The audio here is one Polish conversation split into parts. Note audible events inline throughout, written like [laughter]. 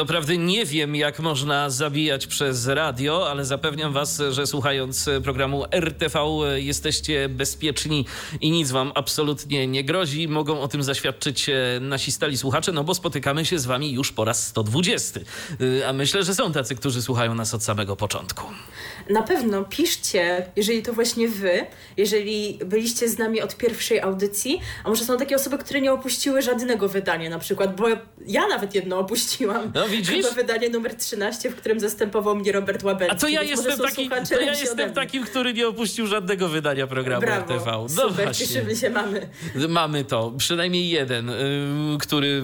Doprawdy nie wiem, jak można zabijać przez radio, ale zapewniam Was, że słuchając programu RTV jesteście bezpieczni i nic Wam absolutnie nie grozi. Mogą o tym zaświadczyć e, nasi stali słuchacze, no bo spotykamy się z Wami już po raz 120. E, a myślę, że są tacy, którzy słuchają nas od samego początku. Na pewno piszcie, jeżeli to właśnie Wy, jeżeli byliście z nami od pierwszej audycji, a może są takie osoby, które nie opuściły żadnego wydania na przykład, bo ja nawet jedno opuściłam. No widzisz? Chyba wydanie numer 13, w którym zastępował mnie Robert Łabęcki. A to ja jestem, taki, to ja jestem takim, który nie opuścił żadnego wydania programu Brawo. RTV. No Super, właśnie. cieszymy się, mamy. Mamy to. Przynajmniej jeden, y, który,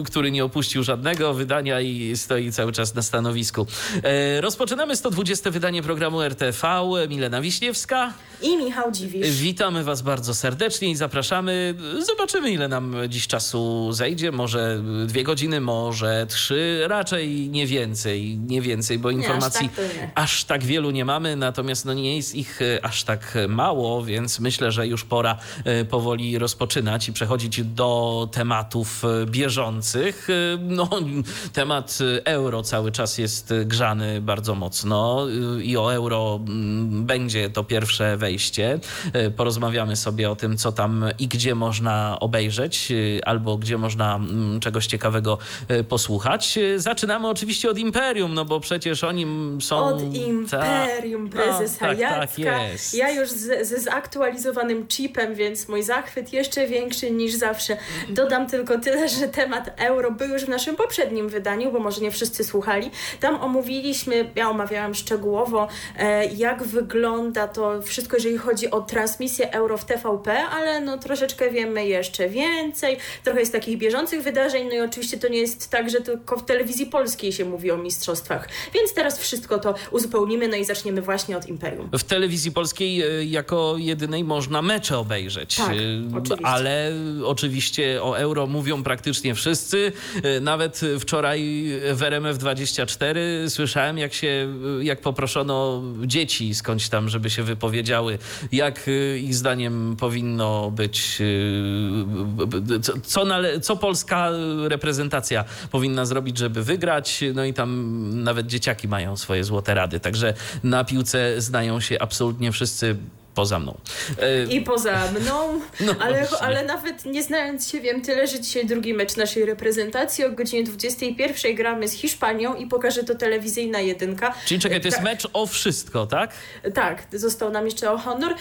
y, który nie opuścił żadnego wydania i stoi cały czas na stanowisku. E, Rozpoczynamy 120 wydanie programu RTV. Milena Wiśniewska. I Michał Dziwisz. Witamy Was bardzo serdecznie i zapraszamy. Zobaczymy, ile nam dziś czasu zejdzie. Może dwie godziny, może trzy, raczej nie więcej, nie więcej, bo informacji aż tak nie. aż tak wielu nie mamy, natomiast no nie jest ich e, aż tak mało, więc myślę, że już pora e, powoli rozpoczynać i przechodzić do tematów e, bieżących. No, temat euro cały czas jest grzany bardzo mocno i o euro mm, będzie to pierwsze wejście. E, Porozmawiamy sobie o tym, co tam i gdzie można obejrzeć, e, albo gdzie można mm, czegoś ciekawego e, posłuchać. Zaczynamy oczywiście od Imperium, no bo przecież oni są... Od Imperium Tak. prezesa No, tak, Jacka. tak jest. Ja już ze zaktualizowanym chipem, więc mój zachwyt jeszcze większy niż zawsze. Dodam tylko tyle, że temat euro był już w naszym poprzednim wydaniu, bo może nie wszyscy słuchali. Tam omówiliśmy, ja omawiałam szczegółowo, jak wygląda to wszystko, jeżeli chodzi o transmisję euro w TVP, ale no troszeczkę wiemy jeszcze więcej. Trochę jest takich bieżących wydarzeń, no i oczywiście to nie jest tak, że tylko w telewizji polskiej się mówi o mistrzostwach. Więc teraz wszystko to uzupełnimy, no i zaczniemy właśnie od Imperium. W telewizji polskiej e, jako jedynej można mecze obejrzeć. Tak, E, oczywiście. Ale oczywiście o euro mówią praktycznie wszyscy. E, Nawet wczoraj w RMF24 słyszałem, jak się, jak poproszono dzieci skądś tam, żeby się wypowiedziały, jak e, ich zdaniem powinno być, e, co, co, polska reprezentacja powinna zrobić, żeby wygrać. No i tam nawet dzieciaki mają swoje złote rady. Także na piłce znają się absolutnie wszyscy poza mną. I poza mną, [laughs] No ale, ale nawet nie znając się wiem tyle, że dzisiaj drugi mecz naszej reprezentacji o godzinie 21 gramy z Hiszpanią i pokaże to telewizyjna jedynka. Czyli czekaj, to jest Tak. mecz o wszystko, tak? Tak, został nam jeszcze o honor,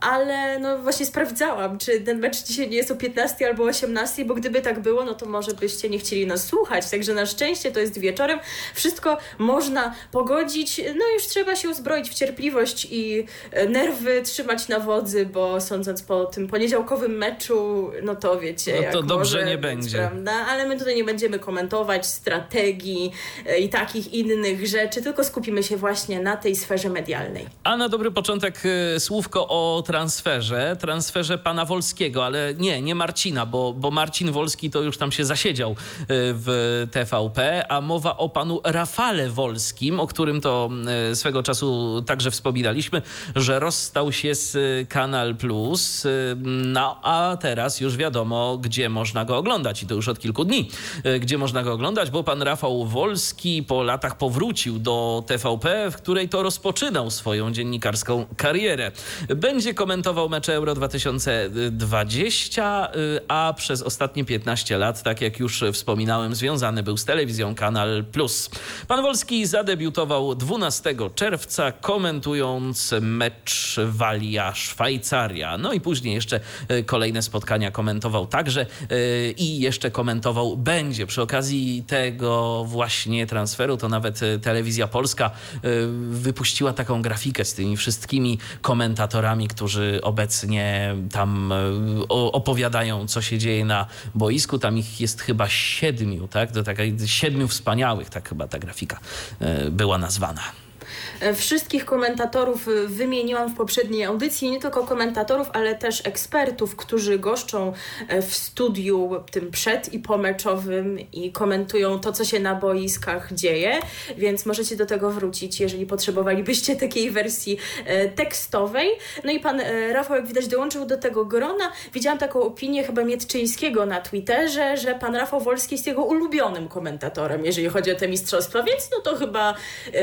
ale no właśnie sprawdzałam, czy ten mecz dzisiaj nie jest o 15 albo 18, bo gdyby tak było, no to może byście nie chcieli nas słuchać, także na szczęście to jest wieczorem. Wszystko można pogodzić, no już trzeba się uzbroić w cierpliwość i e, nerwy trzymać na wodzy, bo sądząc po tym poniedziałkowym meczu, no to wiecie, No to dobrze może nie będzie. Prawda? Ale my tutaj nie będziemy komentować strategii e, i takich innych rzeczy, tylko skupimy się właśnie na tej sferze medialnej. A na dobry początek e, słówko o transferze. Transferze pana Wolskiego, ale nie, nie Marcina, bo, bo Marcin Wolski to już tam się zasiedział e, w TVP, a mowa o panu Rafale Wolskim, o którym to e, swego czasu także wspominaliśmy, że rozstał się z e, Kanal Plus, e, no a teraz już wiadomo, gdzie można go oglądać i to już od kilku dni, e, gdzie można go oglądać, bo pan Rafał Wolski po latach powrócił do TVP, w której to rozpoczynał swoją dziennikarską karierę. Będzie komentował mecze Euro 2020, y, a przez ostatnie 15 lat, tak jak już wspominałem, związany był z telewizją Kanal Plus. Pan Wolski zadebiutował 12 czerwca, komentując mecz Walia, Szwajcaria. No i później jeszcze kolejne spotkania komentował także i jeszcze komentował będzie. Przy okazji tego właśnie transferu to nawet telewizja polska wypuściła taką grafikę z tymi wszystkimi komentatorami, którzy obecnie tam opowiadają, co się dzieje na boisku. Tam ich jest chyba siedmiu, tak? Do takiej siedmiu wspaniałych, tak chyba ta grafika e, była nazwana. E, wszystkich komentatorów e, wymieniłam w poprzedniej audycji, nie tylko komentatorów, ale też ekspertów, którzy goszczą e, w studiu tym przed i pomeczowym i komentują to, co się na boiskach dzieje, więc możecie do tego wrócić, jeżeli potrzebowalibyście [laughs] takiej wersji tekstowej. No i pan Rafał, jak widać, dołączył do tego grona. Widziałam taką opinię chyba Mietczyńskiego na Twitterze, że pan Rafał Wolski jest jego ulubionym komentatorem, jeżeli chodzi o te mistrzostwa, więc no to chyba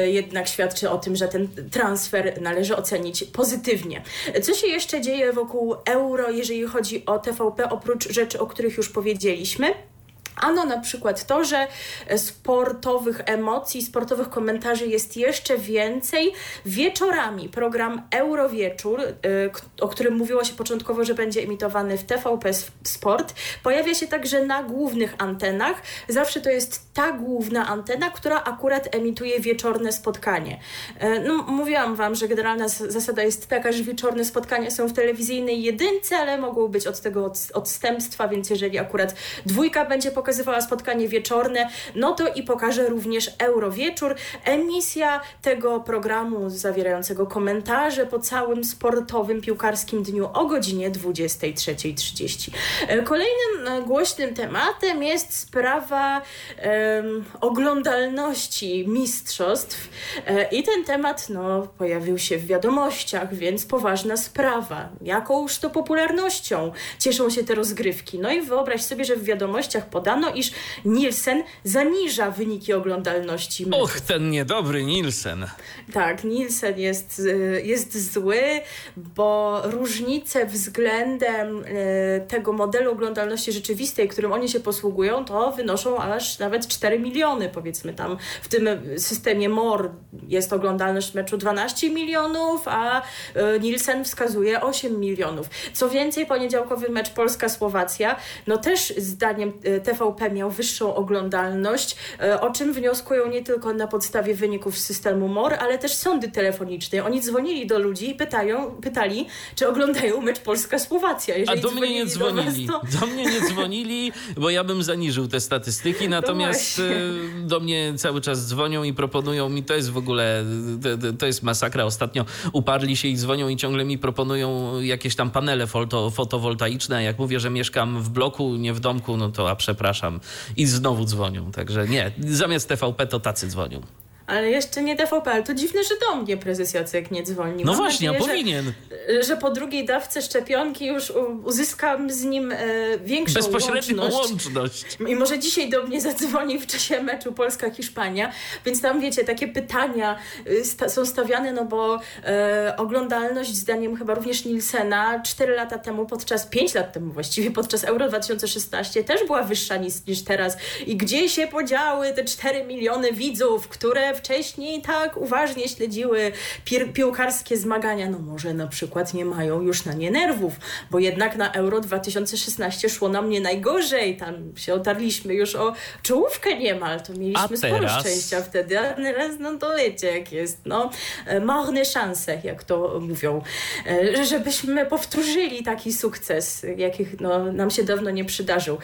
jednak świadczy o tym, że ten transfer należy ocenić pozytywnie. Co się jeszcze dzieje wokół euro, jeżeli chodzi o TVP, oprócz rzeczy, o których już powiedzieliśmy? Ano na przykład to, że sportowych emocji, sportowych komentarzy jest jeszcze więcej. Wieczorami program Eurowieczór, y, o którym mówiło się początkowo, że będzie emitowany w TVP Sport, pojawia się także na głównych antenach. Zawsze to jest ta główna antena, która akurat emituje wieczorne spotkanie. Y, no, mówiłam Wam, że generalna zasada jest taka, że wieczorne spotkania są w telewizyjnej jedynce, ale mogą być od tego odstępstwa, więc jeżeli akurat dwójka będzie pokazana, pokazywała spotkanie wieczorne, no to i pokażę również Eurowieczór, emisja tego programu zawierającego komentarze po całym sportowym piłkarskim dniu o godzinie 23.30. E, kolejnym e, głośnym tematem jest sprawa um, oglądalności mistrzostw e, i ten temat no, pojawił się w wiadomościach, więc poważna sprawa. Jakąż to popularnością cieszą się te rozgrywki. No i wyobraź sobie, że w wiadomościach podano, podano, iż Nielsen zaniża wyniki oglądalności meczów. Och, ten niedobry Nielsen. Tak, Nielsen jest, y, jest zły, bo różnice względem y, tego modelu oglądalności rzeczywistej, którym oni się posługują, to wynoszą aż nawet 4 miliony, powiedzmy tam. W tym systemie MOR jest oglądalność meczu 12 milionów, a y, Nielsen wskazuje 8 milionów. Co więcej, poniedziałkowy mecz Polska-Słowacja, no też zdaniem TV TVP miał wyższą oglądalność, e, o czym wnioskują nie tylko na podstawie wyników systemu MOR, ale też sądy telefoniczne. Oni dzwonili do ludzi i pytają, pytali, czy oglądają mecz Polska-Słowacja. A do mnie nie dzwonili. Do, was, to... do mnie nie dzwonili, bo ja bym zaniżył te statystyki, no natomiast no do mnie cały czas dzwonią i proponują mi, to jest w ogóle, to, to jest masakra. Ostatnio uparli się i dzwonią i ciągle mi proponują jakieś tam panele foto, fotowoltaiczne. Jak mówię, że mieszkam w bloku, nie w domku, no to a przepraszam przepraszam. I znowu dzwonią. Także nie, zamiast TVP to tacy dzwonią. Ale jeszcze nie TVP, ale to dziwne, że do mnie prezes Jacek nie dzwoni. No Mam właśnie, nadzieję, a powinien. Że, że, po drugiej dawce szczepionki już uzyskam z nim e, większą Bezpośrednią łączność. łączność. I może dzisiaj do mnie [laughs] zadzwoni w czasie meczu Polska-Hiszpania. Więc tam, wiecie, takie pytania y, sta są stawiane, no bo e, oglądalność zdaniem chyba również Nielsena 4 lata temu, podczas 5 lat temu właściwie, podczas Euro 2016 też była wyższa niż, niż teraz. I gdzie się podziały te 4 miliony widzów, które wcześniej tak uważnie śledziły pi piłkarskie zmagania, no może na przykład nie mają już na nie nerwów, bo jednak na Euro 2016 szło nam nie najgorzej, tam się otarliśmy już o czołówkę niemal, to mieliśmy sporo szczęścia wtedy, a teraz no to wiecie jak jest, no. E, marne szanse, jak to mówią, e, żebyśmy powtórzyli taki sukces, jakich no, nam się dawno nie przydarzył.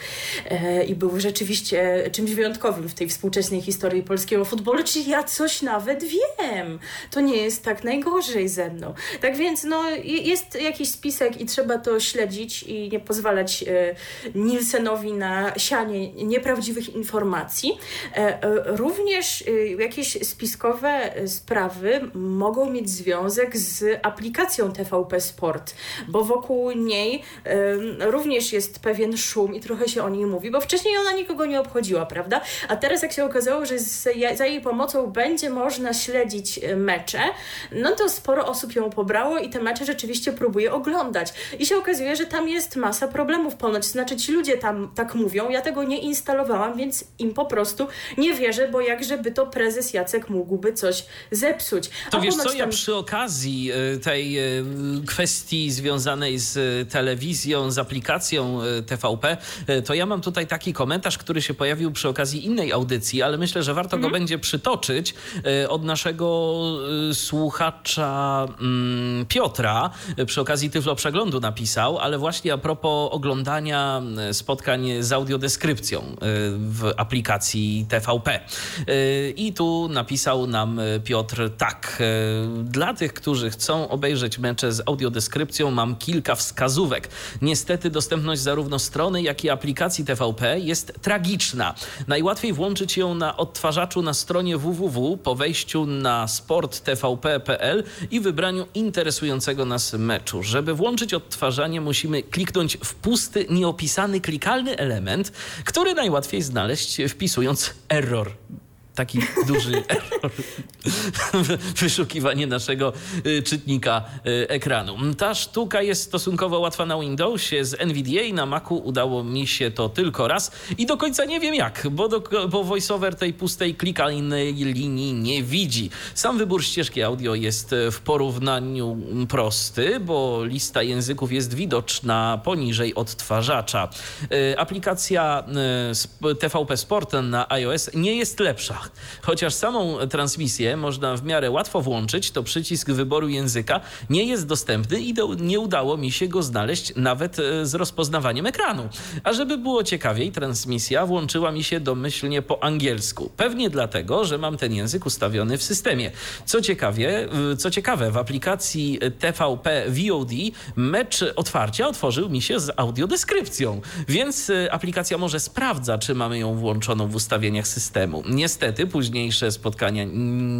E, i był rzeczywiście czymś wyjątkowym w tej współczesnej historii polskiego futbolu, czyli ja coś nawet wiem. To nie jest tak najgorzej ze mną. Tak więc no, jest jakiś spisek i trzeba to śledzić i nie pozwalać e, Nielsenowi na sianie nieprawdziwych informacji. E, e, również e, jakieś spiskowe sprawy mogą mieć związek z aplikacją TVP Sport, bo wokół niej e, również jest pewien szum i trochę się o niej mówi, bo wcześniej ona nikogo nie obchodziła, prawda? A teraz jak się okazało, że z, za jej pomocą będzie można śledzić e, mecze, no to sporo osób ją pobrało i te mecze rzeczywiście próbuje oglądać. I się okazuje, że tam jest masa problemów ponoć, znaczy ci ludzie tam tak mówią, ja tego nie instalowałam, więc im po prostu nie wierzę, bo jakżeby to prezes Jacek mógłby coś zepsuć. To A wiesz co, ja przy okazji e, tej kwestii związanej z telewizją, z aplikacją TVP, to ja mam tutaj taki komentarz, który się pojawił przy okazji innej audycji, ale myślę, że warto mhm. go będzie przytoczyć e, od naszego e, słuchacza mm, Piotra. E, przy okazji Tyflo Przeglądu napisał, ale właśnie a propos oglądania spotkań z audiodeskrypcją w aplikacji TVP. I tu napisał nam Piotr tak. Dla tych, którzy chcą obejrzeć mecze z audiodeskrypcją, mam kilka wskazówek. Niestety dostępność zarówno strony, jak i aplikacji TVP jest tragiczna. Najłatwiej włączyć ją na odtwarzaczu na stronie www po wejściu na sporttvp.pl i wybraniu interesującego nas meczu. Żeby włączyć odtwarzanie, musimy kliknąć w pusty, nieopisany klikalny element, który najłatwiej znaleźć wpisując error taki duży [laughs] error wyszukiwanie naszego y, czytnika y, ekranu. Ta sztuka jest stosunkowo łatwa na Windowsie. Z NVDA na Macu udało mi się to tylko raz i do końca nie wiem jak, bo, do, bo voiceover tej pustej klikalnej linii nie widzi. Sam wybór ścieżki audio jest w porównaniu prosty, bo lista języków jest widoczna poniżej odtwarzacza. Y, aplikacja TVP Sport na iOS nie jest lepsza. Chociaż samą transmisję można w miarę łatwo włączyć, to przycisk wyboru języka nie jest dostępny i do, nie udało mi się go znaleźć nawet e, z rozpoznawaniem ekranu. A żeby było ciekawiej, transmisja włączyła mi się domyślnie po angielsku. Pewnie dlatego, że mam ten język ustawiony w systemie. Co ciekawie, co ciekawe, w aplikacji TVP VOD mecz otwarcia otworzył mi się z audiodeskrypcją, więc e, aplikacja może sprawdza, czy mamy ją włączoną w ustawieniach systemu. Niestety niestety późniejsze spotkania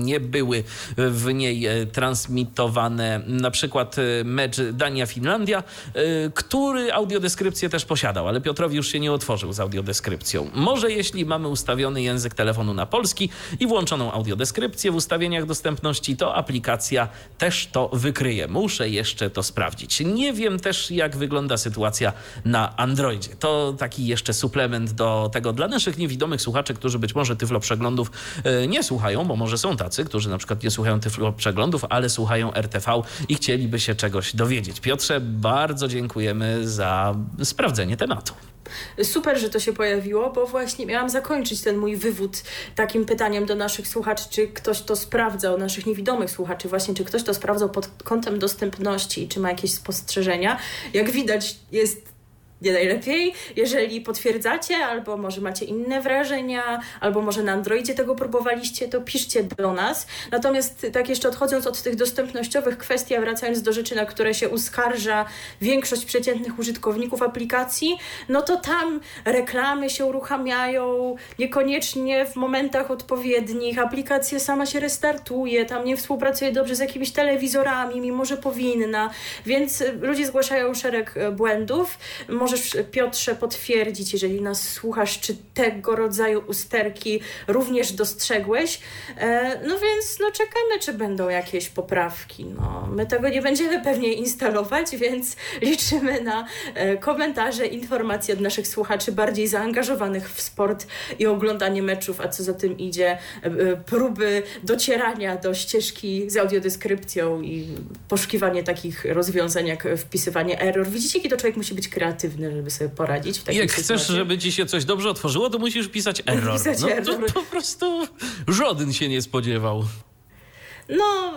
nie były w niej e, transmitowane. Na przykład e, mecz Dania-Finlandia, e, który audiodeskrypcję też posiadał, ale Piotrowi już się nie otworzył z audiodeskrypcją. Może jeśli mamy ustawiony język telefonu na polski i włączoną audiodeskrypcję w ustawieniach dostępności, to aplikacja też to wykryje. Muszę jeszcze to sprawdzić. Nie wiem też, jak wygląda sytuacja na Androidzie. To taki jeszcze suplement do tego dla naszych niewidomych słuchaczy, którzy być może Tyflo Przeglądów E, nie słuchają, bo może są tacy, którzy na przykład nie słuchają tych przeglądów, ale słuchają RTV i chcieliby się czegoś dowiedzieć. Piotrze, bardzo dziękujemy za sprawdzenie tematu. Super, że to się pojawiło, bo właśnie miałam zakończyć ten mój wywód takim pytaniem do naszych słuchaczy, czy ktoś to sprawdzał, naszych niewidomych słuchaczy, właśnie, czy ktoś to sprawdzał pod kątem dostępności, czy ma jakieś spostrzeżenia. Jak widać, jest nie najlepiej. Jeżeli potwierdzacie, albo może macie inne wrażenia, albo może na Androidzie tego próbowaliście, to piszcie do nas. Natomiast tak jeszcze odchodząc od tych dostępnościowych kwestii, a wracając do rzeczy, na które się uskarża większość przeciętnych użytkowników aplikacji, no to tam reklamy się uruchamiają, niekoniecznie w momentach odpowiednich, aplikacja sama się restartuje, tam nie współpracuje dobrze z jakimiś telewizorami, mimo że powinna, więc ludzie zgłaszają szereg błędów. Może możesz, Piotrze, potwierdzić, jeżeli nas słuchasz, czy tego rodzaju usterki również dostrzegłeś. E, no więc no, czekamy, czy będą jakieś poprawki. No, my tego nie będziemy pewnie instalować, więc liczymy na e, komentarze, informacje od naszych słuchaczy bardziej zaangażowanych w sport i oglądanie meczów, a co za tym idzie, e, próby docierania do ścieżki z audiodeskrypcją i poszukiwanie takich rozwiązań jak wpisywanie error. Widzicie, jaki to człowiek musi być kreatywny żeby sobie poradzić w takiej Jak sytuacji. chcesz, żeby ci się coś dobrze otworzyło, to musisz pisać error. Pisać no, error. To po prostu żaden się nie spodziewał. No,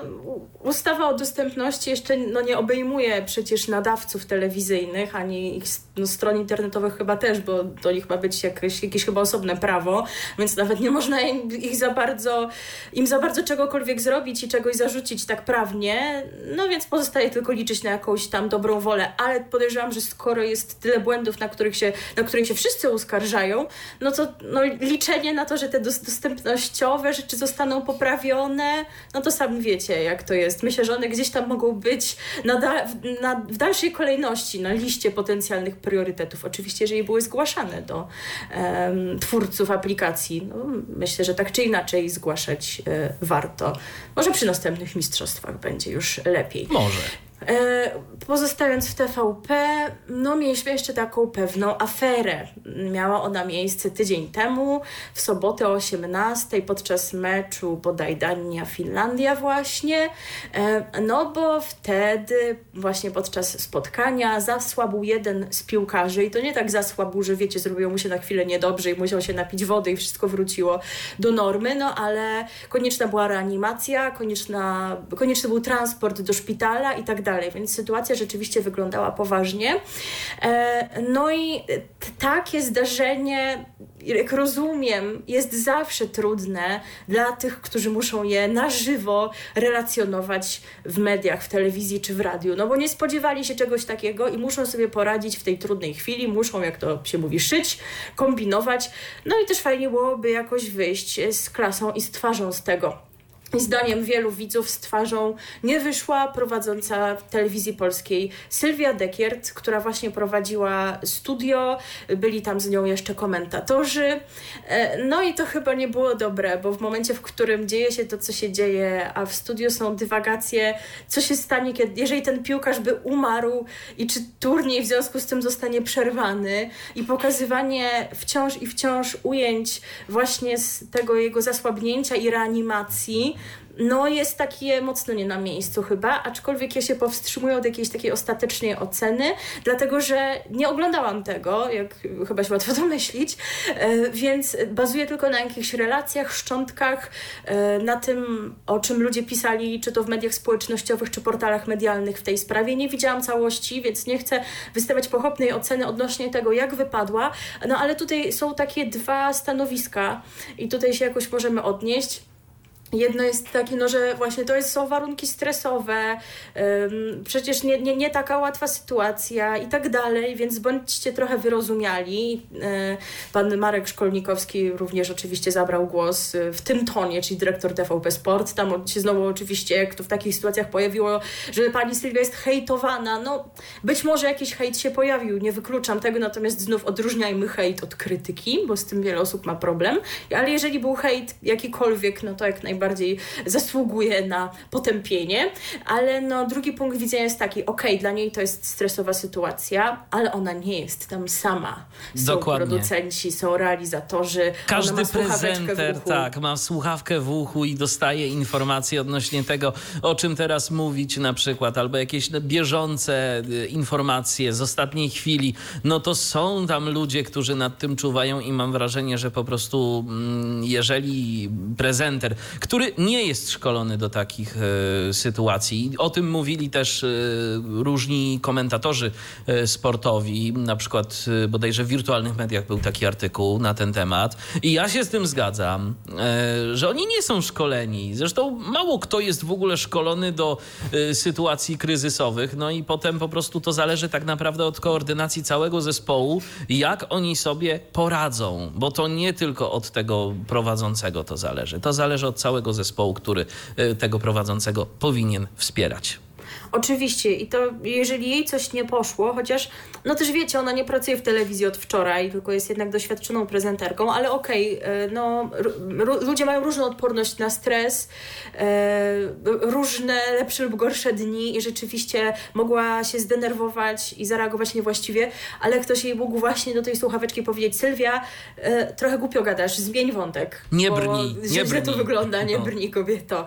ustawa o dostępności jeszcze no, nie obejmuje przecież nadawców telewizyjnych, ani ich no, stron internetowych chyba też, bo do nich ma być jakieś, jakieś chyba osobne prawo, więc nawet nie można im, ich za bardzo, im za bardzo czegokolwiek zrobić i czegoś zarzucić tak prawnie, no więc pozostaje tylko liczyć na jakąś tam dobrą wolę, ale podejrzewam, że skoro jest tyle błędów, na których się, na których się wszyscy uskarżają, no to no, liczenie na to, że te dostępnościowe rzeczy zostaną poprawione, no to sami wiecie, jak to jest. Myślę, że one gdzieś tam mogą być na da, na, w dalszej kolejności na liście potencjalnych priorytetów. Oczywiście, jeżeli były zgłaszane do um, twórców aplikacji, no, myślę, że tak czy inaczej zgłaszać e, warto. Może przy następnych mistrzostwach będzie już lepiej. Może. E, pozostając w TVP, no mieliśmy jeszcze taką pewną aferę. Miała ona miejsce tydzień temu, w sobotę o 18 podczas meczu bodaj Dania-Finlandia właśnie. E, no bo wtedy właśnie podczas spotkania zasłabł jeden z piłkarzy i to nie tak zasłabł, że wiecie, zrobiło mu się na chwilę niedobrze i musiał się napić wody i wszystko wróciło do normy, no ale konieczna była reanimacja, konieczna, konieczny był transport do szpitala i tak dalej dalej, więc sytuacja rzeczywiście wyglądała poważnie. E, no i takie zdarzenie, jak rozumiem, jest zawsze trudne dla tych, którzy muszą je na żywo relacjonować w mediach, w telewizji czy w radiu, no bo nie spodziewali się czegoś takiego i muszą sobie poradzić w tej trudnej chwili, muszą, jak to się mówi, szyć, kombinować. No i też fajnie byłoby jakoś wyjść z klasą i z twarzą z tego zdaniem wielu widzów z twarzą nie wyszła prowadząca telewizji polskiej Sylwia Dekiert, która właśnie prowadziła studio, byli tam z nią jeszcze komentatorzy. E, no i to chyba nie było dobre, bo w momencie, w którym dzieje się to, co się dzieje, a w studiu są dywagacje, co się stanie, kiedy, jeżeli ten piłkarz by umarł i czy turniej w związku z tym zostanie przerwany. I pokazywanie wciąż i wciąż ujęć właśnie z tego jego zasłabnięcia i reanimacji, no jest takie mocno nie na miejscu chyba, aczkolwiek ja się powstrzymuję od jakiejś takiej ostatecznej oceny, dlatego że nie oglądałam tego, jak chyba się łatwo [laughs] domyślić, e, więc bazuję tylko na jakichś relacjach, szczątkach, e, na tym, o czym ludzie pisali, czy to w mediach społecznościowych, czy portalach medialnych w tej sprawie. Nie widziałam całości, więc nie chcę wystawiać pochopnej oceny odnośnie tego, jak wypadła, no ale tutaj są takie dwa stanowiska i tutaj się jakoś możemy odnieść. Jedno jest takie, no, że właśnie to jest, są warunki stresowe, przecież nie, nie, nie taka łatwa sytuacja i tak dalej, więc bądźcie trochę wyrozumiali. E, pan Marek Szkolnikowski również oczywiście zabrał głos w tym tonie, czyli dyrektor TVP Sport. Tam się znowu oczywiście, jak to w takich sytuacjach pojawiło, że pani Sylwia jest hejtowana. No, być może jakiś hejt się pojawił, nie wykluczam tego, natomiast znów odróżniajmy hejt od krytyki, bo z tym wiele osób ma problem. Ale jeżeli był hejt jakikolwiek, no to jak najbardziej bardziej zasługuje na potępienie, ale no drugi punkt widzenia jest taki, ok, dla niej to jest stresowa sytuacja, ale ona nie jest tam sama. Są Dokładnie. producenci, są realizatorzy, Każdy prezenter, tak, ma słuchawkę w uchu i dostaje informacje odnośnie tego, o czym teraz mówić na przykład, albo jakieś bieżące y, informacje z ostatniej chwili, no to są tam ludzie, którzy nad tym czuwają i mam wrażenie, że po prostu mm, jeżeli prezenter, który nie jest szkolony do takich e, sytuacji. O tym mówili też e, różni komentatorzy e, sportowi, na przykład bodajże w wirtualnych mediach był taki artykuł na ten temat. I ja się z tym zgadzam, że oni nie są szkoleni. Zresztą mało kto jest w ogóle szkolony do sytuacji kryzysowych. No i potem po prostu to zależy tak naprawdę od koordynacji całego zespołu, jak oni sobie poradzą, bo to nie tylko od tego prowadzącego to zależy. To zależy od całego całego zespołu, który e, tego prowadzącego powinien wspierać. Oczywiście i to jeżeli jej coś nie poszło, chociaż no też wiecie, ona nie pracuje w telewizji od wczoraj, tylko jest jednak doświadczoną prezenterką, ale okej, okay, e, no ludzie mają różną odporność na stres, e, różne lepsze lub gorsze dni i rzeczywiście mogła się zdenerwować i zareagować niewłaściwie, ale ktoś jej mógł właśnie do tej słuchaweczki powiedzieć Sylwia, e, trochę głupio gadasz, zmień wątek. Nie brni, nie brni. to wygląda, nie no. brni kobieto.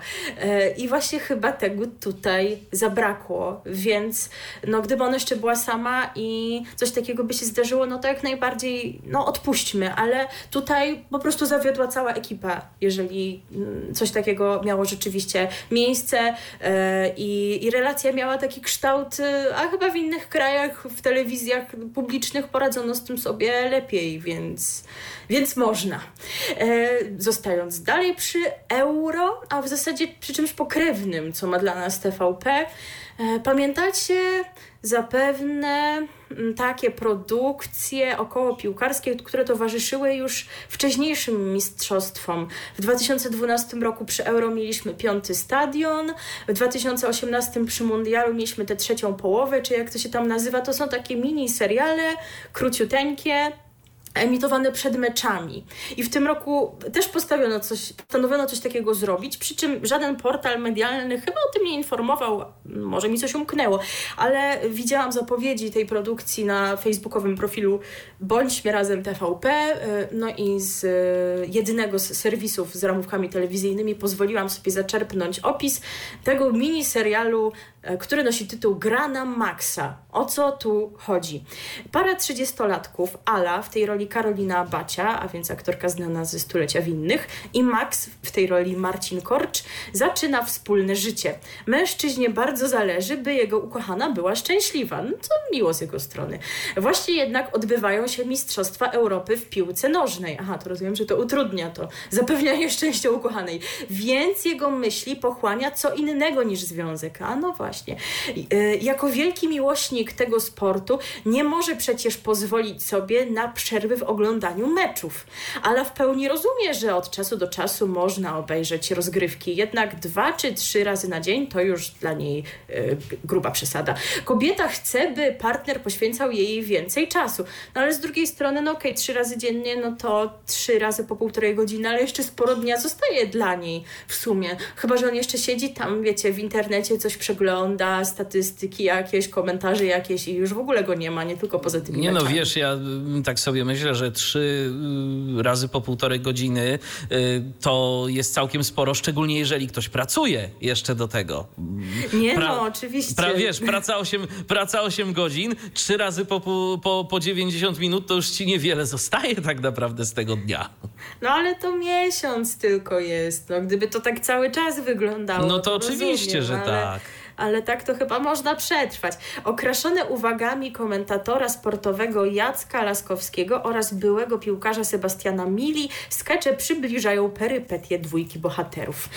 I właśnie chyba tego tutaj zabrakło, więc no gdyby ona jeszcze była sama i coś takiego by się zdarzyło, no to jak najbardziej, no odpuśćmy, ale tutaj po prostu zawiodła cała ekipa, jeżeli mm, coś takiego miało rzeczywiście miejsce yy, i relacja miała taki kształt, e, a chyba w innych krajach, w telewizjach publicznych poradzono z tym sobie lepiej, więc, więc można. Yy, zostając dalej przy euro, a w zasadzie przy czymś pokrewnym, co ma dla nas TVP, E, pamiętacie zapewne mm, takie produkcje około piłkarskie, które towarzyszyły już wcześniejszym mistrzostwom. W 2012 roku przy Euro mieliśmy piąty stadion, w 2018 przy Mundialu mieliśmy tę trzecią połowę, czy jak to się tam nazywa, to są takie mini seriale, króciuteńkie, emitowane przed meczami. I w tym roku też postawiono coś, postanowiono coś takiego zrobić, przy czym żaden portal medialny chyba o tym nie informował, może mi coś umknęło, ale widziałam zapowiedzi tej produkcji na facebookowym profilu Bądźmy Razem TVP, y, no i z y, jednego z serwisów z ramówkami telewizyjnymi pozwoliłam sobie zaczerpnąć opis tego mini serialu E, który nosi tytuł Gra na Maxa. O co tu chodzi? Para trzydziestolatków, Ala w tej roli Karolina Bacia, a więc aktorka znana ze Stulecia Winnych i Max w tej roli Marcin Korcz zaczyna wspólne życie. Mężczyźnie bardzo zależy, by jego ukochana była szczęśliwa, no co miło z jego strony. Właśnie jednak odbywają się Mistrzostwa Europy w piłce nożnej. Aha, to rozumiem, że to utrudnia to zapewnianie szczęścia ukochanej. Więc jego myśli pochłania co innego niż związek. A no właśnie. Y, jako wielki miłośnik tego sportu nie może przecież pozwolić sobie na przerwy w oglądaniu meczów, ale w pełni rozumie, że od czasu do czasu można obejrzeć rozgrywki, jednak dwa czy trzy razy na dzień to już dla niej y, gruba przesada. Kobieta chce, by partner poświęcał jej więcej czasu, no ale z drugiej strony, no okej, okay, trzy razy dziennie, no to trzy razy po półtorej godziny, ale jeszcze sporo dnia zostaje dla niej w sumie. Chyba, że on jeszcze siedzi tam, wiecie, w internecie coś przegląda, statystyki jakieś, komentarze jakieś i już w ogóle go nie ma, nie tylko poza tymi Nie no, meczami. no wiesz, ja mm, tak sobie myślę, że trzy y, razy po półtorej godziny y, to jest całkiem sporo, szczególnie jeżeli ktoś pracuje jeszcze do tego. Nie pra, no, oczywiście. Pra, wiesz, praca 8, praca 8 godzin, trzy razy po, po, po 90 minut to już ci niewiele zostaje tak naprawdę z tego dnia. No ale to miesiąc tylko jest. No, gdyby to tak cały czas wyglądało. No to, to oczywiście, rozumiem, że ale... tak ale tak to chyba można przetrwać. Okraszone uwagami komentatora sportowego Jacka Laskowskiego oraz byłego piłkarza Sebastiana Mili, skecze przybliżają perypetie dwójki bohaterów.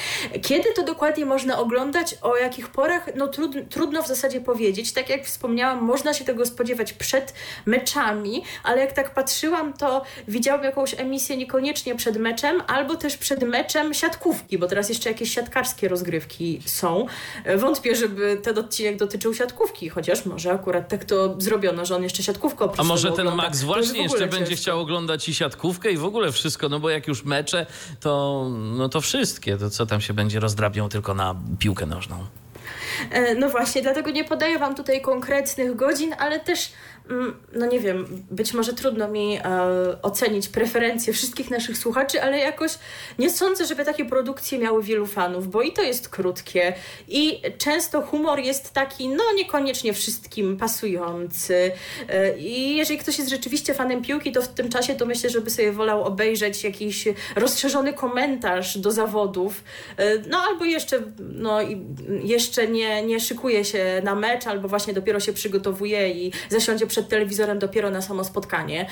Kiedy to dokładnie można oglądać, o jakich porach, no trud, trudno w zasadzie powiedzieć. Tak jak wspomniałam, można się tego spodziewać przed meczami, ale jak tak patrzyłam, to widziałam jakąś emisję niekoniecznie przed meczem, albo też przed meczem siatkówki, bo teraz jeszcze jakieś siatkarskie rozgrywki są. Wątpię, że żeby ten odcinek dotyczył siatkówki, chociaż może akurat tak to zrobiono, że on jeszcze siatkówkę A może ten Max właśnie jeszcze ciężko. będzie chciał oglądać i siatkówkę i w ogóle wszystko, no bo jak już mecze, to, no to wszystkie, to co tam się będzie rozdrabiał tylko na piłkę nożną. E, no właśnie, dlatego nie podaję Wam tutaj konkretnych godzin, ale też no nie wiem, być może trudno mi e, ocenić preferencje wszystkich naszych słuchaczy, ale jakoś nie sądzę, żeby takie produkcje miały wielu fanów, bo i to jest krótkie i często humor jest taki, no niekoniecznie wszystkim pasujący. E, I jeżeli ktoś jest rzeczywiście fanem piłki, to w tym czasie to myślę, żeby sobie wolał obejrzeć jakiś rozszerzony komentarz do zawodów, e, no albo jeszcze, no, jeszcze nie, nie szykuje się na mecz, albo właśnie dopiero się przygotowuje i zasiądzie przed przed telewizorem dopiero na samo spotkanie.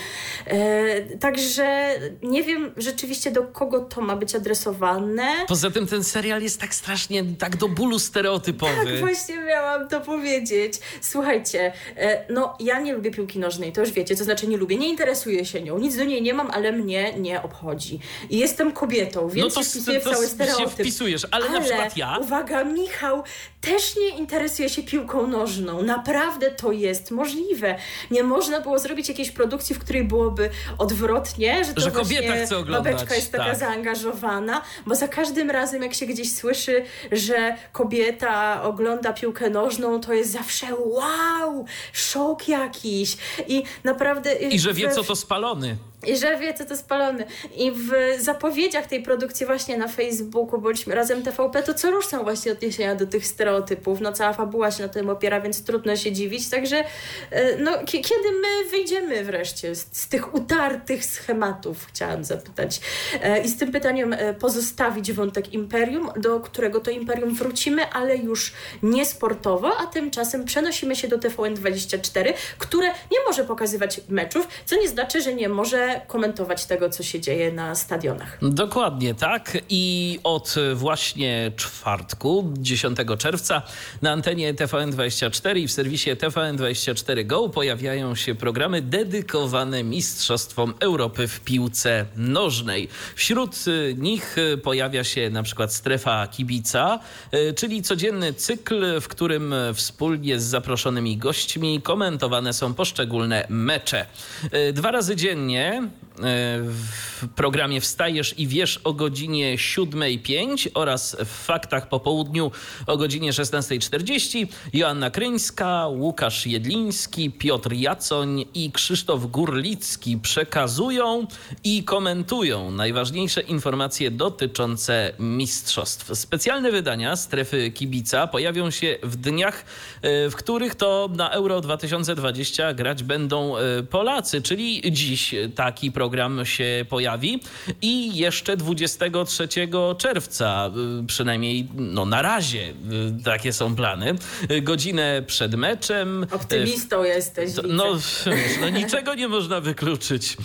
E, także nie wiem rzeczywiście do kogo to ma być adresowane. Poza tym ten serial jest tak strasznie, tak do bólu stereotypowy. Tak, właśnie miałam to powiedzieć. Słuchajcie, e, no ja nie lubię piłki nożnej, to już wiecie, to znaczy nie lubię, nie interesuję się nią, nic do niej nie mam, ale mnie nie obchodzi. I jestem kobietą, więc no to, wpisuję to, to, cały stereotyp. Się wpisujesz, ale, ale na przykład ja... uwaga, Michał też nie interesuje się piłką nożną. Naprawdę to jest możliwe nie można było zrobić jakiejś produkcji, w której byłoby odwrotnie, że to że kobieta chce oglądać. babeczka jest taka tak. zaangażowana, bo za każdym razem jak się gdzieś słyszy, że kobieta ogląda piłkę nożną, to jest zawsze wow, szok jakiś i naprawdę... I że wie, co to spalony. I że wie, co to spalony. I w zapowiedziach tej produkcji właśnie na Facebooku bądźmy razem TVP, to co rusz są właśnie odniesienia do tych stereotypów. No cała fabuła się na tym opiera, więc trudno się dziwić. Także e, no, kiedy my wyjdziemy wreszcie z, z, tych utartych schematów, chciałam zapytać. E, I z tym pytaniem e, pozostawić wątek imperium, do którego to imperium wrócimy, ale już nie sportowo, a tymczasem przenosimy się do TVN24, które nie może pokazywać meczów, co nie znaczy, że nie może komentować tego, co się dzieje na stadionach. Dokładnie tak. I od właśnie czwartku, 10 czerwca, na antenie TVN24 i w serwisie TVN24 Go pojawiają się programy dedykowane Mistrzostwom Europy w piłce nożnej. Wśród nich pojawia się na przykład strefa kibica, czyli codzienny cykl, w którym wspólnie z zaproszonymi gośćmi komentowane są poszczególne mecze. Dwa razy dziennie w programie Wstajesz i Wiesz o godzinie 7.05 oraz w Faktach po południu o godzinie 16.40 Joanna Kryńska, Łukasz Jedliński, Piotr Jacoń i Krzysztof Gurlicki przekazują i komentują najważniejsze informacje dotyczące mistrzostw. Specjalne wydania strefy kibica pojawią się w dniach, e, w których to na Euro 2020 grać będą e, Polacy, czyli dziś taki program się pojawi i jeszcze 23 czerwca, y, przynajmniej no, na razie y, takie są plany, y, godzinę przed meczem. Optymistą jesteś. No, no niczego nie można wykluczyć.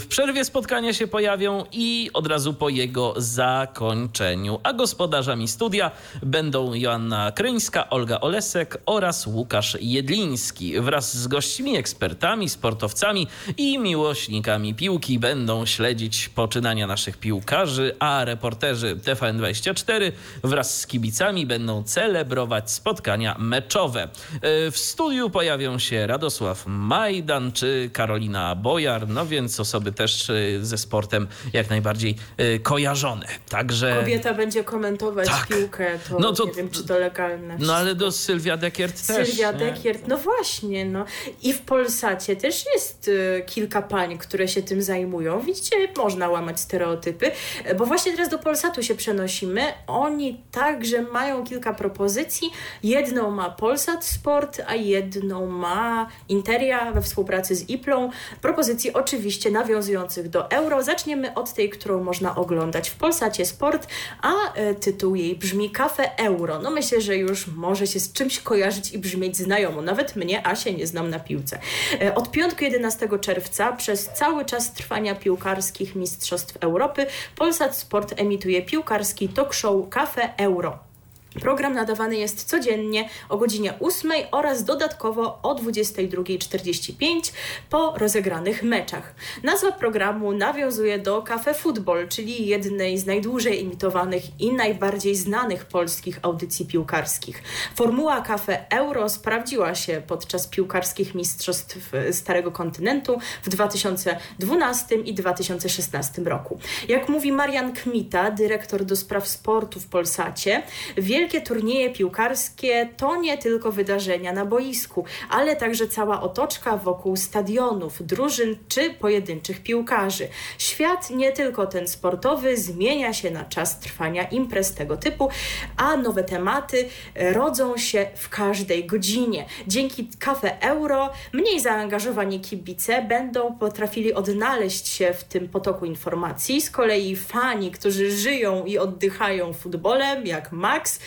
W przerwie spotkania się pojawią i od razu po jego zakończeniu. A gospodarzami studia będą Joanna Kryńska, Olga Olesek oraz Łukasz Jedliński wraz z gośćmi, ekspertami, sportowcami i miłośnikami piłki będą śledzić poczynania naszych piłkarzy, a reporterzy TVN24 wraz z kibicami będą celebrować spotkania meczowe. E, w studiu pojawią się Radosław Majdan czy Karolina Bojar, no więc osoby też e, ze sportem jak najbardziej e, kojarzone. Także... Kobieta będzie komentować tak. piłkę, to, no to nie wiem, czy to legalne. No ale do Sylwia Dekiert też. Sylwia Dekiert, no właśnie, no. I w Polsacie też jest kilka pań, które się tym zajmują. Widzicie, można łamać stereotypy, bo właśnie teraz do Polsatu się przenosimy. Oni także mają kilka propozycji. Jedną ma Polsat Sport, a jedną ma Interia we współpracy z Iplą. Propozycji oczywiście nawiązujących do euro. Zaczniemy od tej, którą można oglądać w Polsacie Sport, a e, tytuł jej brzmi Kafe Euro. No myślę, że już może się z czymś kojarzyć i brzmieć znajomo. Nawet mnie, a się nie znam na piłce. E, od piątku 11 czerwca przez cały czas trwania piłkarskich Mistrzostw Europy Polsat Sport emituje piłkarski talk show Cafe Euro. Program nadawany jest codziennie o godzinie 8 oraz dodatkowo o 22.45 po rozegranych meczach. Nazwa programu nawiązuje do Cafe Football, czyli jednej z najdłużej imitowanych i najbardziej znanych polskich audycji piłkarskich. Formuła Cafe Euro sprawdziła się podczas piłkarskich mistrzostw Starego Kontynentu w 2012 i 2016 roku. Jak mówi Marian Kmita, dyrektor do spraw sportu w Polsacie, wie wielkie turnieje piłkarskie to nie tylko wydarzenia na boisku, ale także cała otoczka wokół stadionów, drużyn czy pojedynczych piłkarzy. Świat nie tylko ten sportowy zmienia się na czas trwania imprez tego typu, a nowe tematy rodzą się w każdej godzinie. Dzięki Cafe Euro mniej zaangażowani kibice będą potrafili odnaleźć się w tym potoku informacji. Z kolei fani, którzy żyją i oddychają futbolem, jak Max,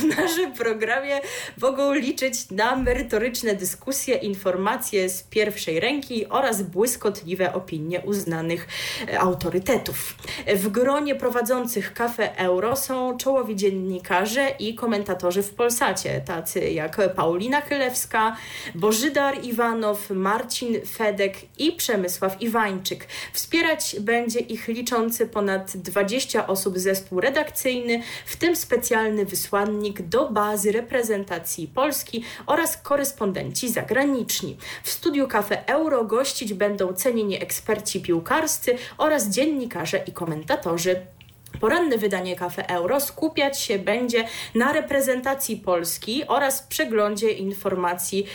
w naszym programie mogą liczyć na merytoryczne dyskusje, informacje z pierwszej ręki oraz błyskotliwe opinie uznanych e, autorytetów. W gronie prowadzących Cafe Euro są czołowi dziennikarze i komentatorzy w Polsacie, tacy jak Paulina Chylewska, Bożydar Iwanow, Marcin Fedek i Przemysław Iwańczyk. Wspierać będzie ich liczący ponad 20 osób zespół redakcyjny, w tym specjalny wysłannik do bazy reprezentacji Polski oraz korespondenci zagraniczni. W studiu Cafe Euro gościć będą cenieni eksperci piłkarscy oraz dziennikarze i komentatorzy Poranne wydanie Cafe Euro skupiać się będzie na reprezentacji Polski oraz przeglądzie informacji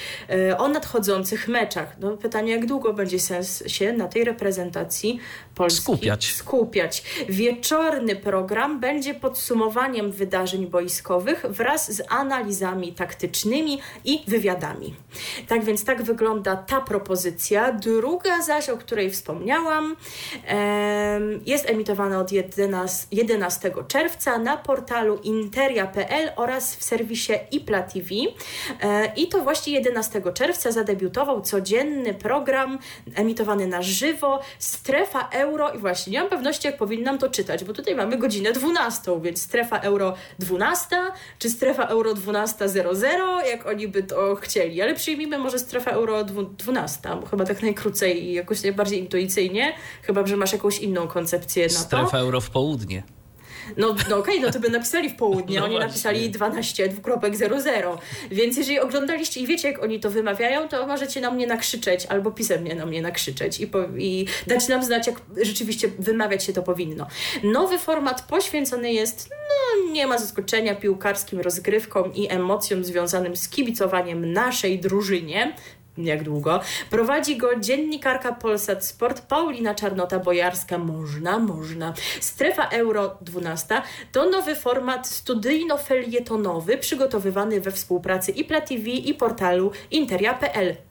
y, o nadchodzących meczach. No, pytanie, jak długo będzie sens się na tej reprezentacji Polski skupiać. skupiać. Wieczorny program będzie podsumowaniem wydarzeń boiskowych wraz z analizami taktycznymi i wywiadami. Tak więc tak wygląda ta propozycja. Druga zaś, o której wspomniałam, jest emitowana od 11 11 czerwca na portalu interia.pl oraz w serwisie iPla TV. E, I to właśnie 11 czerwca zadebiutował codzienny program emitowany na żywo Strefa Euro i właśnie nie mam pewności jak powinnam to czytać, bo tutaj mamy godzinę 12, więc Strefa Euro 12 czy Strefa Euro 12.00, jak oni by to chcieli, ale przyjmijmy może Strefa Euro 12, bo chyba tak najkrócej i jakoś najbardziej intuicyjnie, chyba, że masz jakąś inną koncepcję na to. Strefa Euro w południe. No, no okej, okay, no to by napisali w południe, no oni właśnie. napisali 12 dwukropek 00. Więc jeżeli oglądaliście i wiecie, jak oni to wymawiają, to możecie na mnie nakrzyczeć albo pisemnie na mnie nakrzyczeć i, po, i dać nam znać, jak rzeczywiście wymawiać się to powinno. Nowy format poświęcony jest, no nie ma zaskoczenia, piłkarskim rozgrywkom i emocjom związanym z kibicowaniem naszej drużynie jak długo. Prowadzi go dziennikarka Polsat Sport Paulina Czarnota-Bojarska. Można, można. Strefa Euro 12 to nowy format studyjno-felietonowy przygotowywany we współpracy i Pla TV i portalu interia.pl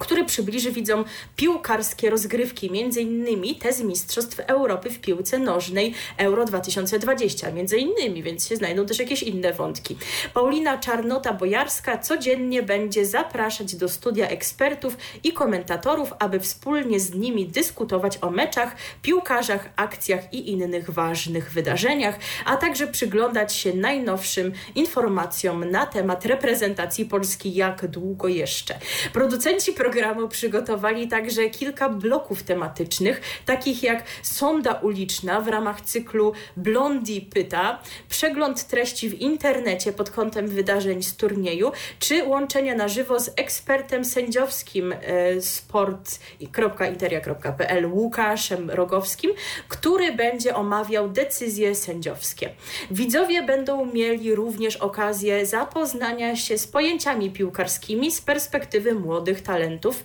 który przybliży widzom piłkarskie rozgrywki, innymi te z Mistrzostw Europy w piłce nożnej Euro 2020, między innymi, więc się znajdą też jakieś inne wątki. Paulina Czarnota-Bojarska codziennie będzie zapraszać do studia ekspertów i komentatorów, aby wspólnie z nimi dyskutować o meczach, piłkarzach, akcjach i innych ważnych wydarzeniach, a także przyglądać się najnowszym informacjom na temat reprezentacji Polski, jak długo jeszcze. Producenci programu programu przygotowali także kilka bloków tematycznych, takich jak sonda uliczna w ramach cyklu Blondi Pyta, przegląd treści w internecie pod kątem wydarzeń z turnieju, czy łączenia na żywo z ekspertem sędziowskim e, sport.interia.pl Łukaszem Rogowskim, który będzie omawiał decyzje sędziowskie. Widzowie będą mieli również okazję zapoznania się z pojęciami piłkarskimi z perspektywy młodych talentów studentów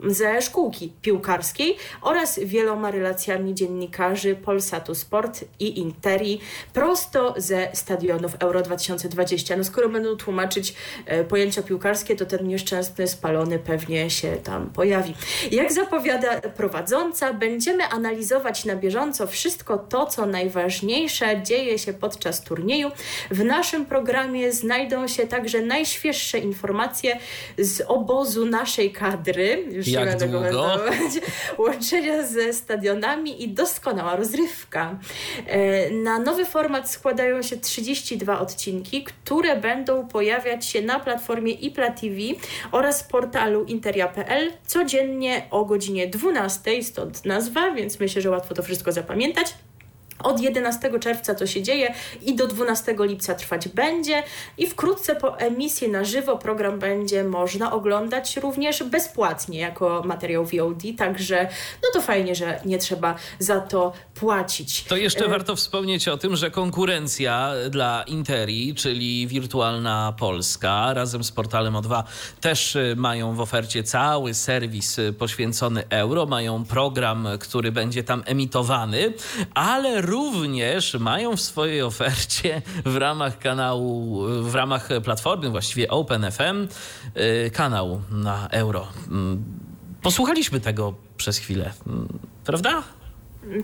ze szkółki piłkarskiej oraz wieloma relacjami dziennikarzy Polsatu Sport i Interi prosto ze stadionów Euro 2020. No skoro będą tłumaczyć e, pojęcia piłkarskie, to ten nieszczęsny spalony pewnie się tam pojawi. Jak zapowiada prowadząca, będziemy analizować na bieżąco wszystko to, co najważniejsze dzieje się podczas turnieju. W naszym programie znajdą się także najświeższe informacje z obozu naszej kadry. Już jak długo? [laughs] Łączenia ze stadionami i doskonała rozrywka. E, na nowy format składają się 32 odcinki, które będą pojawiać się na platformie iPla TV oraz portalu interia.pl codziennie o godzinie 12, stąd nazwa, więc myślę, że łatwo to wszystko zapamiętać. Od 11 czerwca to się dzieje i do 12 lipca trwać będzie i wkrótce po emisji na żywo program będzie można oglądać również bezpłatnie jako materiał VOD, także no to fajnie, że nie trzeba za to płacić. To jeszcze e... warto wspomnieć o tym, że konkurencja dla Interi, czyli Wirtualna Polska razem z portalem O2 też e, mają w ofercie cały serwis e, poświęcony euro, mają program, który będzie tam emitowany, ale również mają w swojej ofercie w ramach kanału, w ramach platformy właściwie OpenFM y, kanał na euro. Mm, posłuchaliśmy tego przez chwilę, mm, prawda?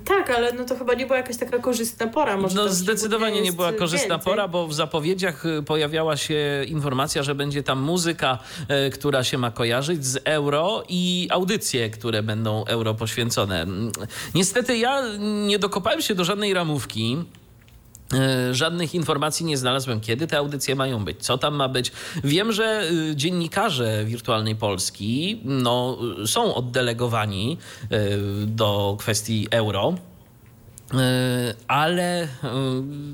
Tak, ale no to chyba nie była jakaś taka korzystna pora. Może no zdecydowanie nie była korzystna więcej. pora, bo w zapowiedziach y, pojawiała się informacja, że będzie tam muzyka, y, która się ma kojarzyć z euro i audycje, które będą euro poświęcone. Niestety ja nie dokopałem się do żadnej ramówki. E, żadnych informacji nie znalazłem, kiedy te audycje mają być, co tam ma być. Wiem, że y, dziennikarze Wirtualnej Polski no, są oddelegowani e, do kwestii euro. Ale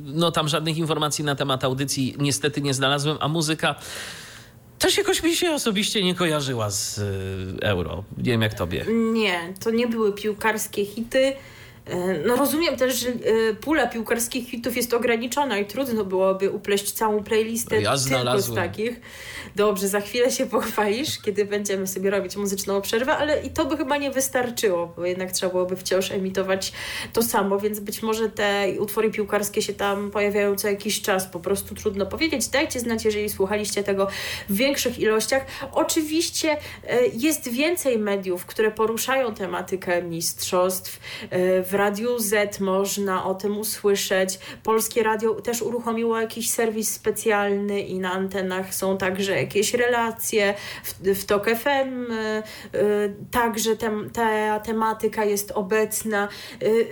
no, tam żadnych informacji na temat audycji niestety nie znalazłem, a muzyka też jakoś mi się osobiście nie kojarzyła z euro. Nie wiem jak tobie. Nie, to nie były piłkarskie hity no rozumiem też, że e, pula piłkarskich hitów jest ograniczona i trudno byłoby upleść całą playlistę ja tylko z takich. Dobrze, za chwilę się pochwalisz, kiedy będziemy sobie robić muzyczną przerwę, ale i to by chyba nie wystarczyło, bo jednak trzeba byłoby wciąż emitować to samo, więc być może te utwory piłkarskie się tam pojawiają co jakiś czas, po prostu trudno powiedzieć. Dajcie znać, jeżeli słuchaliście tego w większych ilościach. Oczywiście e, jest więcej mediów, które poruszają tematykę mistrzostw w Radiu Z można o tym usłyszeć. Polskie Radio też uruchomiło jakiś serwis specjalny i na antenach są także jakieś relacje. W, w TOK FM także tem, ta tematyka jest obecna,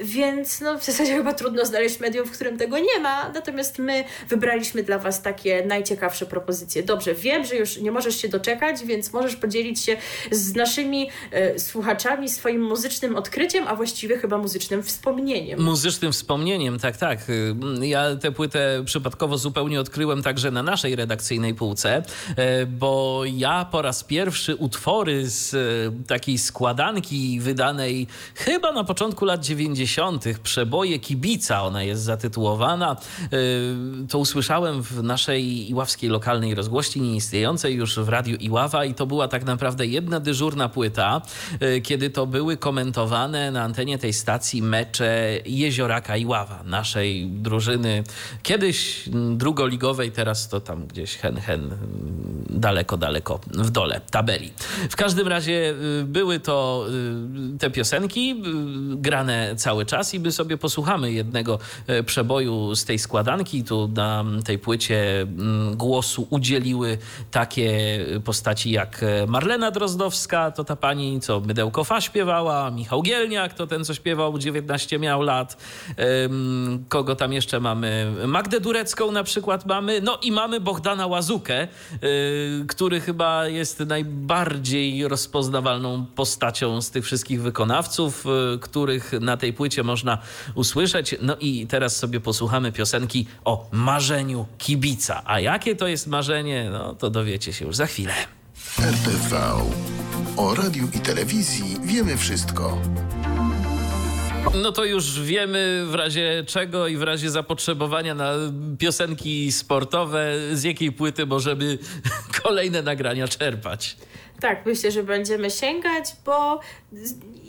więc no, w zasadzie chyba trudno znaleźć medium, w którym tego nie ma. Natomiast my wybraliśmy dla Was takie najciekawsze propozycje. Dobrze, wiem, że już nie możesz się doczekać, więc możesz podzielić się z naszymi słuchaczami swoim muzycznym odkryciem, a właściwie chyba muzycznym wspomnieniem. Muzycznym wspomnieniem, tak, tak. Y, ja tę płytę przypadkowo zupełnie odkryłem także na naszej redakcyjnej półce, bo ja po raz pierwszy utwory z e, takiej składanki wydanej chyba na początku lat 90. Przeboje Kibica, ona jest zatytułowana, e, to usłyszałem w naszej iławskiej lokalnej rozgłości, nieistniejącej już w Radiu Iława i to była tak naprawdę jedna dyżurna płyta, e, kiedy to były komentowane na antenie tej stacji mecze Jezioraka Iława, naszej drużyny kiedyś drugoligowej, teraz to tam gdzieś hen, hen, daleko, daleko w dole tabeli. W każdym razie y, były to y, te piosenki y, grane cały czas i my sobie posłuchamy jednego przeboju z tej składanki. Tu na tej płycie mm, głosu udzieliły takie postaci jak Marlena Drozdowska, to ta pani, co Mydełko Fa śpiewała, Michał Gielniak, to ten, co śpiewał 19 miał lat. Kogo tam jeszcze mamy? Magdę Durecką na przykład mamy. No i mamy Bohdana Łazukę, który chyba jest najbardziej rozpoznawalną postacią z tych wszystkich wykonawców, których na tej płycie można usłyszeć. No i teraz sobie posłuchamy piosenki o marzeniu kibica. A jakie to jest marzenie, no to dowiecie się już za chwilę. RTV. O radiu i telewizji wiemy wszystko. No to już wiemy w razie czego i w razie zapotrzebowania na piosenki sportowe, z jakiej płyty możemy [laughs] kolejne nagrania czerpać. Tak, myślę, że będziemy sięgać, bo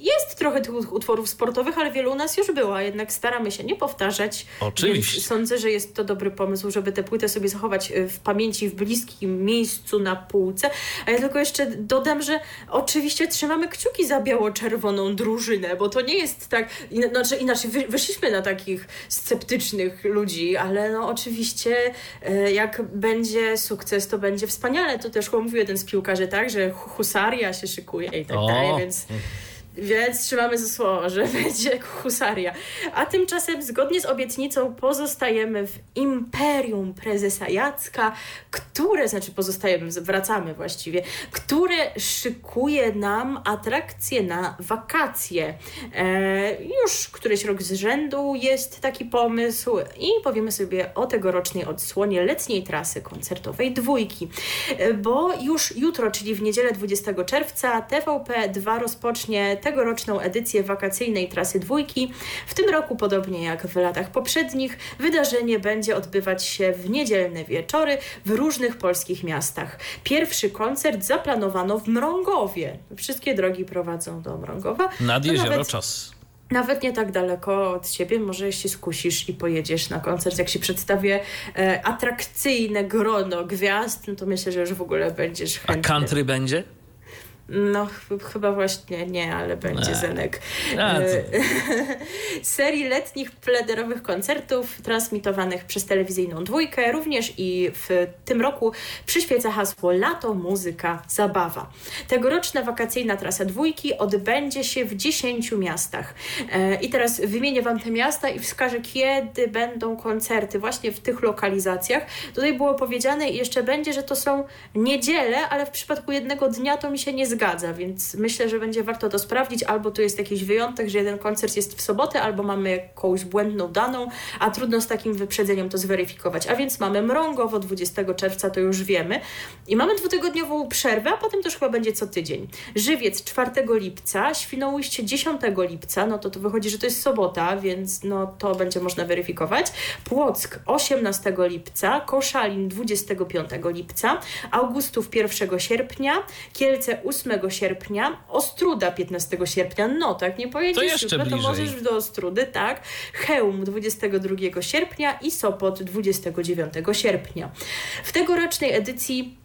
jest trochę tych utworów sportowych, ale wielu u nas już było, jednak staramy się nie powtarzać. Oczywiście. sądzę, że jest to dobry pomysł, żeby tę płytę sobie zachować y, w pamięci, w bliskim miejscu na półce. A ja tylko jeszcze dodam, że oczywiście trzymamy kciuki za biało-czerwoną drużynę, bo to nie jest tak, znaczy inaczej wyszliśmy na takich sceptycznych ludzi, ale no oczywiście y, jak będzie sukces, to będzie wspaniale. To też mówił jeden z piłkarzy, tak, że husaria się szykuje i tak dalej, więc... Więc trzymamy za słowo, że [laughs] będzie husaria. A tymczasem, zgodnie z obietnicą, pozostajemy w imperium prezesa Jacka, które, znaczy pozostajemy, wracamy właściwie, które szykuje nam atrakcje na wakacje. E, już któryś rok z rzędu jest taki pomysł i powiemy sobie o tegorocznej odsłonie letniej trasy koncertowej Dwójki. E, bo już jutro, czyli w niedzielę 20 czerwca, TVP2 rozpocznie tegoroczną edycję wakacyjnej trasy dwójki. W tym roku, podobnie jak w latach poprzednich, wydarzenie będzie odbywać się w niedzielne wieczory w różnych polskich miastach. Pierwszy koncert zaplanowano w Mrągowie. Wszystkie drogi prowadzą do Mrągowa. Nad jezioro nawet... czas nawet nie tak daleko od siebie, może się skusisz i pojedziesz na koncert. Jak się przedstawię e, atrakcyjne grono gwiazd, no to myślę, że już w ogóle będziesz chętny. A country będzie? No, ch chyba właśnie nie, ale będzie nie. Zenek. A, e, [laughs] Serii letnich plederowych koncertów transmitowanych przez telewizyjną dwójkę. Również i w tym roku przyświeca hasło Lato, muzyka, zabawa. Tegoroczna wakacyjna trasa dwójki odbędzie się w 10 miastach. E, I teraz wymienię Wam te miasta i wskażę, kiedy będą koncerty właśnie w tych lokalizacjach. Tutaj było powiedziane i jeszcze będzie, że to są niedziele, ale w przypadku jednego dnia to mi się nie zgadza zgadza, więc myślę, że będzie warto to sprawdzić. Albo tu jest jakiś wyjątek, że jeden koncert jest w sobotę, albo mamy jakąś błędną daną, a trudno z takim wyprzedzeniem to zweryfikować. A więc mamy Mrągowo 20 czerwca, to już wiemy. I mamy dwutygodniową przerwę, a potem też chyba będzie co tydzień. Żywiec 4 lipca, Świnoujście 10 lipca, no to to wychodzi, że to jest sobota, więc no to będzie można weryfikować. Płock 18 lipca, Koszalin 25 lipca, Augustów 1 sierpnia, Kielce 8 8 sierpnia, Ostruda 15 sierpnia, no tak, nie pojedziesz to jeszcze jutro, bliżej. to możesz do Ostrudy, tak. Chełm 22 sierpnia i Sopot 29 sierpnia. W tegorocznej edycji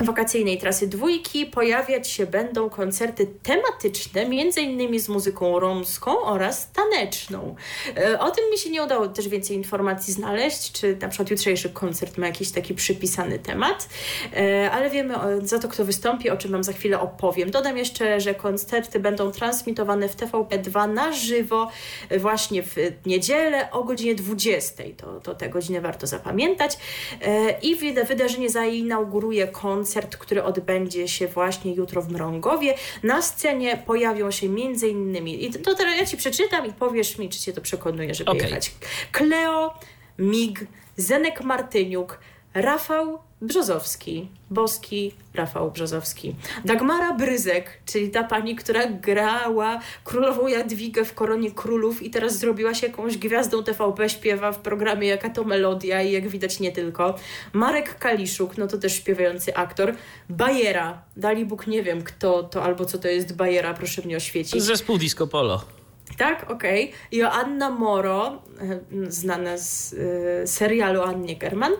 wakacyjnej trasy dwójki pojawiać się będą koncerty tematyczne, innymi z muzyką romską oraz taneczną. E, o tym mi się nie udało też więcej informacji znaleźć, czy na przykład jutrzejszy koncert ma jakiś taki przypisany temat, e, ale wiemy za to, kto wystąpi, o czym Wam za chwilę opowiem. Dodam jeszcze, że koncerty będą transmitowane w TVP2 na żywo właśnie w niedzielę o godzinie 20. To, to tę godzinę warto zapamiętać. E, I wydarzenie zainauguruje koncert koncert, który odbędzie się właśnie jutro w Mrągowie. Na scenie pojawią się między innymi, i to teraz ja Ci przeczytam i powiesz mi, czy Cię to przekonuje, żeby okay. jechać. Kleo, Mig, Zenek Martyniuk, Rafał Brzozowski, Boski Rafał Brzozowski. Dagmara Bryzek, czyli ta pani, która grała królową Jadwigę w Koronie Królów i teraz zrobiła się jakąś gwiazdą TVP, śpiewa w programie Jaka to Melodia i jak widać nie tylko. Marek Kaliszuk, no to też śpiewający aktor. Bajera, dali Bóg nie wiem kto to albo co to jest Bajera, proszę mnie oświecić. Zespół Disco Polo. Tak, okej. Okay. Joanna Moro, e, znana z y, serialu Annie German y,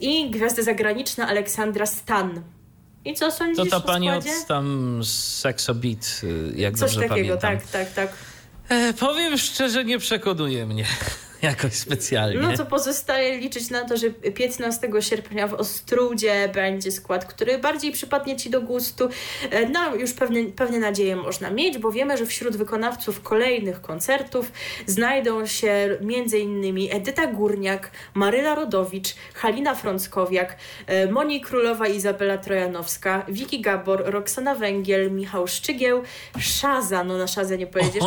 i gwiazda zagraniczna Aleksandra Stan. I co sądzisz To ta pani od tam Sexo Beat, jak Coś dobrze takiego, pamiętam. tak, tak, tak. E, powiem szczerze, nie przekonuje mnie. Jakoś specjalnie. No to pozostaje liczyć na to, że 15 sierpnia w Ostrudzie będzie skład, który bardziej przypadnie Ci do gustu. E, no już pewne, pewne nadzieje można mieć, bo wiemy, że wśród wykonawców kolejnych koncertów znajdą się m.in. Edyta Górniak, Maryla Rodowicz, Halina Frąckowiak, e, Moni Królowa, Izabela Trojanowska, Wiki Gabor, Roxana Węgiel, Michał Szczygieł, Szaza, no na Szazę nie pojedziesz,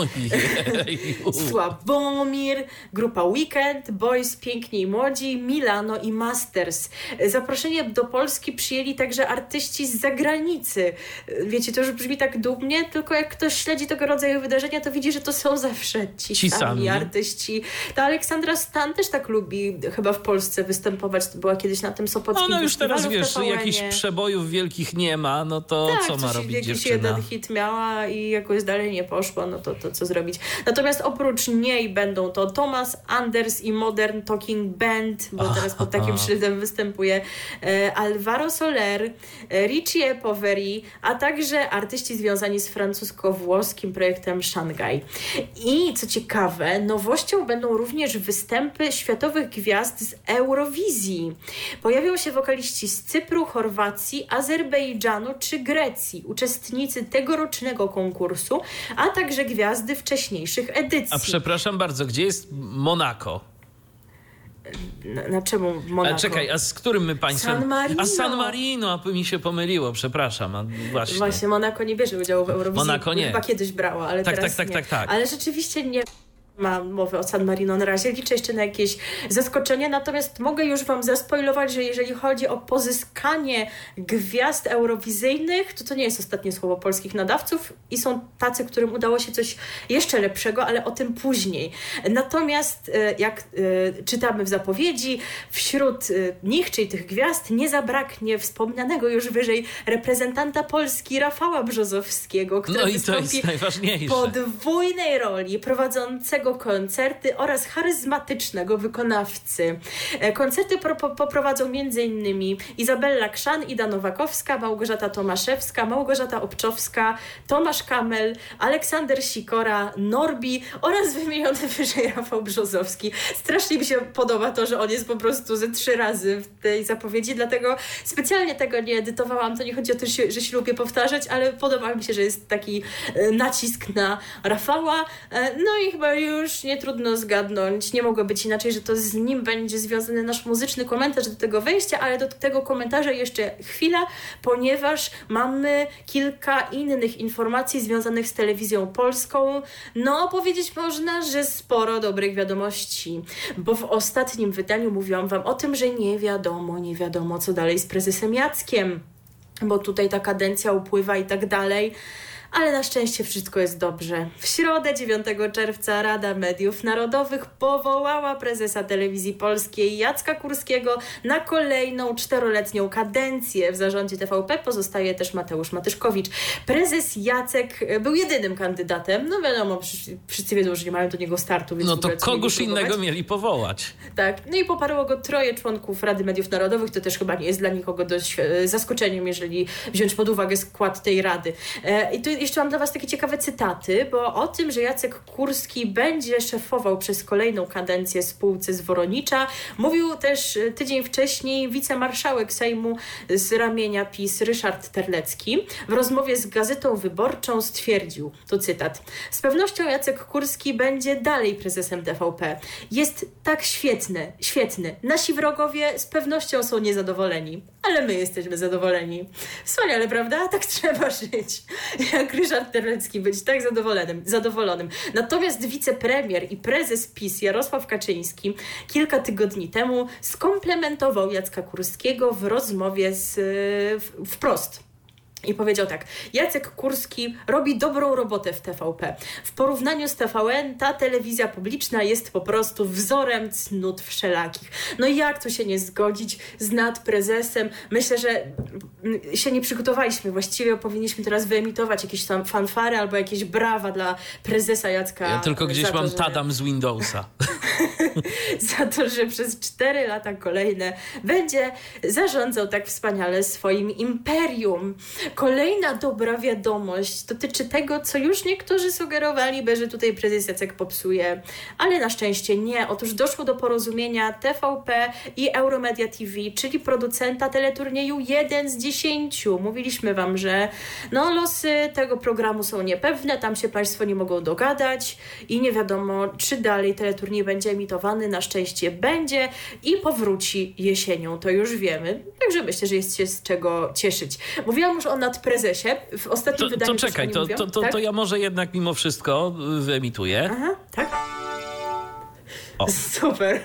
[laughs] Sławomir, grupa Weekend, Boys Piękni i Młodzi, Milano i Masters. Zaproszenie do Polski przyjęli także artyści z zagranicy. Wiecie, to już brzmi tak dumnie, tylko jak ktoś śledzi tego rodzaju wydarzenia, to widzi, że to są zawsze ci, ci sami, sami artyści. Ta Aleksandra Stan też tak lubi chyba w Polsce występować. To była kiedyś na tym Sopockim No, no już teraz wiesz, jakichś przebojów wielkich nie ma, no to tak, co ma robić jakiś dziewczyna? jeden hit miała i jakoś dalej nie poszło, no to, to co zrobić. Natomiast oprócz niej będą to Thomas Anders i Modern Talking Band, bo teraz pod takim szyldem występuje e, Alvaro Soler, e, Richie Poveri, a także artyści związani z francusko-włoskim projektem Shanghai. I co ciekawe, nowością będą również występy światowych gwiazd z Eurowizji. Pojawią się wokaliści z Cypru, Chorwacji, Azerbejdżanu czy Grecji, uczestnicy tegorocznego konkursu, a także gwiazdy wcześniejszych edycji. A przepraszam bardzo, gdzie jest Mon Monaco. Na, na, czemu Monaco? A czekaj, a z którym my państwem? San Marino. A San Marino, a mi się pomyliło, przepraszam. A właśnie. właśnie, Monaco nie bierze udziału w Eurowizji. Monaco nie. Chyba kiedyś brała, ale tak, teraz tak, tak, nie. tak, tak. Ale rzeczywiście nie ma mowy o San Marino na razie. Liczę jeszcze na jakieś zaskoczenie, natomiast mogę już Wam zaspoilować, że jeżeli chodzi o pozyskanie gwiazd eurowizyjnych, to to nie jest ostatnie słowo polskich nadawców i są tacy, którym udało się coś jeszcze lepszego, ale o tym później. Natomiast e, jak e, czytamy w zapowiedzi, wśród e, nich, czyli tych gwiazd, nie zabraknie wspomnianego już wyżej reprezentanta Polski Rafała Brzozowskiego, który no i to jest najważniejsze. podwójnej roli prowadzącego koncerty oraz charyzmatycznego wykonawcy. E, koncerty poprowadzą m.in. Izabella Krzan, Ida Nowakowska, Małgorzata Tomaszewska, Małgorzata Obczowska, Tomasz Kamel, Aleksander Sikora, Norbi oraz [laughs] wymieniony wyżej Rafał Brzozowski. Strasznie mi się podoba to, że on jest po prostu ze trzy razy w tej zapowiedzi, dlatego specjalnie tego nie edytowałam. To nie chodzi o to, że się lubię powtarzać, ale podoba mi się, że jest taki e, nacisk na Rafała. E, no i chyba już już nie trudno zgadnąć, nie mogło być inaczej, że to z nim będzie związany nasz muzyczny komentarz do tego wejścia, ale do tego komentarza jeszcze chwila, ponieważ mamy kilka innych informacji związanych z telewizją polską. No, powiedzieć można, że sporo dobrych wiadomości, bo w ostatnim wydaniu mówiłam Wam o tym, że nie wiadomo, nie wiadomo co dalej z prezesem Jackiem, bo tutaj ta kadencja upływa i tak dalej ale na szczęście wszystko jest dobrze. W środę 9 czerwca Rada Mediów Narodowych powołała prezesa telewizji polskiej Jacka Kurskiego na kolejną czteroletnią kadencję. W zarządzie TVP pozostaje też Mateusz Matyszkowicz. Prezes Jacek był jedynym kandydatem. No wiadomo, wszyscy wiedzą, że nie mają do niego startu. Więc no to kogoś innego mieli powołać. Tak. No i poparło go troje członków Rady Mediów Narodowych. To też chyba nie jest dla nikogo dość zaskoczeniem, jeżeli wziąć pod uwagę skład tej rady. E, I tu jeszcze mam dla Was takie ciekawe cytaty, bo o tym, że Jacek Kurski będzie szefował przez kolejną kadencję spółce z Woronicza, mówił też e, tydzień wcześniej wicemarszałek Sejmu z ramienia PiS Ryszard Terlecki. W rozmowie z Gazetą Wyborczą stwierdził, to cytat, z pewnością Jacek Kurski będzie dalej prezesem TVP. Jest tak świetny, świetny. Nasi wrogowie z pewnością są niezadowoleni, ale my jesteśmy zadowoleni. Wspaniale, prawda? Tak [laughs] trzeba żyć. Jak Ryszard Terlecki być tak zadowolonym, zadowolonym. Natomiast wicepremier i prezes PiS Jarosław Kaczyński kilka tygodni temu skomplementował Jacka Kurskiego w rozmowie z, wprost i powiedział tak: Jacek Kurski robi dobrą robotę w TVP. W porównaniu z TVN ta telewizja publiczna jest po prostu wzorem cnót wszelakich. No i jak tu się nie zgodzić z nadprezesem? Myślę, że się nie przygotowaliśmy. Właściwie powinniśmy teraz wyemitować jakieś tam fanfary albo jakieś brawa dla prezesa Jacka. Ja tylko gdzieś mam że... tadam z Windowsa. [laughs] za to, że przez cztery lata kolejne będzie zarządzał tak wspaniale swoim imperium. Kolejna dobra wiadomość dotyczy tego, co już niektórzy sugerowaliby, że tutaj prezes Jacek popsuje, ale na szczęście nie. Otóż doszło do porozumienia TVP i Euromedia TV, czyli producenta teleturnieju 1 z 10. Mówiliśmy Wam, że no, losy tego programu są niepewne, tam się Państwo nie mogą dogadać i nie wiadomo, czy dalej teleturniej będzie emitowany. Na szczęście będzie i powróci jesienią, to już wiemy. Także myślę, że jest się z czego cieszyć. Mówiłam już o nadprezesie. W ostatnim to, wydaniu to czekaj, to, to, to, tak? to, ja może jednak mimo wszystko wyemituję. Aha, tak? O. [laughs] Super.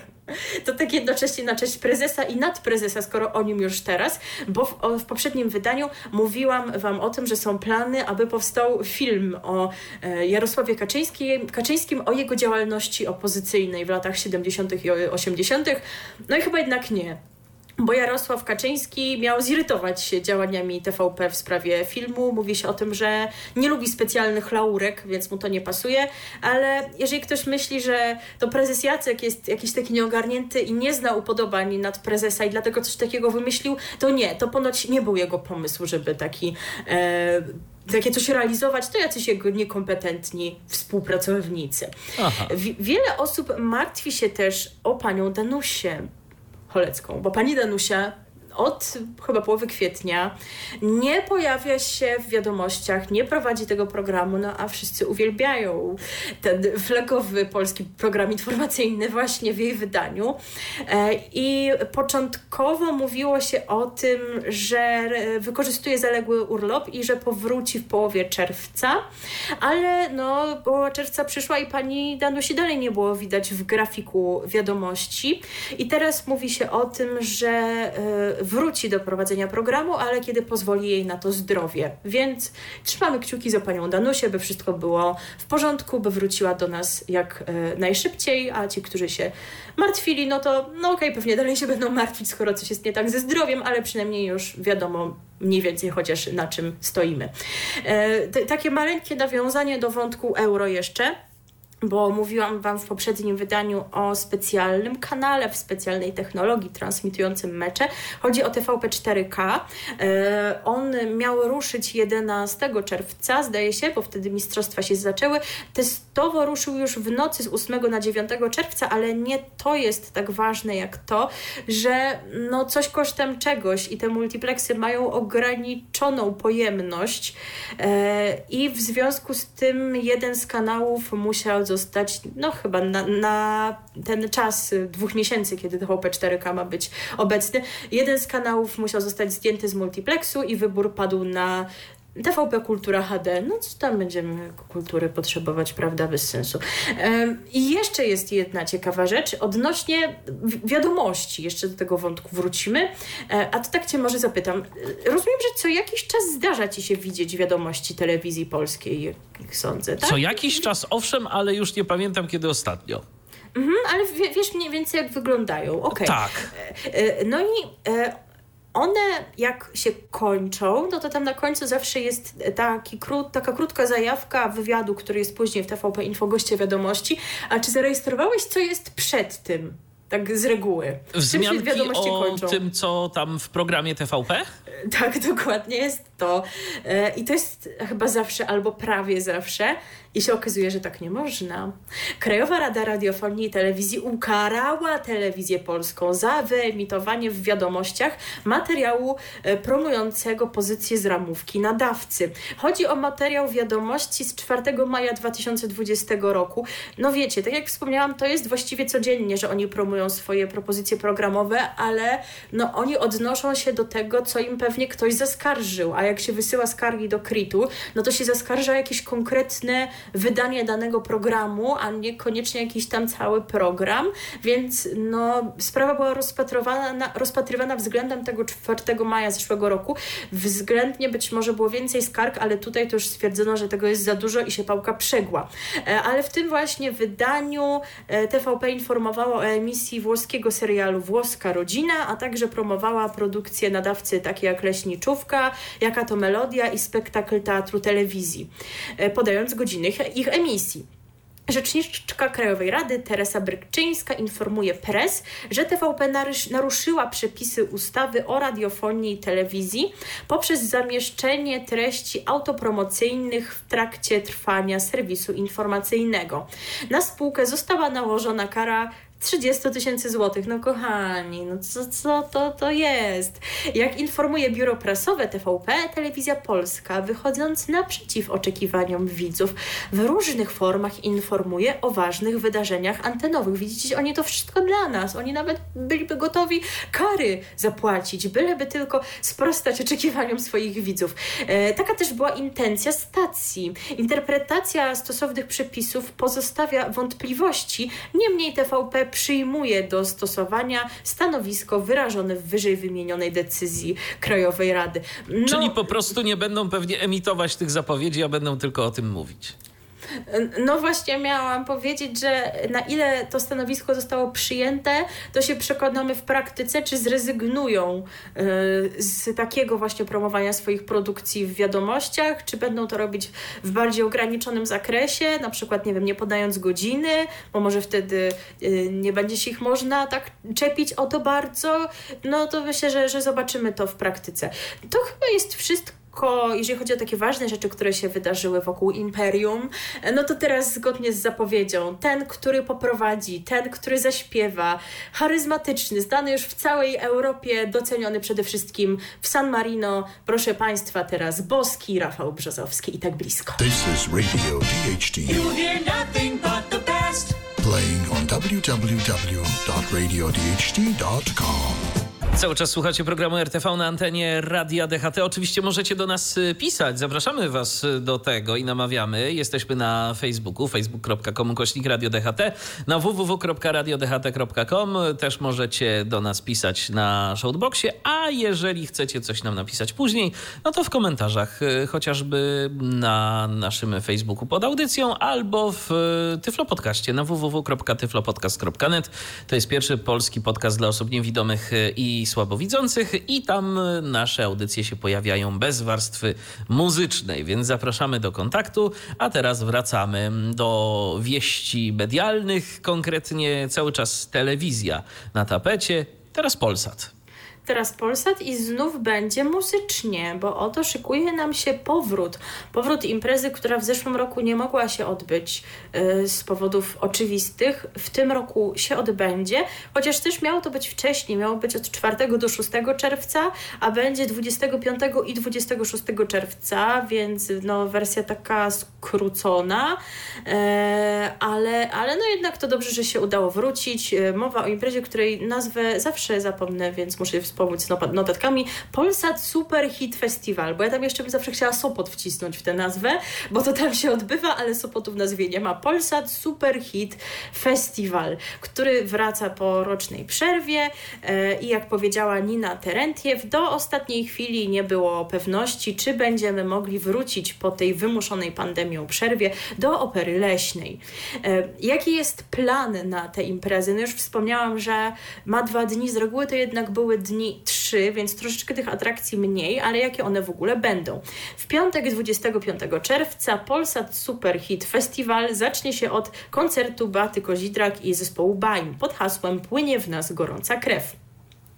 To tak jednocześnie na cześć prezesa i nadprezesa, skoro o nim już teraz, bo w, o, w, poprzednim wydaniu mówiłam Wam o tym, że są plany, aby powstał film o e, Jarosławie Kaczyńskim, Kaczyńskim, o jego działalności opozycyjnej w latach 70. i 80. No i chyba jednak nie bo Jarosław Kaczyński miał zirytować się działaniami TVP w sprawie filmu. Mówi się o tym, że nie lubi specjalnych laurek, więc mu to nie pasuje, ale jeżeli ktoś myśli, że to prezes Jacek jest jakiś taki nieogarnięty i nie zna upodobań nad prezesa i dlatego coś takiego wymyślił, to nie, to ponoć nie był jego pomysł, żeby taki... E, takie coś realizować, to jacyś jego niekompetentni współpracownicy. Wiele osób martwi się też o panią Danusię, Cholecką, bo pani Danusia od chyba połowy kwietnia nie pojawia się w wiadomościach, nie prowadzi tego programu, no a wszyscy uwielbiają ten flagowy polski program informacyjny właśnie w jej wydaniu. E, I początkowo mówiło się o tym, że wykorzystuje zaległy urlop i że powróci w połowie czerwca, ale no połowa czerwca przyszła i pani Danusi dalej nie było widać w grafiku wiadomości. I teraz mówi się o tym, że e, wróci do prowadzenia programu, ale kiedy pozwoli jej na to zdrowie. Więc trzymamy kciuki za panią Danusię, by wszystko było w porządku, by wróciła do nas jak e, najszybciej, a ci, którzy się martwili, no to no okej, okay, pewnie dalej się będą martwić, skoro coś jest nie tak ze zdrowiem, ale przynajmniej już wiadomo mniej więcej chociaż na czym stoimy. E, takie maleńkie nawiązanie do wątku euro jeszcze bo mówiłam Wam w poprzednim wydaniu o specjalnym kanale, w specjalnej technologii transmitującym mecze. Chodzi o TVP 4K. E, on miał ruszyć 11 czerwca, zdaje się, bo wtedy mistrzostwa się zaczęły. Testowo ruszył już w nocy z 8 na 9 czerwca, ale nie to jest tak ważne jak to, że no coś kosztem czegoś i te multiplexy mają ograniczoną pojemność e, i w związku z tym jeden z kanałów musiał zostać, no chyba na, na ten czas dwóch miesięcy, kiedy TVP 4K ma być obecny. Jeden z kanałów musiał zostać zdjęty z multiplexu i wybór padł na TVP Kultura HD, no co tam będziemy kultury potrzebować, prawda, bez sensu. I jeszcze jest jedna ciekawa rzecz odnośnie wiadomości, jeszcze do tego wątku wrócimy, e, a to tak Cię może zapytam. Rozumiem, że co jakiś czas zdarza Ci się widzieć wiadomości telewizji polskiej, jak sądzę, tak? Co jakiś czas, owszem, ale już nie pamiętam kiedy ostatnio. Mhm, ale wiesz mniej więcej jak wyglądają. Okay. Tak. E, e, no i one jak się kończą, no to tam na końcu zawsze jest taki krót, taka krótka zajawka wywiadu, który jest później w TVP Info Goście Wiadomości. A czy zarejestrowałeś, co jest przed tym? Tak z reguły. Wzmianki o kończą? tym, co tam w programie TVP? [laughs] Tak, dokładnie jest to. E, I to jest chyba zawsze, albo prawie zawsze. I się okazuje, że tak nie można. Krajowa Rada Radiofonii i Telewizji ukarała telewizję polską za wyemitowanie w wiadomościach materiału e, promującego pozycję z ramówki nadawcy. Chodzi o materiał wiadomości z 4 maja 2020 roku. No wiecie, tak jak wspomniałam, to jest właściwie codziennie, że oni promują swoje propozycje programowe, ale no oni odnoszą się do tego, co im pewnie ktoś zaskarżył, a jak się wysyła skargi do KRIT-u, no to się zaskarża jakieś konkretne wydanie danego programu, a niekoniecznie jakiś tam cały program, więc no, sprawa była rozpatrywana, rozpatrywana względem tego 4 maja zeszłego roku. Względnie być może było więcej skarg, ale tutaj to już stwierdzono, że tego jest za dużo i się pałka przegła. E, ale w tym właśnie wydaniu e, TVP informowała o emisji włoskiego serialu Włoska Rodzina, a także promowała produkcje nadawcy takie jak Leśniczówka, Jaka to Melodia i spektakl teatru telewizji, e, podając godziny ich emisji. Rzeczniczka Krajowej Rady Teresa Brykczyńska informuje pres, że TVP naruszyła przepisy ustawy o radiofonii i telewizji poprzez zamieszczenie treści autopromocyjnych w trakcie trwania serwisu informacyjnego. Na spółkę została nałożona kara 30 tysięcy złotych. No kochani, no co, co to, to jest? Jak informuje biuro prasowe TVP, Telewizja Polska, wychodząc naprzeciw oczekiwaniom widzów, w różnych formach informuje o ważnych wydarzeniach antenowych. Widzicie, oni to wszystko dla nas. Oni nawet byliby gotowi kary zapłacić, byleby tylko sprostać oczekiwaniom swoich widzów. E, taka też była intencja stacji. Interpretacja stosownych przepisów pozostawia wątpliwości, niemniej TVP przyjmuje do stosowania stanowisko wyrażone w wyżej wymienionej decyzji Krajowej Rady. No, Czyli po prostu nie będą pewnie emitować tych zapowiedzi, a będą tylko o tym mówić. No właśnie miałam powiedzieć, że na ile to stanowisko zostało przyjęte, to się przekonamy w praktyce, czy zrezygnują y, z takiego właśnie promowania swoich produkcji w wiadomościach, czy będą to robić w bardziej ograniczonym zakresie, na przykład, nie wiem, nie podając godziny, bo może wtedy y, nie będzie się ich można tak czepić o to bardzo. No to myślę, że, że zobaczymy to w praktyce. To chyba jest wszystko tylko jeżeli chodzi o takie ważne rzeczy, które się wydarzyły wokół Imperium, no to teraz zgodnie z zapowiedzią, ten, który poprowadzi, ten, który zaśpiewa, charyzmatyczny, znany już w całej Europie, doceniony przede wszystkim w San Marino, proszę Państwa, teraz Boski, Rafał Brzozowski i tak blisko. This is Radio DHT. You hear nothing but the best. Playing on www.radiodht.com. Cały czas słuchacie programu RTV na antenie Radia DHT. Oczywiście możecie do nas y, pisać. Zapraszamy Was y, do tego i namawiamy. Jesteśmy na Facebooku, facebook.com kośnik Radio DHT, na www.radiodht.com. Też możecie do nas pisać na shoutboxie, a jeżeli chcecie coś nam napisać później, no to w komentarzach, y, chociażby na naszym Facebooku pod audycją albo w Tyflo Podcaście na www.tyflopodcast.net. To jest pierwszy polski podcast dla osób niewidomych i słabowidzących i tam nasze audycje się pojawiają bez warstwy muzycznej, więc zapraszamy do kontaktu. A teraz wracamy do wieści medialnych, konkretnie cały czas telewizja na tapecie, teraz Polsat teraz Polsat i znów będzie muzycznie, bo oto szykuje nam się powrót. Powrót imprezy, która w zeszłym roku nie mogła się odbyć yy, z powodów oczywistych. W tym roku się odbędzie, chociaż też miało to być wcześniej, miało być od 4 do 6 czerwca, a będzie 25 i 26 czerwca, więc no, wersja taka skrócona, yy, ale, ale no jednak to dobrze, że się udało wrócić. Yy, mowa o imprezie, której nazwę zawsze zapomnę, więc muszę wspomnieć wspomóc notatkami, Polsat Super Hit Festival, bo ja tam jeszcze bym zawsze chciała Sopot wcisnąć w tę nazwę, bo to tam się odbywa, ale Sopotu w nazwie nie ma. Polsat Super Hit Festival, który wraca po rocznej przerwie e, i jak powiedziała Nina Terentiew, do ostatniej chwili nie było pewności, czy będziemy mogli wrócić po tej wymuszonej pandemią przerwie do opery leśnej. E, jaki jest plan na tę imprezę? No już wspomniałam, że ma dwa dni, z reguły to jednak były dni trzy, więc troszeczkę tych atrakcji mniej, ale jakie one w ogóle będą? W piątek 25 czerwca Polsat Super Hit Festival zacznie się od koncertu Baty Kozidrak i zespołu Baim pod hasłem Płynie w nas gorąca krew.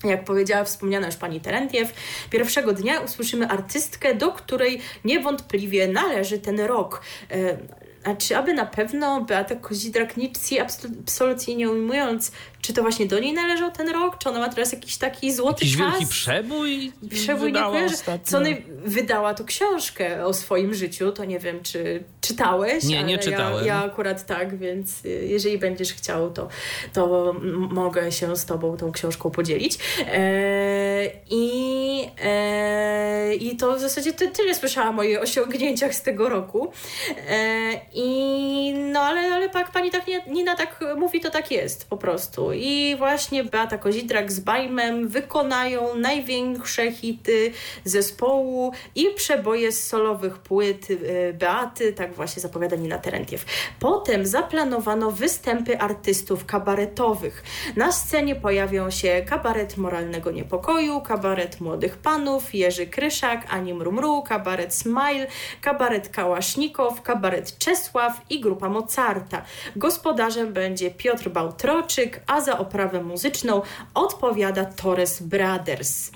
Jak powiedziała wspomniana już pani Terentiew, pierwszego dnia usłyszymy artystkę, do której niewątpliwie należy ten rok. E, a aby na pewno Beata Kozidrak-Nicki, absolutnie nie ujmując, czy to właśnie do niej należał ten rok, czy ona ma teraz jakiś taki złoty jakiś czas? wielki przebój Przebój nie kojarzę. Co nej- wydała tu książkę o swoim życiu, to nie wiem, czy czytałeś? Nie, nie czytałem. Ja, ja akurat tak, więc y, jeżeli będziesz chciał, to, to mogę się z tobą tą książką podzielić. E, I, e, I to w zasadzie ty, tyle słyszałam o jej osiągnięciach z tego roku. E, I no ale, ale tak, pani tak nie, Nina tak mówi, to tak jest po prostu. I właśnie Beata Kozidrak z Bajmem wykonają największe hity zespołu i przeboje z solowych płyt y, Beaty, tak właśnie zapowiada Nina Terentiew. Potem zaplanowano występy artystów kabaretowych. Na scenie pojawią się kabaret moralnego niepokoju, kabaret młodych panów, Jerzy Kryszak, Ani Mrumru, kabaret Smile, kabaret Kałasznikow, kabaret Czesław i grupa Mozarta. Gospodarzem będzie Piotr Bałtroczyk, a za oprawę muzyczną odpowiada Torres Brothers.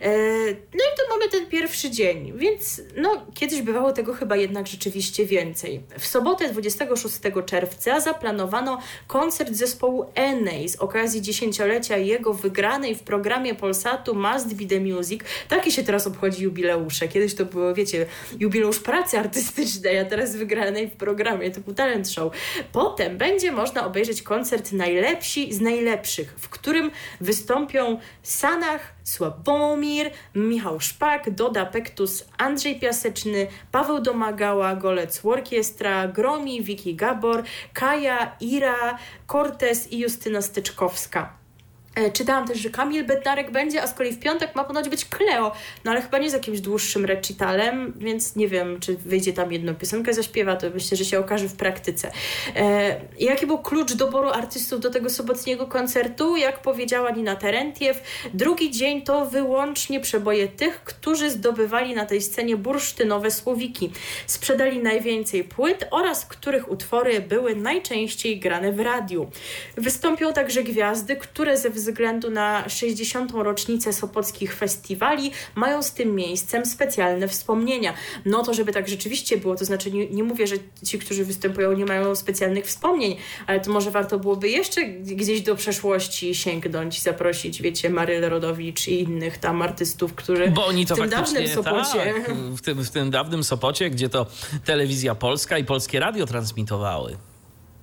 E, no i to mamy ten pierwszy dzień, więc no, kiedyś bywało tego chyba jednak rzeczywiście więcej. W sobotę 26 czerwca zaplanowano koncert zespołu Enei z okazji dziesięciolecia jego wygranej w programie Polsatu Must Be The Music. Takie się teraz obchodzi jubileusze. Kiedyś to było, wiecie, jubileusz pracy artystycznej, a teraz wygranej w programie. To był talent show. Potem będzie można obejrzeć koncert Najlepsi z Najlepszych, w którym wystąpią Sanach, Sławomir, Michał Szpak, Doda Pektus, Andrzej Piaseczny, Paweł Domagała, Golec Orkiestra, Gromi, Wiki Gabor, Kaja, Ira, Cortez i Justyna Styczkowska. E, czytałam też, że Kamil Bednarek będzie, a z kolei w piątek ma ponoć być Cleo, no ale chyba nie z jakimś dłuższym recitalem, więc nie wiem, czy wyjdzie tam jedną piosenkę, zaśpiewa, to myślę, że się okaże w praktyce. E, jaki był klucz doboru artystów do tego sobotniego koncertu? Jak powiedziała Nina Terentiew, drugi dzień to wyłącznie przeboje tych, którzy zdobywali na tej scenie bursztynowe słowiki. Sprzedali najwięcej płyt oraz których utwory były najczęściej grane w radiu. Wystąpią także gwiazdy, które ze względu na 60. rocznicę Sopockich Festiwali mają z tym miejscem specjalne wspomnienia. No to, żeby tak rzeczywiście było, to znaczy nie, nie mówię, że ci, którzy występują nie mają specjalnych wspomnień, ale to może warto byłoby jeszcze gdzieś do przeszłości sięgnąć, zaprosić, wiecie, Marylę Rodowicz i innych tam artystów, którzy Bo oni to w tym dawnym Sopocie... Tak, w, tym, w tym dawnym Sopocie, gdzie to telewizja polska i polskie radio transmitowały.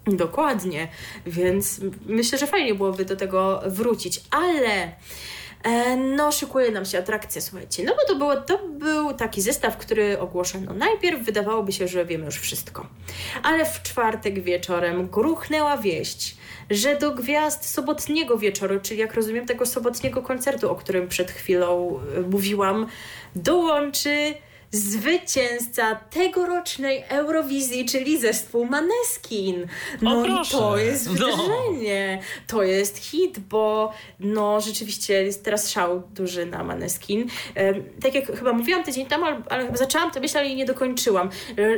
Dokładnie, więc myślę, że fajnie byłoby do tego wrócić, ale e, no szykuje nam się atrakcja, słuchajcie, no bo to, było, to był taki zestaw, który ogłoszono. Najpierw, wydawałoby się, że wiemy już wszystko, ale w czwartek wieczorem gruchnęła wieść, że do gwiazd sobotniego wieczoru, czyli jak rozumiem tego sobotniego koncertu, o którym przed chwilą e, mówiłam, dołączy zwycięzca tegorocznej Eurowizji, czyli zespół Maneskin. No i to jest no. wydarzenie. No. To jest hit, bo no rzeczywiście jest teraz szał duży na Maneskin. Tak jak chyba mówiłam tydzień temu, ale chyba zaczęłam to myśleć, ale nie dokończyłam,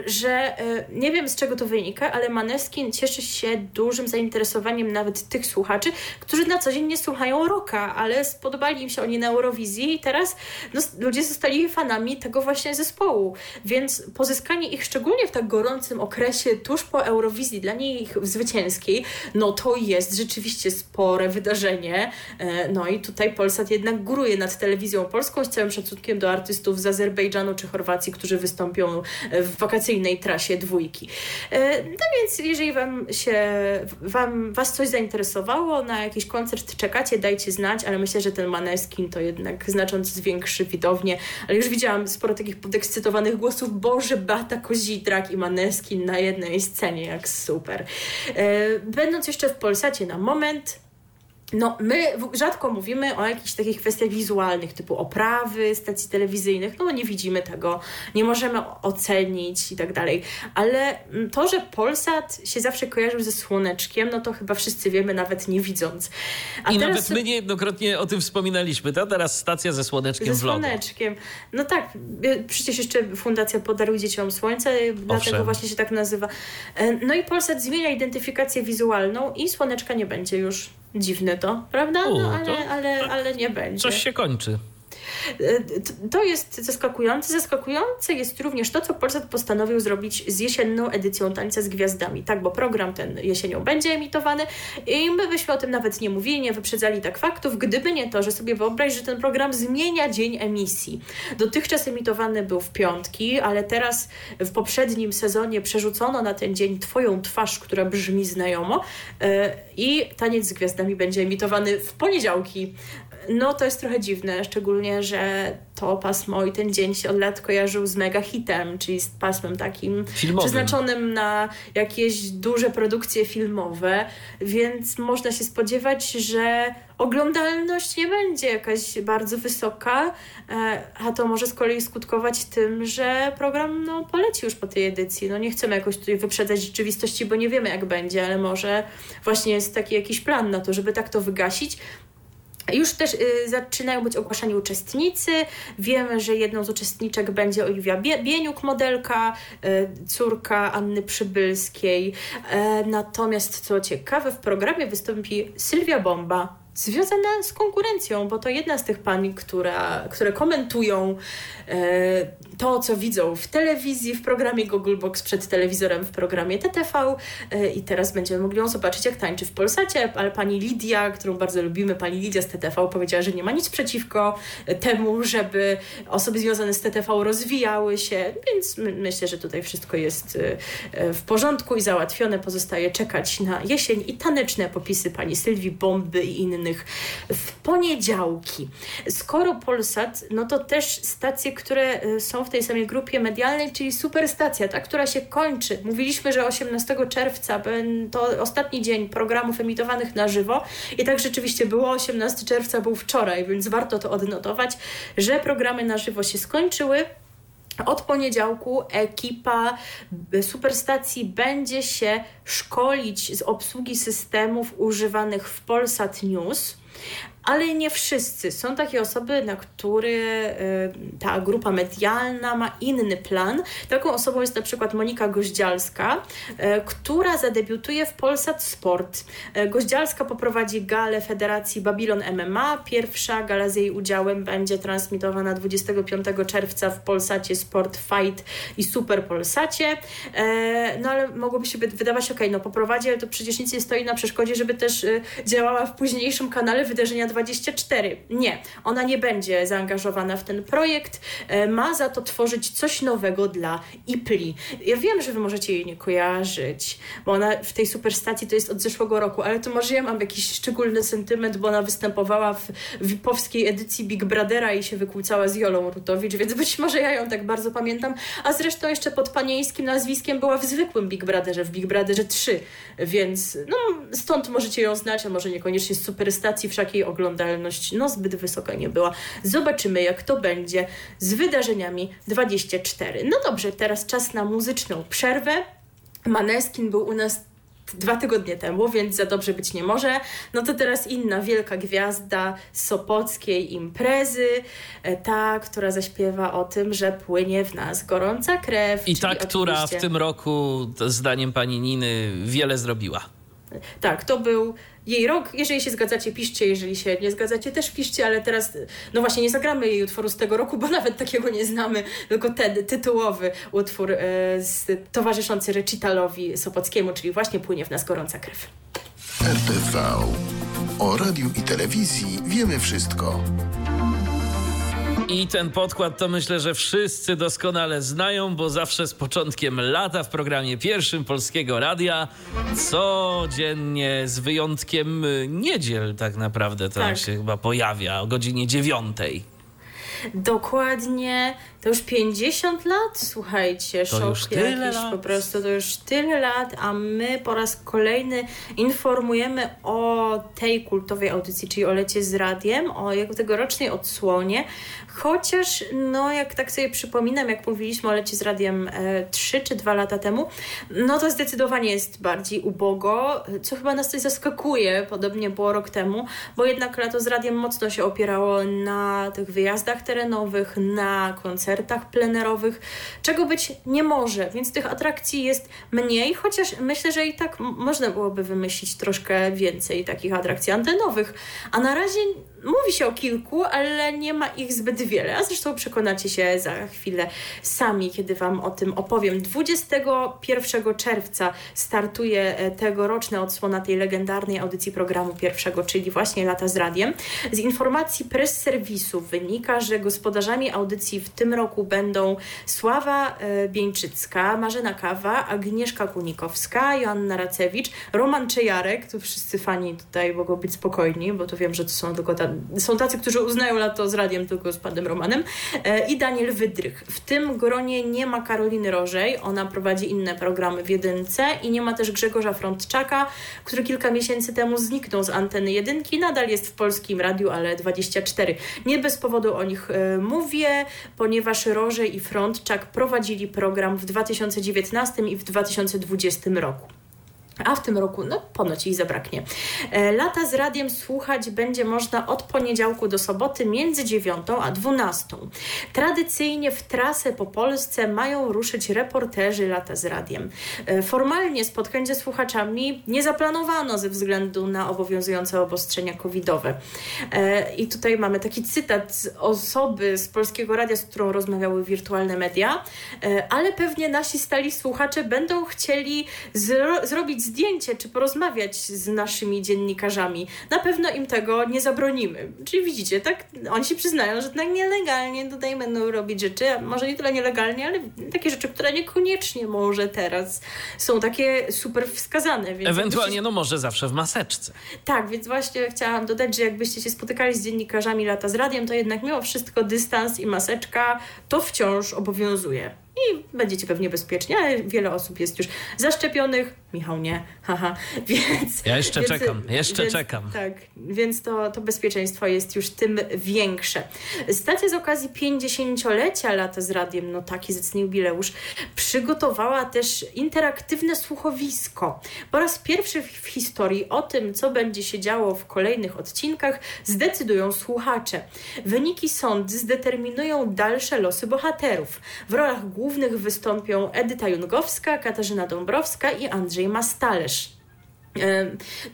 że e, nie wiem z czego to wynika, ale Maneskin cieszy się dużym zainteresowaniem nawet tych słuchaczy, którzy na co dzień nie słuchają rocka, ale spodobali im się oni na Eurowizji i teraz no, ludzie zostali fanami tego właśnie zespołu, więc pozyskanie ich szczególnie w tak gorącym okresie tuż po Eurowizji, dla nich zwycięskiej, no to jest rzeczywiście spore wydarzenie. E, no i tutaj Polsat jednak góruje nad telewizją polską z całym szacunkiem do artystów z Azerbejdżanu czy Chorwacji, którzy wystąpią w wakacyjnej trasie dwójki. E, no więc jeżeli wam się, wam, was coś zainteresowało, na jakiś koncert czekacie, dajcie znać, ale myślę, że ten Maneskin to jednak znacząco zwiększy widownię, ale już widziałam sporo takich podekscytowanych głosów, Boże, Bata Kozidrak i Maneskin na jednej scenie, jak super. E, będąc jeszcze w Polsacie na moment, no, my rzadko mówimy o jakichś takich kwestiach wizualnych, typu oprawy stacji telewizyjnych, no nie widzimy tego, nie możemy ocenić i tak dalej, ale mm, to, że Polsat się zawsze kojarzył ze Słoneczkiem, no to chyba wszyscy wiemy, nawet nie widząc. A I teraz... nawet my niejednokrotnie o tym wspominaliśmy, to teraz stacja ze Słoneczkiem ze Słoneczkiem. No tak, y, przecież jeszcze Fundacja Podaruj Dzieciom Słońce, Owszem. dlatego właśnie się tak nazywa. E, no i Polsat zmienia identyfikację wizualną i Słoneczka nie będzie już. Dziwne to, prawda? No, ale, ale, ale nie będzie. Coś się kończy. To jest zaskakujące. Zaskakujące jest również to, co Polsat postanowił zrobić z jesienną edycją Tańca z Gwiazdami. Tak, bo program ten jesienią będzie emitowany i my byśmy o tym nawet nie mówili, nie wyprzedzali tak faktów, gdyby nie to, że sobie wyobraź, że ten program zmienia dzień emisji. Dotychczas emitowany był w piątki, ale teraz w poprzednim sezonie przerzucono na ten dzień Twoją twarz, która brzmi znajomo e, i Taniec z Gwiazdami będzie emitowany w poniedziałki. No to jest trochę dziwne, szczególnie, że to pasmo i ten dzień się od lat kojarzył z mega hitem, czyli z pasmem takim Filmowym. przeznaczonym na jakieś duże produkcje filmowe, więc można się spodziewać, że oglądalność nie będzie jakaś bardzo wysoka, e, a to może z kolei skutkować tym, że program no, poleci już po tej edycji. No nie chcemy jakoś tutaj wyprzedzać rzeczywistości, bo nie wiemy jak będzie, ale może właśnie jest taki jakiś plan na to, żeby tak to wygasić. Już też y, zaczynają być ogłaszani uczestnicy. Wiemy, że jedną z uczestniczek będzie Oliwia Bieniuk, modelka, y, córka Anny Przybylskiej. E, natomiast co ciekawe, w programie wystąpi Sylwia Bomba, związana z konkurencją, bo to jedna z tych pań, która, które komentują e, to, co widzą w telewizji, w programie Google Box przed telewizorem, w programie TTV e, i teraz będziemy mogli ją zobaczyć, jak tańczy w Polsacie, ale pani Lidia, którą bardzo lubimy, pani Lidia z TTV powiedziała, że nie ma nic przeciwko temu, żeby osoby związane z TTV rozwijały się, więc my, myślę, że tutaj wszystko jest e, w porządku i załatwione. Pozostaje czekać na jesień i taneczne popisy pani Sylwii Bomby i innych w poniedziałki. Skoro Polsat, no to też stacje, które y, są w tej samej grupie medialnej, czyli Superstacja, ta, która się kończy. Mówiliśmy, że 18 czerwca to ostatni dzień programów emitowanych na żywo i tak rzeczywiście było. 18 czerwca był wczoraj, więc warto to odnotować, że programy na żywo się skończyły. Od poniedziałku ekipa Superstacji będzie się szkolić z obsługi systemów używanych w Polsat News ale nie wszyscy. Są takie osoby, na które y, ta grupa medialna ma inny plan. Taką osobą jest na przykład Monika Goździalska, y, która zadebiutuje w Polsat Sport. Y, Goździalska poprowadzi galę Federacji Babylon MMA. Pierwsza gala z jej udziałem będzie transmitowana 25 czerwca w Polsacie Sport Fight i Super Polsacie. No ale mogłoby się wydawać, ok, no poprowadzi, ale to przecież nic nie stoi na przeszkodzie, żeby też działała w późniejszym kanale wydarzenia 24. Nie, ona nie będzie zaangażowana w ten projekt, e, ma za to tworzyć coś nowego dla IPLI. Ja wiem, że wy możecie jej nie kojarzyć, bo ona w tej superstacji to jest od zeszłego roku, ale to może ja mam jakiś szczególny sentyment, bo ona występowała w VIP-owskiej edycji Big Brothera i się wykłócała z Jolą Rutowicz, więc być może ja ją tak bardzo pamiętam, a zresztą jeszcze pod panieńskim nazwiskiem była w zwykłym Big Brotherze, w Big Brotherze 3, więc no stąd możecie ją znać, a może niekoniecznie z superstacji, wszak jej oglądać oglądalność no zbyt wysoka nie była. Zobaczymy, jak to będzie z wydarzeniami 24. No dobrze, teraz czas na muzyczną przerwę. Maneskin był u nas dwa tygodnie temu, więc za dobrze być nie może. No to teraz inna wielka gwiazda sopockiej imprezy, e, ta, która zaśpiewa o tym, że płynie w nas gorąca krew. I ta, która oczywiście... w tym roku, zdaniem pani Niny, wiele zrobiła. Tak, to był jej rok. Jeżeli się zgadzacie, piszcie, jeżeli się nie zgadzacie, też piszcie, ale teraz, no właśnie, nie zagramy jej utworu z tego roku, bo [laughs] nawet takiego nie znamy, tylko ten tytułowy utwór z, towarzyszący recitalowi Sopockiemu, czyli właśnie Płynie w nas gorąca krew. RTV. O radiu i telewizji wiemy wszystko. I ten podkład to myślę, że wszyscy doskonale znają, bo zawsze z początkiem lata w programie pierwszym Polskiego Radia codziennie z wyjątkiem niedziel tak naprawdę to Tak. się chyba pojawia o godzinie dziewiątej. Dokładnie, to już 50 lat, słuchajcie, To szok już tyle jakiś lat. po prostu, to już tyle lat, a my po raz kolejny informujemy o tej kultowej audycji, czyli o Lecie z Radiem, o jego tegorocznej odsłonie, chociaż no jak tak sobie przypominam, jak mówiliśmy o Lecie z Radiem e, 3 czy 2 lata temu, no to zdecydowanie jest bardziej ubogo, co chyba nas coś zaskakuje, podobnie było rok temu, bo jednak Lato z Radiem mocno się opierało na tych wyjazdach terenowych, na koncertach plenerowych, czego być nie może, więc tych atrakcji jest mniej, chociaż myślę, że i tak można byłoby wymyślić troszkę więcej takich atrakcji antenowych, a na razie mówi się o kilku, ale nie ma ich zbyt wiele, a zresztą przekonacie się za chwilę sami, kiedy Wam o tym opowiem. 21 czerwca startuje e, tegoroczna odsłona tej legendarnej audycji programu pierwszego, czyli właśnie Lata z Radiem. Z informacji press serwisu wynika, że gospodarzami audycji w tym roku będą Sława e, Bieńczycka, Marzena Kawa, Agnieszka Kunikowska, Joanna Racewicz, Roman Czejarek, tu wszyscy fani tutaj mogą być spokojni, bo to wiem, że to są tylko są tacy, którzy uznają lato z radiem tylko z panem Romanem e, i Daniel Wydrych. W tym gronie nie ma Karoliny Rożej, ona prowadzi inne programy w jedynce i nie ma też Grzegorza Frontczaka, który kilka miesięcy temu zniknął z anteny jedynki, nadal jest w polskim radiu, ale 24. Nie bez powodu o nich e, mówię, ponieważ Rożej i Frontczak prowadzili program w 2019 i w 2020 roku. A w tym roku, no ponoć jej zabraknie. E, Lata z radiem słuchać będzie można od poniedziałku do soboty między 9 a 12. Tradycyjnie w trasę po Polsce mają ruszyć reporterzy Lata z radiem. E, Formalnie spotkań ze słuchaczami nie zaplanowano ze względu na obowiązujące obostrzenia covidowe. E, I tutaj mamy taki cytat z osoby z Polskiego Radia, z którą rozmawiały wirtualne media, ale pewnie nasi stali słuchacze będą chcieli zro- zrobić zdjęcie czy porozmawiać z naszymi dziennikarzami. Na pewno im tego nie zabronimy. Czyli widzicie, tak? Oni się przyznają, że tak nielegalnie tutaj będą robić rzeczy, a może nie tyle nielegalnie, ale takie rzeczy, które niekoniecznie może teraz są takie super wskazane. Ewentualnie, no może zawsze w maseczce. tak, więc właśnie chciałam dodać, że jakbyście się spotykali z dziennikarzami lata z radiem, to jednak mimo wszystko dystans i maseczka to wciąż obowiązuje. I będziecie pewnie bezpieczni, ale wiele osób jest już zaszczepionych. Michał nie, haha. [laughs] Więc, Ja jeszcze więc, czekam, jeszcze więc, czekam. Tak, więc to, to bezpieczeństwo jest już tym większe. Stacja z okazji 50-lecia lata z radiem, no taki zacny jubileusz, przygotowała też interaktywne słuchowisko. Po raz pierwszy w, w historii o tym, co będzie się działo w kolejnych odcinkach, zdecydują słuchacze. Wyniki sądy zdeterminują dalsze losy bohaterów. W rolach głównych wystąpią Edyta Jungowska, Katarzyna Dąbrowska i Andrzej Mastalerz.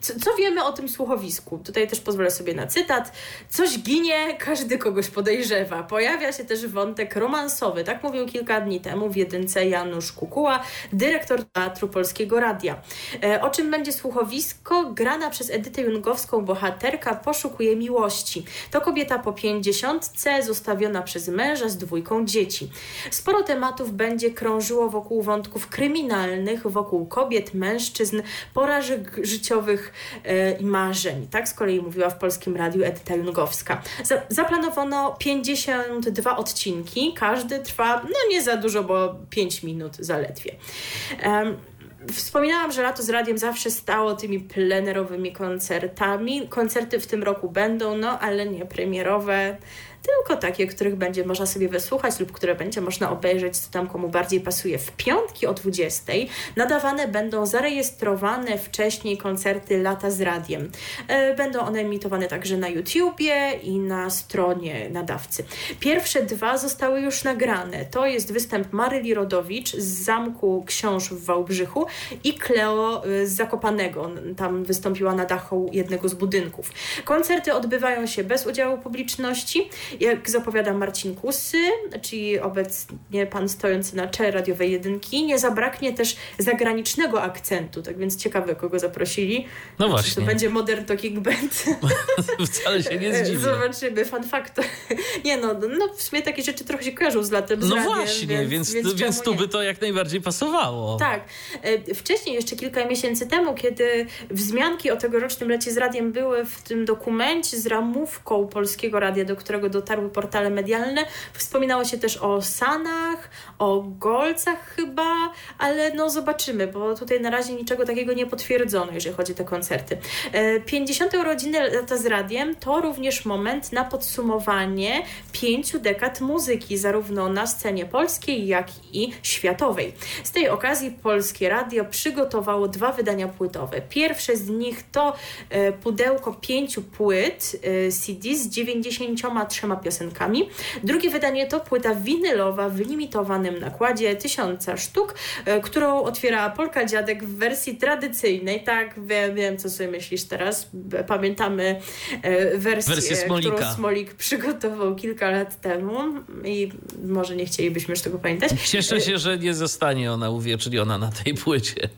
Co, co wiemy o tym słuchowisku? Tutaj też pozwolę sobie na cytat. Coś ginie, każdy kogoś podejrzewa. Pojawia się też wątek romansowy. Tak mówił kilka dni temu w jedynce Janusz Kukuła, dyrektor Teatru Polskiego Radia. E, O czym będzie słuchowisko? Grana przez Edytę Jungowską bohaterka poszukuje miłości. To kobieta po pięćdziesiątce, zostawiona przez męża z dwójką dzieci. Sporo tematów będzie krążyło wokół wątków kryminalnych, wokół kobiet, mężczyzn, porażek życiowych e, i marzeń. Tak z kolei mówiła w Polskim Radiu Edyta Jungowska. Za, zaplanowano 52 odcinki, każdy trwa no nie za dużo, bo 5 minut zaledwie. Wspominałam, że lato z radiem zawsze stało tymi plenerowymi koncertami. Koncerty w tym roku będą, no ale nie premierowe, tylko takie, których będzie można sobie wysłuchać lub które będzie można obejrzeć, co tam komu bardziej pasuje. W piątki o 20 nadawane będą zarejestrowane wcześniej koncerty Lata z Radiem. E, Będą one emitowane także na YouTubie i na stronie nadawcy. Pierwsze dwa zostały już nagrane. To jest występ Maryli Rodowicz z Zamku Książ w Wałbrzychu i Kleo z Zakopanego. Tam wystąpiła na dachu jednego z budynków. Koncerty odbywają się bez udziału publiczności. Jak zapowiada Marcin Kusy, czyli obecnie pan stojący na czele radiowej jedynki, nie zabraknie też zagranicznego akcentu, tak więc ciekawe, kogo zaprosili. No właśnie. Czy to będzie Modern Talking Band? [laughs] Wcale się nie [laughs] zdziwię. Zobaczymy, fun fact. [laughs] Nie no, no w sumie takie rzeczy trochę się kojarzą z latem z No radiem, właśnie, więc, więc, więc, więc, tu nie? by to jak najbardziej pasowało. Tak. E, Wcześniej, jeszcze kilka miesięcy temu, kiedy wzmianki o tegorocznym lecie z radiem były w tym dokumencie z ramówką Polskiego Radia, do którego dotarły portale medialne, wspominało się też o Sanach, o Golcach chyba, ale no zobaczymy, bo tutaj na razie niczego takiego nie potwierdzono, jeżeli chodzi o te koncerty. E, 50. urodziny lata z radiem to również moment na podsumowanie pięciu dekad muzyki, zarówno na scenie polskiej, jak i światowej. Z tej okazji Polskie Radio przygotowało dwa wydania płytowe. Pierwsze z nich to e, pudełko pięciu płyt e, CD z 93 piosenkami. Drugie wydanie to płyta winylowa w limitowanym nakładzie tysiąca sztuk, e, którą otwiera Polka Dziadek w wersji tradycyjnej. Tak, wiem, wiem co sobie myślisz teraz. Pamiętamy e, wersję, Wersję Smolika. którą Smolik przygotował kilka lat temu i może nie chcielibyśmy już tego pamiętać. Cieszę się, że nie zostanie ona uwieczniona na tej płycie.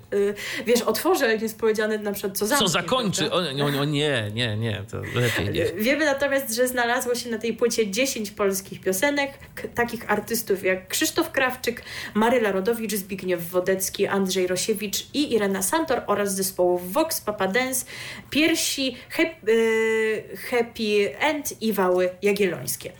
Wiesz, otworzę, jak jest powiedziane na przykład co zamknie. Co zakończy? O, o, o nie, nie, nie, to lepiej nie. Wiemy natomiast, że znalazło się na tej płycie 10 polskich piosenek, takich artystów jak Krzysztof Krawczyk, Maryla Rodowicz, Zbigniew Wodecki, Andrzej Rosiewicz i Irena Santor oraz zespołów Vox, Papa Dance, Piersi, Hep, y, Happy End i Wały Jagiellońskie.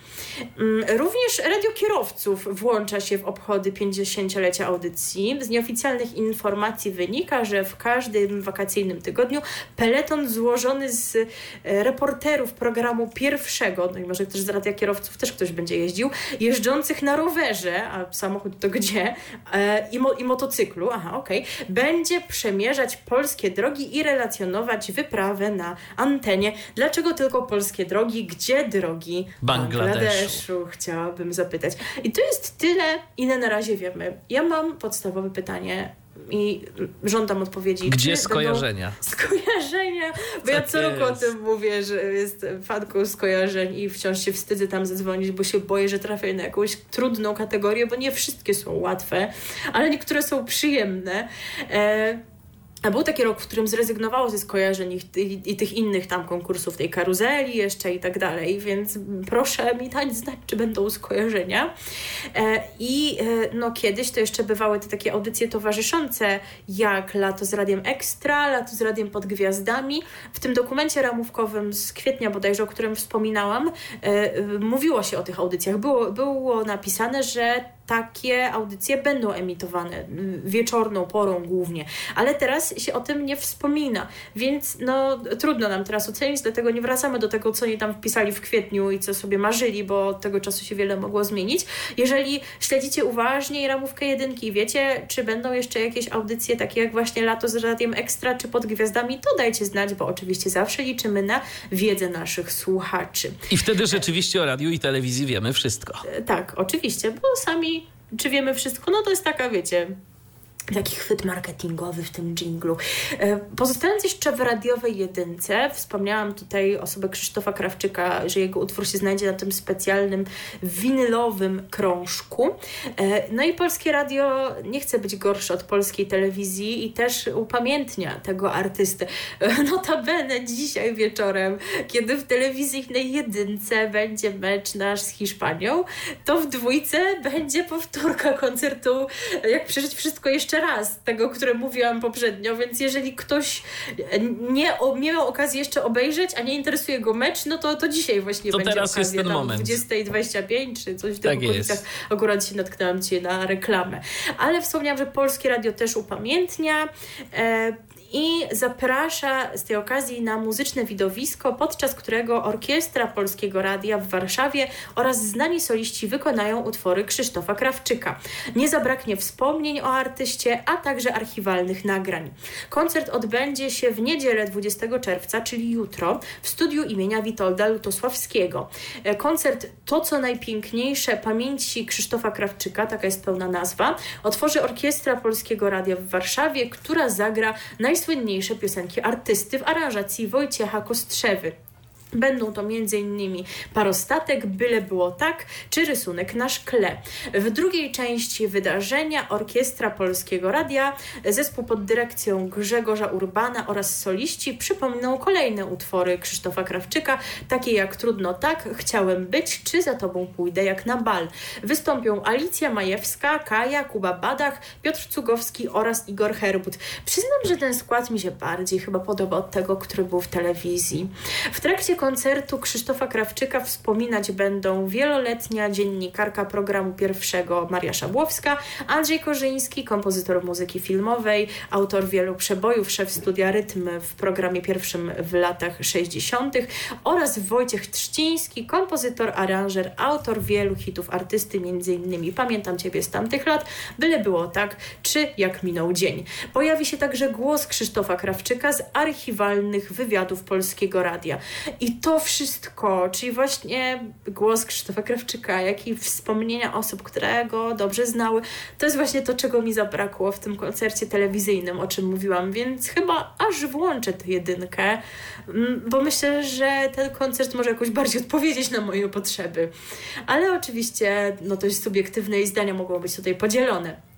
Mm, Również Radio Kierowców włącza się w obchody 50-lecia audycji. Z nieoficjalnych informacji wynika, że w każdym wakacyjnym tygodniu peleton złożony z e, reporterów programu pierwszego, no i może też z Radia Kierowców też ktoś będzie jeździł, jeżdżących na rowerze, a samochód to gdzie, e, i, mo- i motocyklu, aha, okej, będzie przemierzać polskie drogi i relacjonować wyprawę na antenie. Dlaczego tylko polskie drogi? Gdzie drogi Bangladeszu. Bangladeszu? Chciałabym zapytać. I to jest tyle, ile na razie wiemy. Ja mam podstawowe pytanie i żądam odpowiedzi. Gdzie skojarzenia? Skojarzenia? Bo ja Tak co roku o jest. tym mówię, że jestem fanką skojarzeń i wciąż się wstydzę tam zadzwonić, bo się boję, że trafię na jakąś trudną kategorię, bo nie wszystkie są łatwe, ale niektóre są przyjemne. E, a był taki rok, w którym zrezygnowało ze skojarzeń i, i, i tych innych tam konkursów, tej karuzeli jeszcze i tak dalej, więc proszę mi dać znać, czy będą skojarzenia. E, I e, no kiedyś to jeszcze bywały te takie audycje towarzyszące, jak Lato z Radiem Ekstra, Lato z Radiem pod Gwiazdami. W tym dokumencie ramówkowym z kwietnia bodajże, o którym wspominałam, e, mówiło się o tych audycjach. Było, było napisane, że takie audycje będą emitowane wieczorną porą głównie, ale teraz się o tym nie wspomina, więc no trudno nam teraz ocenić, dlatego nie wracamy do tego, co oni tam wpisali w kwietniu i co sobie marzyli, bo od tego czasu się wiele mogło zmienić. Jeżeli śledzicie uważnie ramówkę jedynki i wiecie, czy będą jeszcze jakieś audycje takie jak właśnie Lato z Radiem Ekstra czy Pod Gwiazdami, to dajcie znać, bo oczywiście zawsze liczymy na wiedzę naszych słuchaczy. I wtedy rzeczywiście o radiu i telewizji wiemy wszystko. E, Tak, oczywiście, bo sami, czy wiemy wszystko, no to jest taka, wiecie, taki chwyt marketingowy w tym dżinglu. E, Pozostając jeszcze w radiowej jedynce, wspomniałam tutaj osobę Krzysztofa Krawczyka, że jego utwór się znajdzie na tym specjalnym winylowym krążku. E, No i Polskie Radio nie chce być gorsze od polskiej telewizji i też upamiętnia tego artystę. E, Notabene dzisiaj wieczorem, kiedy w telewizyjnej jedynce będzie mecz nasz z Hiszpanią, to w dwójce będzie powtórka koncertu Jak przeżyć wszystko jeszcze raz, tego, które mówiłam poprzednio, więc jeżeli ktoś nie, o- nie miał okazji jeszcze obejrzeć, a nie interesuje go mecz, no to, to dzisiaj właśnie To będzie teraz okazja. jest ten moment. 20.25 czy coś w tych Tak okolicach. jest. Akurat się natknęłam Cię na reklamę. Ale wspomniałam, że Polskie Radio też upamiętnia. E, i zaprasza z tej okazji na muzyczne widowisko, podczas którego Orkiestra Polskiego Radia w Warszawie oraz znani soliści wykonają utwory Krzysztofa Krawczyka. Nie zabraknie wspomnień o artyście, a także archiwalnych nagrań. Koncert odbędzie się w niedzielę 20 czerwca, czyli jutro, w studiu imienia Witolda Lutosławskiego. E, koncert To co najpiękniejsze pamięci Krzysztofa Krawczyka, taka jest pełna nazwa, otworzy Orkiestra Polskiego Radia w Warszawie, która zagra najsłynniejsze piosenki artysty w aranżacji Wojciecha Kostrzewy. Będą to m.in. parostatek, byle było tak, czy rysunek na szkle. W drugiej części wydarzenia Orkiestra Polskiego Radia, zespół pod dyrekcją Grzegorza Urbana oraz soliści przypomną kolejne utwory Krzysztofa Krawczyka, takie jak Trudno tak, Chciałem być, czy Za tobą pójdę jak na bal. Wystąpią Alicja Majewska, Kaja, Kuba Badach, Piotr Cugowski oraz Igor Herbut. Przyznam, że ten skład mi się bardziej chyba podoba od tego, który był w telewizji. W trakcie koncertu Krzysztofa Krawczyka wspominać będą wieloletnia dziennikarka programu pierwszego Maria Szabłowska, Andrzej Korzyński, kompozytor muzyki filmowej, autor wielu przebojów, szef studia Rytm w programie pierwszym w latach 60. oraz Wojciech Trzciński, kompozytor, aranżer, autor wielu hitów artysty, m.in. Pamiętam Ciebie z tamtych lat, byle było tak, czy jak minął dzień. Pojawi się także głos Krzysztofa Krawczyka z archiwalnych wywiadów Polskiego Radia. I to wszystko, czyli właśnie głos Krzysztofa Krawczyka, jak i wspomnienia osób, które go dobrze znały, to jest właśnie to, czego mi zabrakło w tym koncercie telewizyjnym, o czym mówiłam, więc chyba aż włączę tę jedynkę, mm, bo myślę, że ten koncert może jakoś bardziej odpowiedzieć na moje potrzeby. Ale oczywiście, no to jest subiektywne i zdania mogą być tutaj podzielone.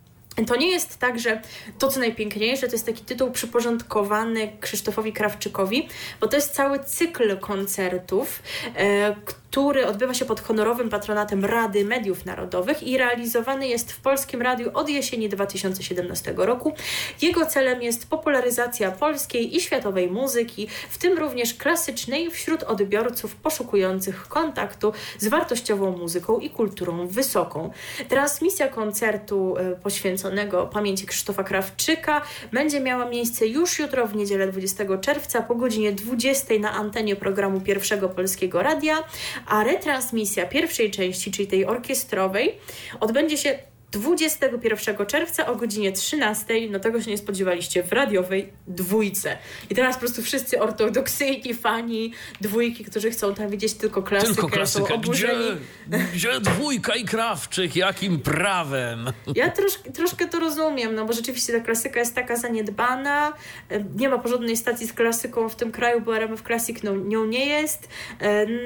To nie jest tak, że to, co najpiękniejsze, to jest taki tytuł przyporządkowany Krzysztofowi Krawczykowi, bo to jest cały cykl koncertów, e, który odbywa się pod honorowym patronatem Rady Mediów Narodowych i realizowany jest w Polskim Radiu od jesieni 2017 roku. Jego celem jest popularyzacja polskiej i światowej muzyki, w tym również klasycznej, wśród odbiorców poszukujących kontaktu z wartościową muzyką i kulturą wysoką. Transmisja koncertu e, poświęconego pamięci Krzysztofa Krawczyka będzie miała miejsce już jutro w niedzielę 20 czerwca po godzinie 20 na antenie programu Pierwszego Polskiego Radia, a retransmisja pierwszej części, czyli tej orkiestrowej, odbędzie się 21 czerwca o godzinie 13, no tego się nie spodziewaliście, w radiowej dwójce. I teraz po prostu wszyscy ortodoksyjni fani dwójki, którzy chcą tam widzieć tylko klasykę, tylko klasykę. są oburzeni. Gdzie, gdzie dwójka i Krawczyk? Jakim prawem? Ja trosz, troszkę to rozumiem, no bo rzeczywiście ta klasyka jest taka zaniedbana, nie ma porządnej stacji z klasyką w tym kraju, bo RMF Classic no, nią nie jest,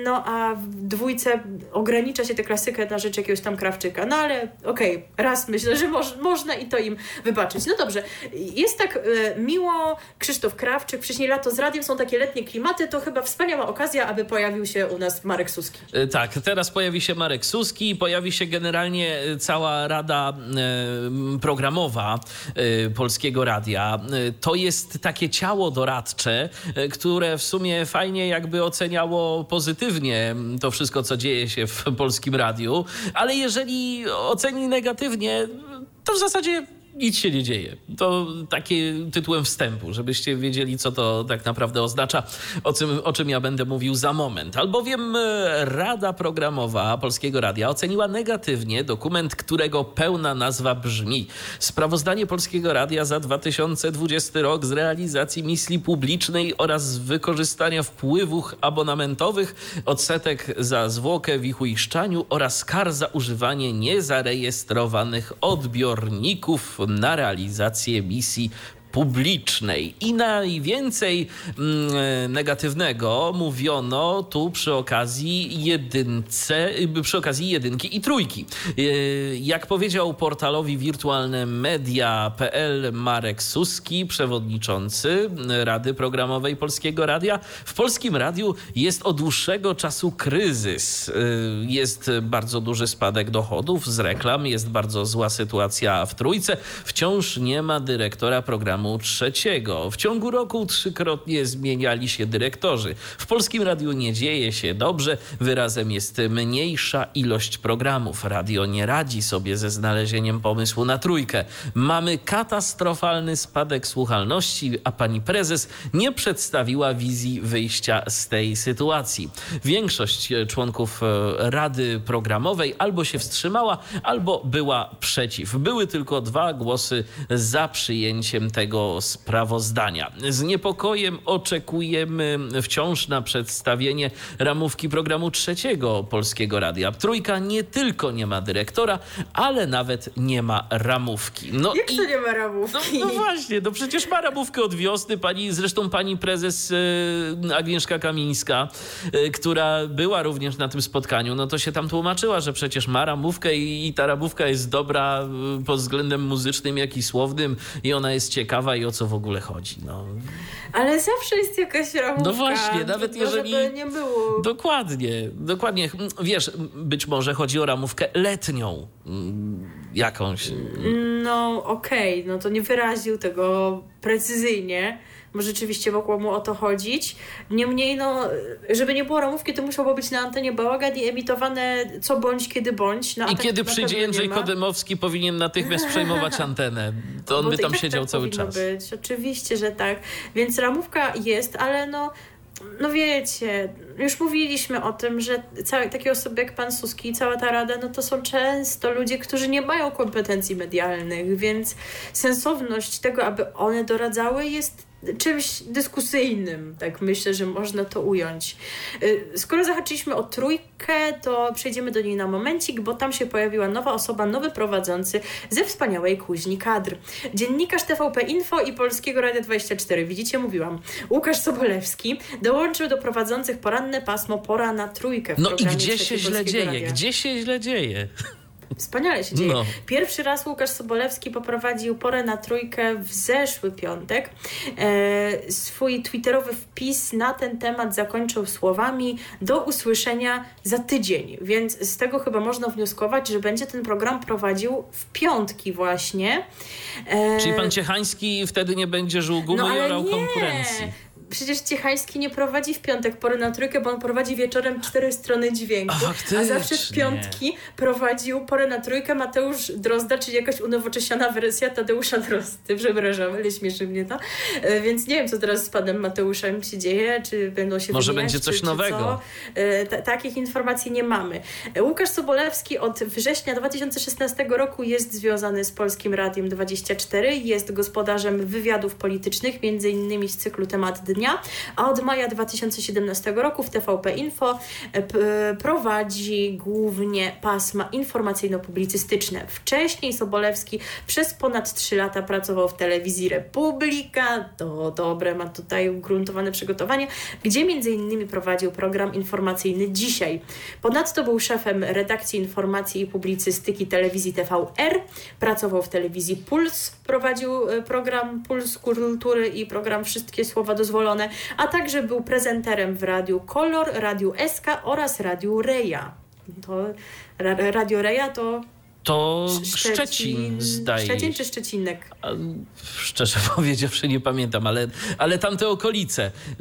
no a w dwójce ogranicza się tę klasykę na rzecz jakiegoś tam Krawczyka, no ale okej, okay raz myślę, że moż, można i to im wybaczyć. No dobrze, jest tak e, miło, Krzysztof Krawczyk, wcześniej lato z radiem, są takie letnie klimaty, to chyba wspaniała okazja, aby pojawił się u nas Marek Suski. E, tak, teraz pojawi się Marek Suski, pojawi się generalnie e, cała rada e, programowa e, Polskiego Radia. To jest takie ciało doradcze, które w sumie fajnie jakby oceniało pozytywnie to wszystko, co dzieje się w [laughs] Polskim Radiu, ale jeżeli oceni negatywnie, to w zasadzie nic się nie dzieje. To takie tytułem wstępu, żebyście wiedzieli, co to tak naprawdę oznacza, o czym, o czym ja będę mówił za moment. Albowiem e, Rada Programowa Polskiego Radia oceniła negatywnie dokument, którego pełna nazwa brzmi Sprawozdanie Polskiego Radia za 2020 rok z realizacji misji publicznej oraz wykorzystania wpływów abonamentowych, odsetek za zwłokę w ich uiszczaniu oraz kar za używanie niezarejestrowanych odbiorników na realizację misji publicznej. I najwięcej mm, negatywnego mówiono tu przy okazji jedynce, przy okazji jedynki i trójki. Y, jak powiedział portalowi wirtualne media.pl Marek Suski, przewodniczący Rady Programowej Polskiego Radia, w Polskim Radiu jest od dłuższego czasu kryzys. Y, jest bardzo duży spadek dochodów z reklam, jest bardzo zła sytuacja w trójce. Wciąż nie ma dyrektora programu programu trzeciego. W ciągu roku trzykrotnie zmieniali się dyrektorzy. W Polskim Radiu nie dzieje się dobrze. Wyrazem jest mniejsza ilość programów. Radio nie radzi sobie ze znalezieniem pomysłu na trójkę. Mamy katastrofalny spadek słuchalności, a pani prezes nie przedstawiła wizji wyjścia z tej sytuacji. Większość członków e, Rady Programowej albo się wstrzymała, albo była przeciw. Były tylko dwa głosy za przyjęciem tego sprawozdania. Z niepokojem oczekujemy wciąż na przedstawienie ramówki programu trzeciego Polskiego Radia. Trójka nie tylko nie ma dyrektora, ale nawet nie ma ramówki. No Jak i... to nie ma ramówki? No, no, właśnie, no przecież ma ramówkę od wiosny. Pani, zresztą pani prezes y, Agnieszka Kamińska, y, która była również na tym spotkaniu, no to się tam tłumaczyła, że przecież ma ramówkę i, i ta ramówka jest dobra y, pod względem muzycznym, jak i słownym i ona jest ciekawa i o co w ogóle chodzi. No. Ale zawsze jest jakaś ramówka. No właśnie, nawet jeżeli... nie było. Dokładnie, dokładnie. Wiesz, być może chodzi o ramówkę letnią jakąś. No okej, okay. no to nie wyraził tego precyzyjnie rzeczywiście mogło mu o to chodzić. Niemniej, no, żeby nie było ramówki, to musiało być na antenie bałagan i emitowane co bądź, kiedy bądź. No, I kiedy przyjdzie Jędrzej Kodemowski, powinien natychmiast przejmować [laughs] antenę. To on by tam tak siedział tak cały czas. być, oczywiście, że tak. Więc ramówka jest, ale no no wiecie, już mówiliśmy o tym, że całe, takie osoby jak pan Suski i cała ta rada, no to są często ludzie, którzy nie mają kompetencji medialnych, więc sensowność tego, aby one doradzały jest czymś dyskusyjnym, tak myślę, że można to ująć. Y, skoro zahaczyliśmy o trójkę, to przejdziemy do niej na momencik, bo tam się pojawiła nowa osoba, nowy prowadzący ze wspaniałej kuźni kadr. Dziennikarz TVP Info i Polskiego Radia 24, widzicie, mówiłam. Łukasz Sobolewski dołączył do prowadzących poranne pasmo Pora na trójkę. no i gdzie się źle dzieje? Radia. Gdzie się źle dzieje? Wspaniale się dzieje. No. Pierwszy raz Łukasz Sobolewski poprowadził porę na trójkę w zeszły piątek. E, swój twitterowy wpis na ten temat zakończył słowami do usłyszenia za tydzień, więc z tego chyba można wnioskować, że będzie ten program prowadził w piątki właśnie. E, Czyli pan Ciechański wtedy nie będzie żył gumy no, i orał nie. konkurencji przecież Ciechański nie prowadzi w piątek pory na trójkę, bo on prowadzi wieczorem cztery strony dźwięku. a zawsze w piątki prowadził porę na trójkę Mateusz Drozda, czyli jakaś unowocześniona wersja Tadeusza Drozdy. [laughs] Przepraszam, ale śmieszy mnie to. E, więc nie wiem, co teraz z panem Mateuszem się dzieje, czy będą się Może będzie coś czy, nowego. Czy e, takich informacji nie mamy. E, Łukasz Sobolewski od września 2016 roku jest związany z Polskim Radiem 24, jest gospodarzem wywiadów politycznych, między innymi z cyklu Temat Dnia, a od maja 2017 roku w TVP Info e, prowadzi głównie pasma informacyjno-publicystyczne. Wcześniej Sobolewski przez ponad 3 lata pracował w telewizji Republika, to dobre, ma tutaj ugruntowane przygotowanie, gdzie między innymi prowadził program informacyjny Dzisiaj. Ponadto był szefem redakcji informacji i publicystyki telewizji TVR, pracował w telewizji Puls, prowadził e, program Puls Kultury i program Wszystkie Słowa Dozwolone, a także był prezenterem w Radiu Kolor, Radiu SK oraz Radiu Reja. To Radio Reja to to Szczecin, Szczecin zdaje Szczecin czy Szczecinek? A, szczerze [laughs] powiedziawszy nie pamiętam, ale, ale tamte okolice. Yy,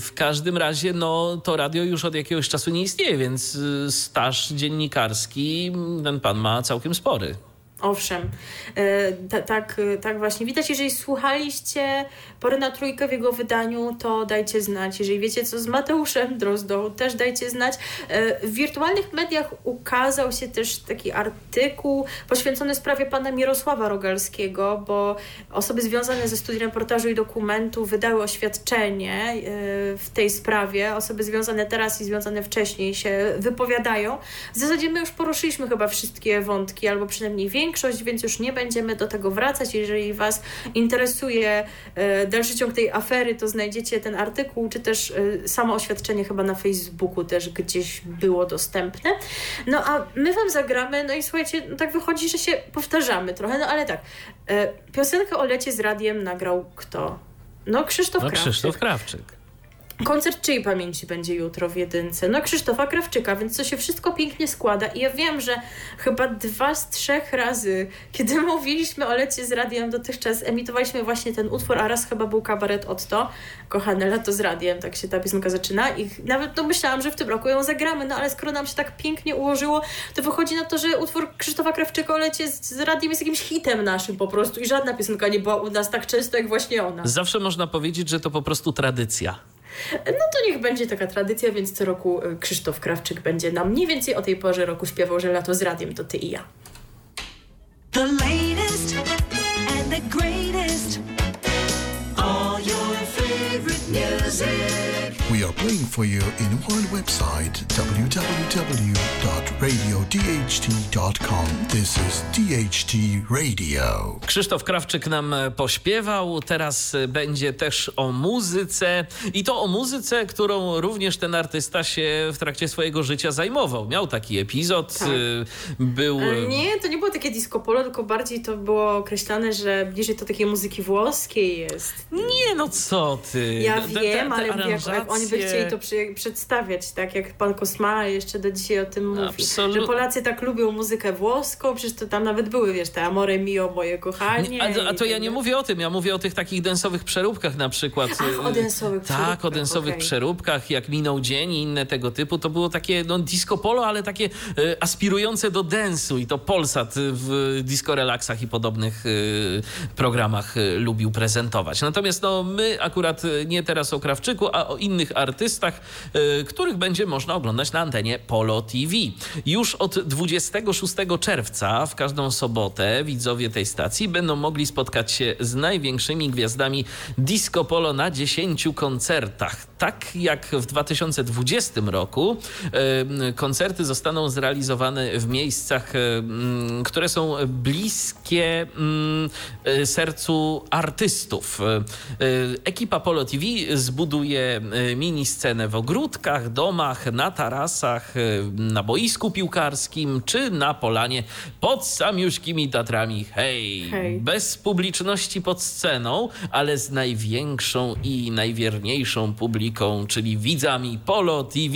w każdym razie no, to radio już od jakiegoś czasu nie istnieje, więc y, staż dziennikarski ten pan ma całkiem spory. Owszem, e, tak, tak właśnie widać. Jeżeli słuchaliście Pory na Trójkę w jego wydaniu, to dajcie znać. Jeżeli wiecie co z Mateuszem Drozdą, też dajcie znać. E, w wirtualnych mediach ukazał się też taki artykuł poświęcony sprawie pana Mirosława Rogalskiego, bo osoby związane ze studiem reportażu i dokumentu wydały oświadczenie e, w tej sprawie. Osoby związane teraz i związane wcześniej się wypowiadają. W zasadzie my już poruszyliśmy chyba wszystkie wątki, albo przynajmniej większość większość, więc już nie będziemy do tego wracać. Jeżeli Was interesuje e, dalszy ciąg tej afery, to znajdziecie ten artykuł, czy też e, samo oświadczenie chyba na Facebooku też gdzieś było dostępne. No a my Wam zagramy, no i słuchajcie, no tak wychodzi, że się powtarzamy trochę, no ale tak. E, piosenkę o lecie z radiem nagrał kto? No Krzysztof no, Krawczyk. Krzysztof Krawczyk. Koncert czyjej pamięci będzie jutro w jedynce? No Krzysztofa Krawczyka, więc to się wszystko pięknie składa i ja wiem, że chyba dwa z trzech razy, kiedy [laughs] mówiliśmy o lecie z radiem dotychczas, emitowaliśmy właśnie ten utwór, a raz chyba był kabaret Otto, kochane lato z radiem, tak się ta piosenka zaczyna i nawet no myślałam, że w tym roku ją zagramy, no ale skoro nam się tak pięknie ułożyło, to wychodzi na to, że utwór Krzysztofa Krawczyka o lecie z, z radiem jest jakimś hitem naszym po prostu i żadna piosenka nie była u nas tak często jak właśnie ona. Zawsze można powiedzieć, że to po prostu tradycja. No to niech będzie taka tradycja, więc co roku y, Krzysztof Krawczyk będzie nam mniej więcej o tej porze roku śpiewał, że lato z radiem to ty i ja. The latest and the greatest. All your favorite music. We are playing for you in one website www.radiodht.com. This is DHT Radio. Krzysztof Krawczyk nam e, pośpiewał, teraz e, będzie też o muzyce i to o muzyce, którą również ten artysta się w trakcie swojego życia zajmował. Miał taki epizod, Tak. e, był... Nie, to nie było takie disco polo, tylko bardziej to było określane, że bliżej to takiej muzyki włoskiej jest. Nie, no co ty. Ja Te- te- wiem, te ale jak oni by chcieli to przy, przedstawiać, tak jak pan Kosmala jeszcze do dzisiaj o tym mówi, że Polacy tak lubią muzykę włoską, przecież to tam nawet były, wiesz, te Amore Mio, moje kochanie. Nie, a, a to ja tak nie mówię o tym, ja mówię o tych takich densowych przeróbkach na przykład. Ach, o densowych Tak, o przeróbkach, densowych okej. przeróbkach, jak minął dzień i inne tego typu. To było takie no, disco polo, ale takie e, aspirujące do densu i to Polsat w disco relaksach i podobnych programach lubił prezentować. Natomiast no, my akurat nie teraz o Krawczyku, a o innych artystach, e, których będzie można oglądać na antenie Polo TV. Już od 26 czerwca w każdą sobotę widzowie tej stacji będą mogli spotkać się z największymi gwiazdami disco polo na 10 koncertach. Tak jak w 2020 roku koncerty zostaną zrealizowane w miejscach, które są bliskie m, e, sercu artystów. E, Ekipa Polo TV zbuduje mini scenę w ogródkach, domach, na tarasach, e, na boisku piłkarskim czy na polanie pod samiuszkimi Tatrami. Hej, Hej. bez publiczności pod sceną, ale z największą i najwierniejszą czyli widzami Polo TV.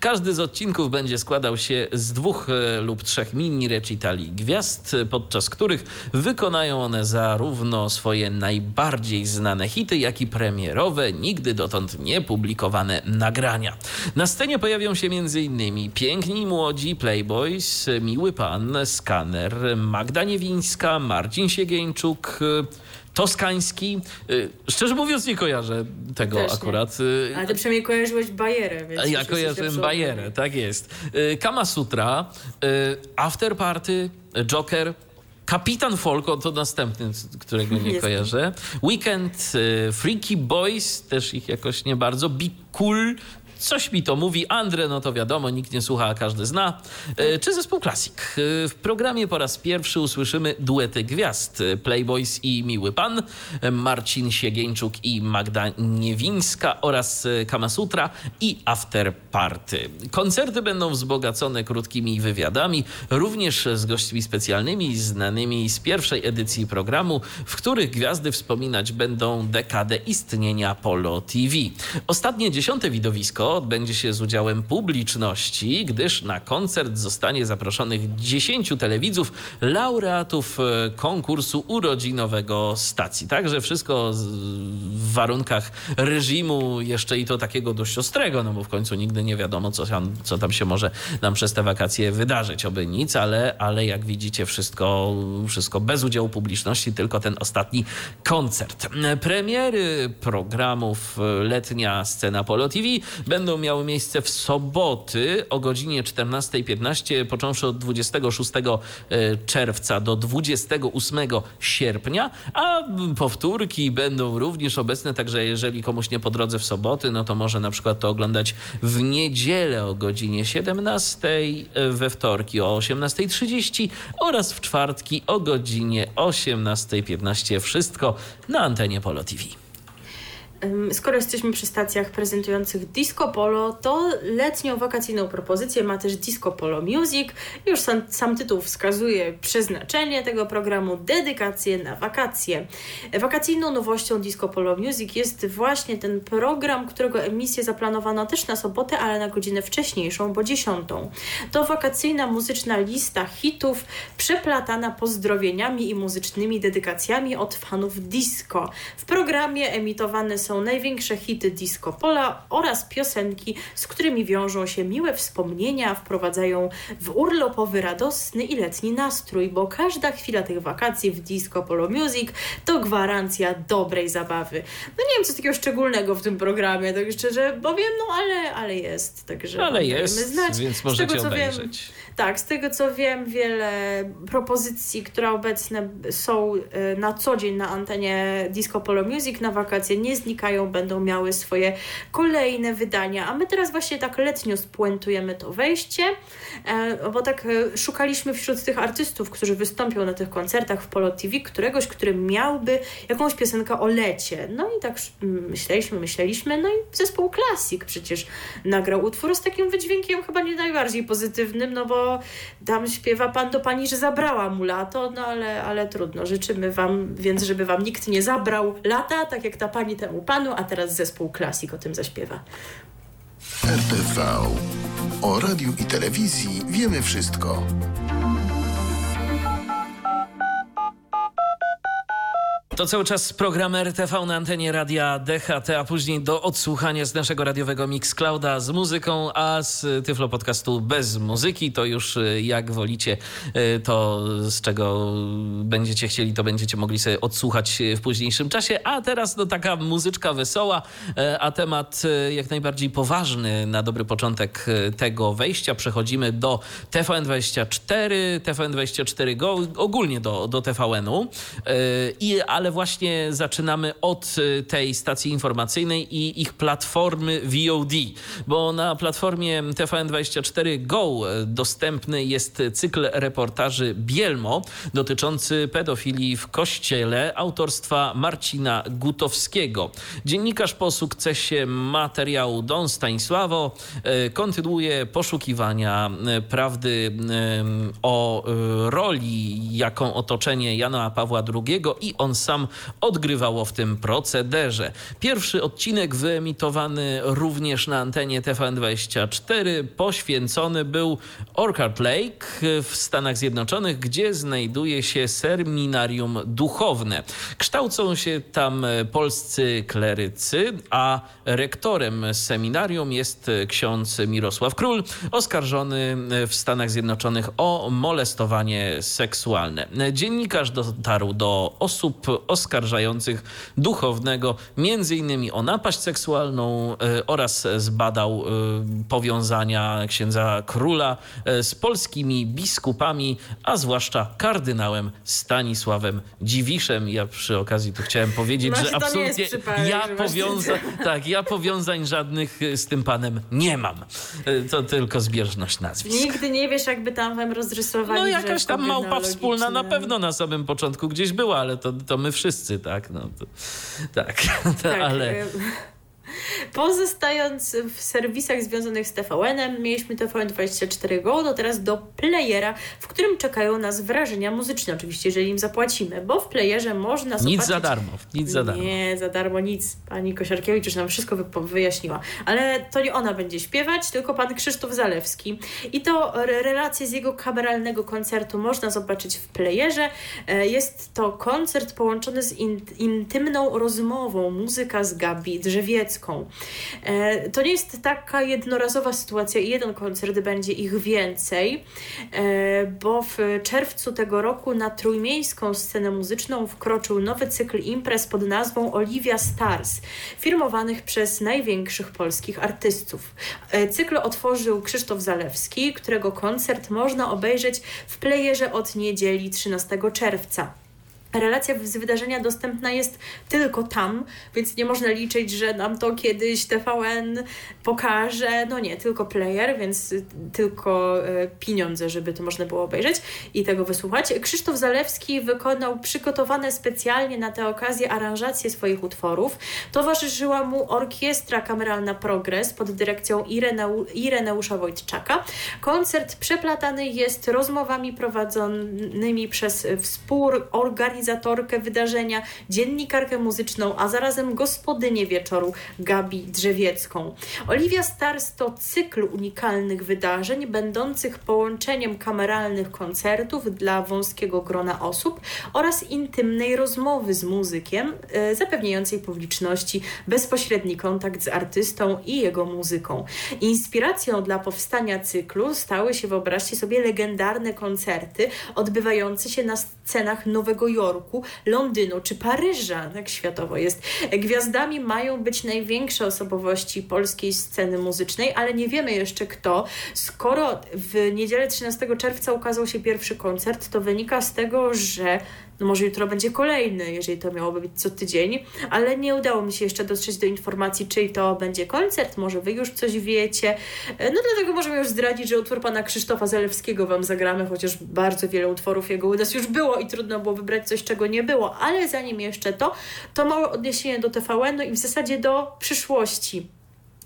Każdy z odcinków będzie składał się z dwóch e, lub trzech mini recitali gwiazd, podczas których wykonają one zarówno swoje najbardziej znane hity, jak i premierowe, nigdy dotąd niepublikowane nagrania. Na scenie pojawią się m.in. piękni młodzi Playboys, Miły Pan, Skaner, Magda Niewińska, Marcin Siegieńczuk, e, Toskański. Y, Szczerze mówiąc, nie kojarzę tego Też nie. akurat. Y, Ale ty przynajmniej kojarzyłeś Bajerę, więc... Ja lepszą Bajerę, tak jest. Y, Kama Sutra, After Party, Joker, Kapitan Folko to następny, którego nie Jest. kojarzę. Weekend, Freaky Boys, też ich jakoś nie bardzo. Be Cool, Coś mi to mówi. Andre, no to wiadomo, nikt nie słucha, a każdy zna. E, Czy zespół Classic? E, W programie po raz pierwszy usłyszymy duety gwiazd. E, Playboys i Miły Pan, Marcin Siegieńczuk i Magda Niewińska oraz Kamasutra i After Party. Koncerty będą wzbogacone krótkimi wywiadami, również z gośćmi specjalnymi, znanymi z pierwszej edycji programu, w których gwiazdy wspominać będą dekadę istnienia Polo TV. Ostatnie dziesiąte widowisko odbędzie się z udziałem publiczności, gdyż na koncert zostanie zaproszonych 10 telewidzów, laureatów e, konkursu urodzinowego stacji. Także wszystko w warunkach reżimu jeszcze i to takiego dość ostrego, no bo w końcu nigdy nie wiadomo, co tam, co tam się może nam przez te wakacje wydarzyć. Oby nic, ale, ale jak widzicie, wszystko, wszystko bez udziału publiczności, tylko ten ostatni koncert. Premiery programów Letnia Scena Polo TV będą miały miejsce w soboty o godzinie 14.15, począwszy od 26 czerwca do 28 sierpnia, a powtórki będą również obecne, także jeżeli komuś nie po drodze w soboty, no to może na przykład to oglądać w niedzielę o godzinie 17, we wtorki o 18.30 oraz w czwartki o godzinie 18.15. Wszystko na antenie Polo TV. Skoro jesteśmy przy stacjach prezentujących Disco Polo, to letnią wakacyjną propozycję ma też Disco Polo Music. Już sam, sam tytuł wskazuje przeznaczenie tego programu, dedykację na wakacje. Wakacyjną nowością Disco Polo Music jest właśnie ten program, którego emisję zaplanowano też na sobotę, ale na godzinę wcześniejszą, bo dziesiątą. To wakacyjna muzyczna lista hitów przeplatana pozdrowieniami i muzycznymi dedykacjami od fanów disco. W programie emitowane są największe hity disco pola oraz piosenki, z którymi wiążą się miłe wspomnienia, wprowadzają w urlopowy, radosny i letni nastrój, bo każda chwila tych wakacji w Disco Polo Music to gwarancja dobrej zabawy. No nie wiem, co takiego szczególnego w tym programie, tak szczerze powiem, no ale, ale jest. Także ale jest, znać. więc możecie z tego, co obejrzeć. Wiem, tak, z tego co wiem, wiele propozycji, które obecne są y, na co dzień na antenie Disco Polo Music na wakacje nie znikają, będą miały swoje kolejne wydania. A my teraz właśnie tak letnio spuentujemy to wejście, e, bo tak e, szukaliśmy wśród tych artystów, którzy wystąpią na tych koncertach w Polo TV, któregoś, który miałby jakąś piosenkę o lecie. No i tak myśleliśmy, myśleliśmy, no i zespół Klasik przecież nagrał utwór z takim wydźwiękiem chyba nie najbardziej pozytywnym, no bo tam śpiewa pan do pani, że zabrała mu lato, no ale, ale trudno. Życzymy wam więc, żeby wam nikt nie zabrał lata, tak jak ta pani temu panu, a teraz zespół klasik o tym zaśpiewa. RTV. O radiu i telewizji wiemy wszystko. To cały czas program RTV na antenie radia DHT, a później do odsłuchania z naszego radiowego Mixclouda z muzyką, a z Tyflo Podcastu bez muzyki. To już y, jak wolicie, y, to z czego będziecie chcieli, to będziecie mogli sobie odsłuchać w późniejszym czasie. A teraz no taka muzyczka wesoła, y, a temat jak najbardziej poważny na dobry początek tego wejścia. Przechodzimy do TVN24, TVN24 Go, ogólnie do, do TVN-u. I, ale ale właśnie zaczynamy od y, tej stacji informacyjnej i ich platformy VOD, bo na platformie TVN24 Go y, dostępny jest cykl reportaży Bielmo dotyczący pedofilii w kościele autorstwa Marcina Gutowskiego. Dziennikarz po sukcesie materiału Don Stanisławo y, kontynuuje poszukiwania prawdy o roli, jaką otoczenie Jana Pawła II i on sam sam odgrywało w tym procederze. Pierwszy odcinek wyemitowany również na antenie TVN24 poświęcony był Orchard Lake w Stanach Zjednoczonych, gdzie znajduje się seminarium duchowne. Kształcą się tam polscy klerycy, a rektorem seminarium jest ksiądz Mirosław Król, oskarżony w Stanach Zjednoczonych o molestowanie seksualne. Dziennikarz dotarł do osób oskarżających duchownego między innymi o napaść seksualną e, oraz zbadał e, powiązania księdza króla e, z polskimi biskupami, a zwłaszcza kardynałem Stanisławem Dziwiszem. Ja przy okazji tu chciałem powiedzieć, że absolutnie ja, powiąza [laughs] tak, ja powiązań żadnych z tym panem nie mam. To tylko zbieżność nazwisk. Nigdy nie wiesz, jakby tam wam rozrysowali. No jakaś tam małpa wspólna na pewno na samym początku gdzieś była, ale to, to my wszyscy, tak? No, to, tak, [laughs] tak, ale... Pozostając w serwisach związanych z TVN-em, mieliśmy TVN24 Go, no teraz do playera, w którym czekają nas wrażenia muzyczne, oczywiście, jeżeli im zapłacimy, bo w playerze można zobaczyć... Nic za darmo, nic za darmo. Nie, za darmo nic. Pani Kosiarkiewicz już nam wszystko wyjaśniła. Ale to nie ona będzie śpiewać, tylko pan Krzysztof Zalewski. I to relacje z jego kameralnego koncertu można zobaczyć w playerze. E, jest to koncert połączony z intymną rozmową, muzyka z Gabi Drzewiecką, E, to nie jest taka jednorazowa sytuacja i jeden koncert, będzie ich więcej, e, bo w czerwcu tego roku na trójmiejską scenę muzyczną wkroczył nowy cykl imprez pod nazwą Olivia Stars, firmowanych przez największych polskich artystów. E, cykl otworzył Krzysztof Zalewski, którego koncert można obejrzeć w playerze od niedzieli 13 czerwca. Relacja z wydarzenia dostępna jest tylko tam, więc nie można liczyć, że nam to kiedyś TVN pokaże. No nie, tylko player, więc tylko e, pieniądze, żeby to można było obejrzeć i tego wysłuchać. Krzysztof Zalewski wykonał przygotowane specjalnie na tę okazję aranżację swoich utworów. Towarzyszyła mu orkiestra kameralna Progress pod dyrekcją Ireneu, Ireneusza Wojtczaka. Koncert przeplatany jest rozmowami prowadzonymi przez współorganizatorów organizatorkę wydarzenia, dziennikarkę muzyczną, a zarazem gospodynię wieczoru Gabi Drzewiecką. Olivia Stars to cykl unikalnych wydarzeń, będących połączeniem kameralnych koncertów dla wąskiego grona osób oraz intymnej rozmowy z muzykiem, e, zapewniającej publiczności bezpośredni kontakt z artystą i jego muzyką. Inspiracją dla powstania cyklu stały się, wyobraźcie sobie, legendarne koncerty odbywające się na scenach Nowego Jorku Jorku, Londynu czy Paryża, tak światowo jest. Gwiazdami mają być największe osobowości polskiej sceny muzycznej, ale nie wiemy jeszcze kto. Skoro w niedzielę 13 czerwca ukazał się pierwszy koncert, to wynika z tego, że no może jutro będzie kolejny, jeżeli to miałoby być co tydzień, ale nie udało mi się jeszcze dotrzeć do informacji, czyj to będzie koncert, może wy już coś wiecie. No dlatego możemy już zdradzić, że utwór pana Krzysztofa Zalewskiego wam zagramy, chociaż bardzo wiele utworów jego u nas już było i trudno było wybrać coś, czego nie było, ale zanim jeszcze to, to małe odniesienie do TVN-u i w zasadzie do przyszłości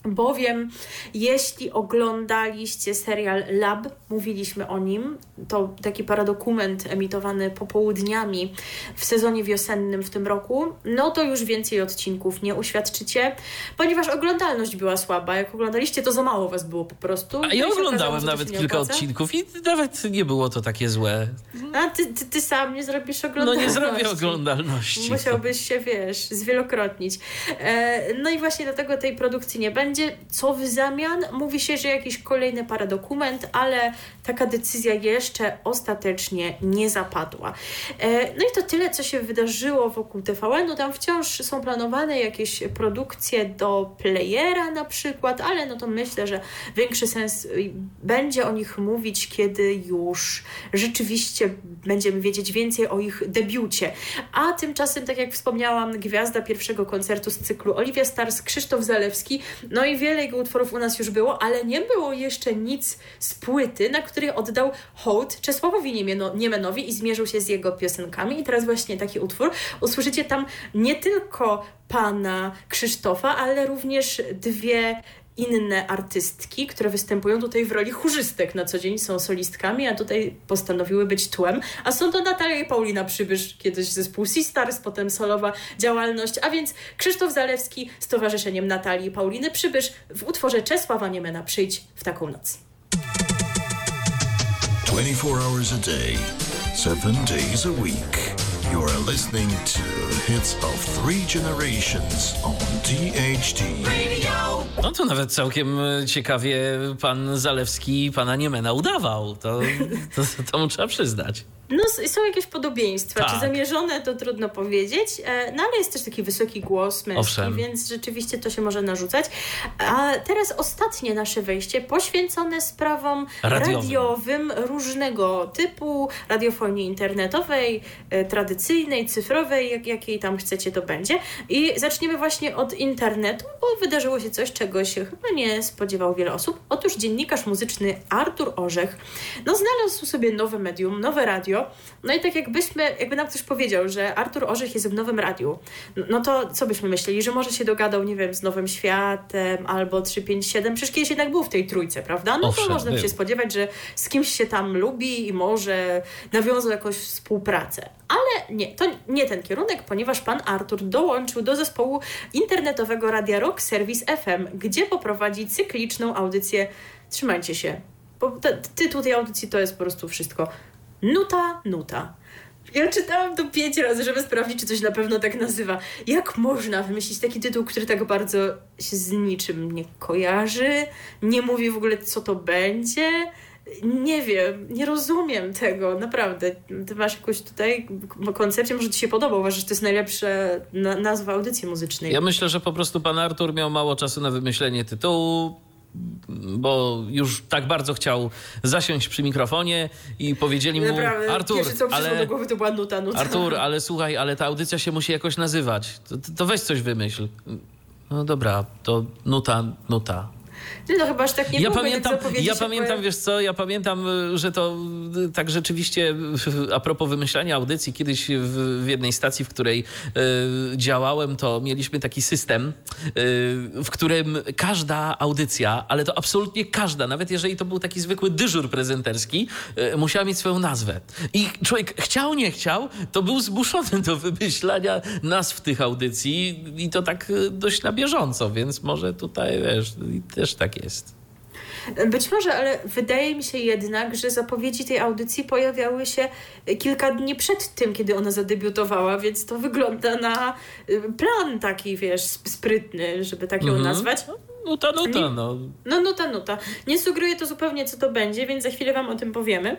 Bowiem, jeśli oglądaliście serial Lab, mówiliśmy o nim, to taki paradokument emitowany popołudniami w sezonie wiosennym w tym roku, no to już więcej odcinków nie uświadczycie, ponieważ oglądalność była słaba. Jak oglądaliście, to za mało was było po prostu. A ja oglądałem okazało, nawet kilka odcinków i nawet nie było to takie złe. A ty, ty, ty sam nie zrobisz oglądalności. No nie zrobię oglądalności. Musiałbyś się, wiesz, zwielokrotnić. E, no i właśnie dlatego tej produkcji nie będzie będzie, co w zamian. Mówi się, że jakiś kolejny paradokument, ale taka decyzja jeszcze ostatecznie nie zapadła. E, no i to tyle, co się wydarzyło wokół TVN-u. Tam wciąż są planowane jakieś produkcje do playera na przykład, ale no to myślę, że większy sens będzie o nich mówić, kiedy już rzeczywiście będziemy wiedzieć więcej o ich debiucie. A tymczasem, tak jak wspomniałam, gwiazda pierwszego koncertu z cyklu Oliwia Stars, Krzysztof Zalewski, no no i wiele jego utworów u nas już było, ale nie było jeszcze nic z płyty, na której oddał hołd Czesławowi Niemenowi i zmierzył się z jego piosenkami. I teraz właśnie taki utwór. Usłyszycie tam nie tylko pana Krzysztofa, ale również dwie inne artystki, które występują tutaj w roli chórzystek na co dzień, są solistkami, a tutaj postanowiły być tłem. A są to Natalia i Paulina Przybysz, kiedyś zespół Sistars, potem solowa działalność, a więc Krzysztof Zalewski z towarzyszeniem Natalii i Pauliny Przybysz w utworze Czesława Niemena Przyjdź w taką noc. 24 hours a day, 7 days a week. You are listening to hits of three generations on DHT. Radio. No to nawet całkiem e, ciekawie pan Zalewski pana Niemena udawał. To, to, to mu trzeba przyznać. No, są jakieś podobieństwa. Tak. Czy zamierzone, to trudno powiedzieć. E, no, ale jest też taki wysoki głos męski, Owszem. więc rzeczywiście to się może narzucać. A teraz ostatnie nasze wejście poświęcone sprawom radiowym, radiowym różnego typu, radiofonii internetowej, e, tradycyjnej, cyfrowej, jak, jakiej tam chcecie to będzie. I zaczniemy właśnie od internetu, bo wydarzyło się coś, czego się chyba nie spodziewał wiele osób. Otóż dziennikarz muzyczny Artur Orzech no, znalazł sobie nowe medium, nowe radio, no i tak jakbyśmy, jakby nam ktoś powiedział, że Artur Orzech jest w Nowym Radiu, no to co byśmy myśleli, że może się dogadał, nie wiem, z Nowym Światem albo 357, przecież kiedyś jednak był w tej trójce, prawda? No Owszem, to można by się spodziewać, że z kimś się tam lubi i może nawiązał jakąś współpracę. Ale nie, to nie ten kierunek, ponieważ pan Artur dołączył do zespołu internetowego Radia Rock Service FM, gdzie poprowadzi cykliczną audycję Trzymajcie się, bo tytuł tej audycji to jest po prostu wszystko Nuta, nuta. Ja czytałam to pięć razy, żeby sprawdzić, czy coś na pewno tak nazywa. Jak można wymyślić taki tytuł, który tak bardzo się z niczym nie kojarzy, nie mówi w ogóle, co to będzie? Nie wiem, nie rozumiem tego, naprawdę. Ty masz jakąś tutaj koncepcję, może ci się podoba, uważasz, że to jest najlepsza nazwa audycji muzycznej. Ja myślę, że po prostu pan Artur miał mało czasu na wymyślenie tytułu, bo już tak bardzo chciał zasiąść przy mikrofonie i powiedzieli mu, Naprawdę, Artur, pierwsze co ale... do głowy to była nuta, nuta. Artur, ale słuchaj, ale ta audycja się musi jakoś nazywać. To, to weź coś wymyśl. No dobra, to nuta, nuta. No chyba aż tak nie ja było, pamiętam, ja pamiętam, wiesz co, ja pamiętam, że to y, tak rzeczywiście y, a propos wymyślania audycji, kiedyś w, w jednej stacji, w której y, działałem, to mieliśmy taki system, y, w którym każda audycja, ale to absolutnie każda, nawet jeżeli to był taki zwykły dyżur prezenterski, y, musiała mieć swoją nazwę. I człowiek chciał, nie chciał, to był zmuszony do wymyślania nazw tych audycji i to tak dość na bieżąco, więc może tutaj, wiesz, też tak jest. Być może, ale wydaje mi się jednak, że zapowiedzi tej audycji pojawiały się kilka dni przed tym, kiedy ona zadebiutowała, więc to wygląda na y, plan taki, wiesz, sp- sprytny, żeby tak ją Mhm. nazwać. Nuta, nuta, no. No nuta, nuta. Nie sugeruje to zupełnie, co to będzie, więc za chwilę Wam o tym powiemy.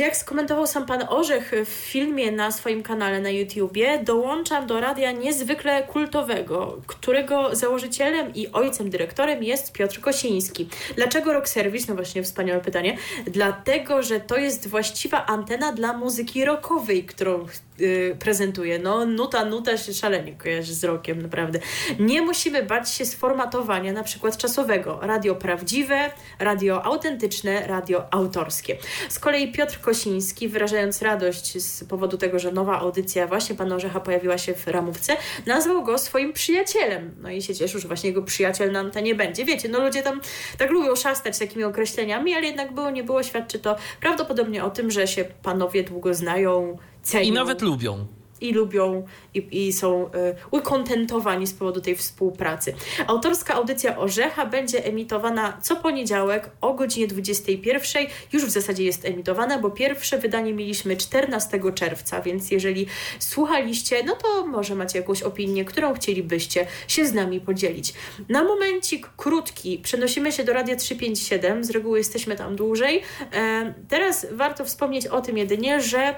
Jak skomentował sam Pan Orzech w filmie na swoim kanale na YouTubie, dołączam do radia niezwykle kultowego, którego założycielem i ojcem dyrektorem jest Piotr Kosiński. Dlaczego Rock Service? No właśnie, wspaniałe pytanie. Dlatego, że to jest właściwa antena dla muzyki rockowej, którą yy, prezentuje. No, nuta, nuta się szalenie kojarzy z rokiem, naprawdę. Nie musimy bać się sformatowania na przykład czasowego. Radio prawdziwe, radio autentyczne, radio autorskie. Z kolei Piotr Kosiński, wyrażając radość z powodu tego, że nowa audycja właśnie Pana Orzecha pojawiła się w ramówce, nazwał go swoim przyjacielem. No i się cieszył, że właśnie jego przyjaciel na antenie będzie. Wiecie, no ludzie tam tak lubią szastać takimi określeniami, ale jednak było, nie było, świadczy to prawdopodobnie o tym, że się panowie długo znają, cenią I nawet lubią. I lubią i, i są y, ukontentowani z powodu tej współpracy. Autorska audycja Orzecha będzie emitowana co poniedziałek o godzinie 21. Już w zasadzie jest emitowana, bo pierwsze wydanie mieliśmy 14 czerwca, więc jeżeli słuchaliście, no to może macie jakąś opinię, którą chcielibyście się z nami podzielić. Na momencik krótki przenosimy się do Radia 357, z reguły jesteśmy tam dłużej. E, teraz warto wspomnieć o tym jedynie, że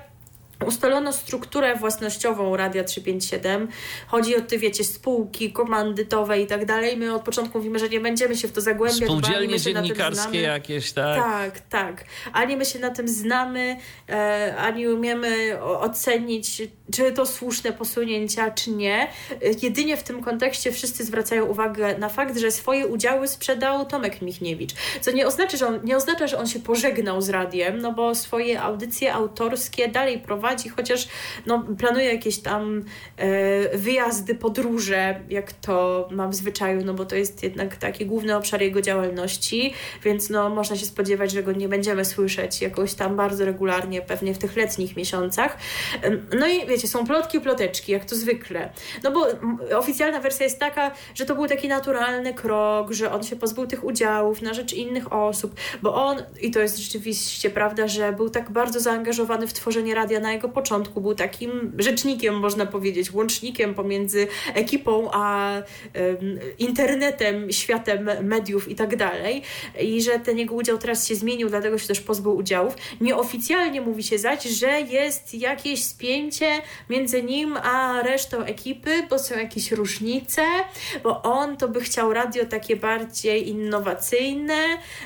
Ustalono strukturę własnościową Radia 357. Chodzi o te, wiecie, spółki komandytowe i tak dalej. My od początku mówimy, że nie będziemy się w to zagłębiać. Spółdzielnie dziennikarskie jakieś, tak? Tak, tak. Ani my się na tym znamy, e, ani umiemy ocenić, czy to słuszne posunięcia, czy nie. E, Jedynie w tym kontekście wszyscy zwracają uwagę na fakt, że swoje udziały sprzedał Tomek Michniewicz. Co nie oznacza, że on, nie oznacza, że on się pożegnał z radiem, no bo swoje audycje autorskie dalej prowadzi, chociaż no, planuje jakieś tam e, wyjazdy, podróże, jak to ma w zwyczaju, no bo to jest jednak taki główny obszar jego działalności, więc no, można się spodziewać, że go nie będziemy słyszeć jakoś tam bardzo regularnie, pewnie w tych letnich miesiącach. No i wiecie, są plotki, ploteczki, jak to zwykle. No bo oficjalna wersja jest taka, że to był taki naturalny krok, że on się pozbył tych udziałów na rzecz innych osób, bo on, i to jest rzeczywiście prawda, że był tak bardzo zaangażowany w tworzenie radia na jego początku, był takim rzecznikiem, można powiedzieć, łącznikiem pomiędzy ekipą a em, internetem, światem mediów i tak dalej. I że ten jego udział teraz się zmienił, dlatego się też pozbył udziałów. Nieoficjalnie mówi się zaś, że jest jakieś spięcie między nim a resztą ekipy, bo są jakieś różnice, bo on to by chciał radio takie bardziej innowacyjne,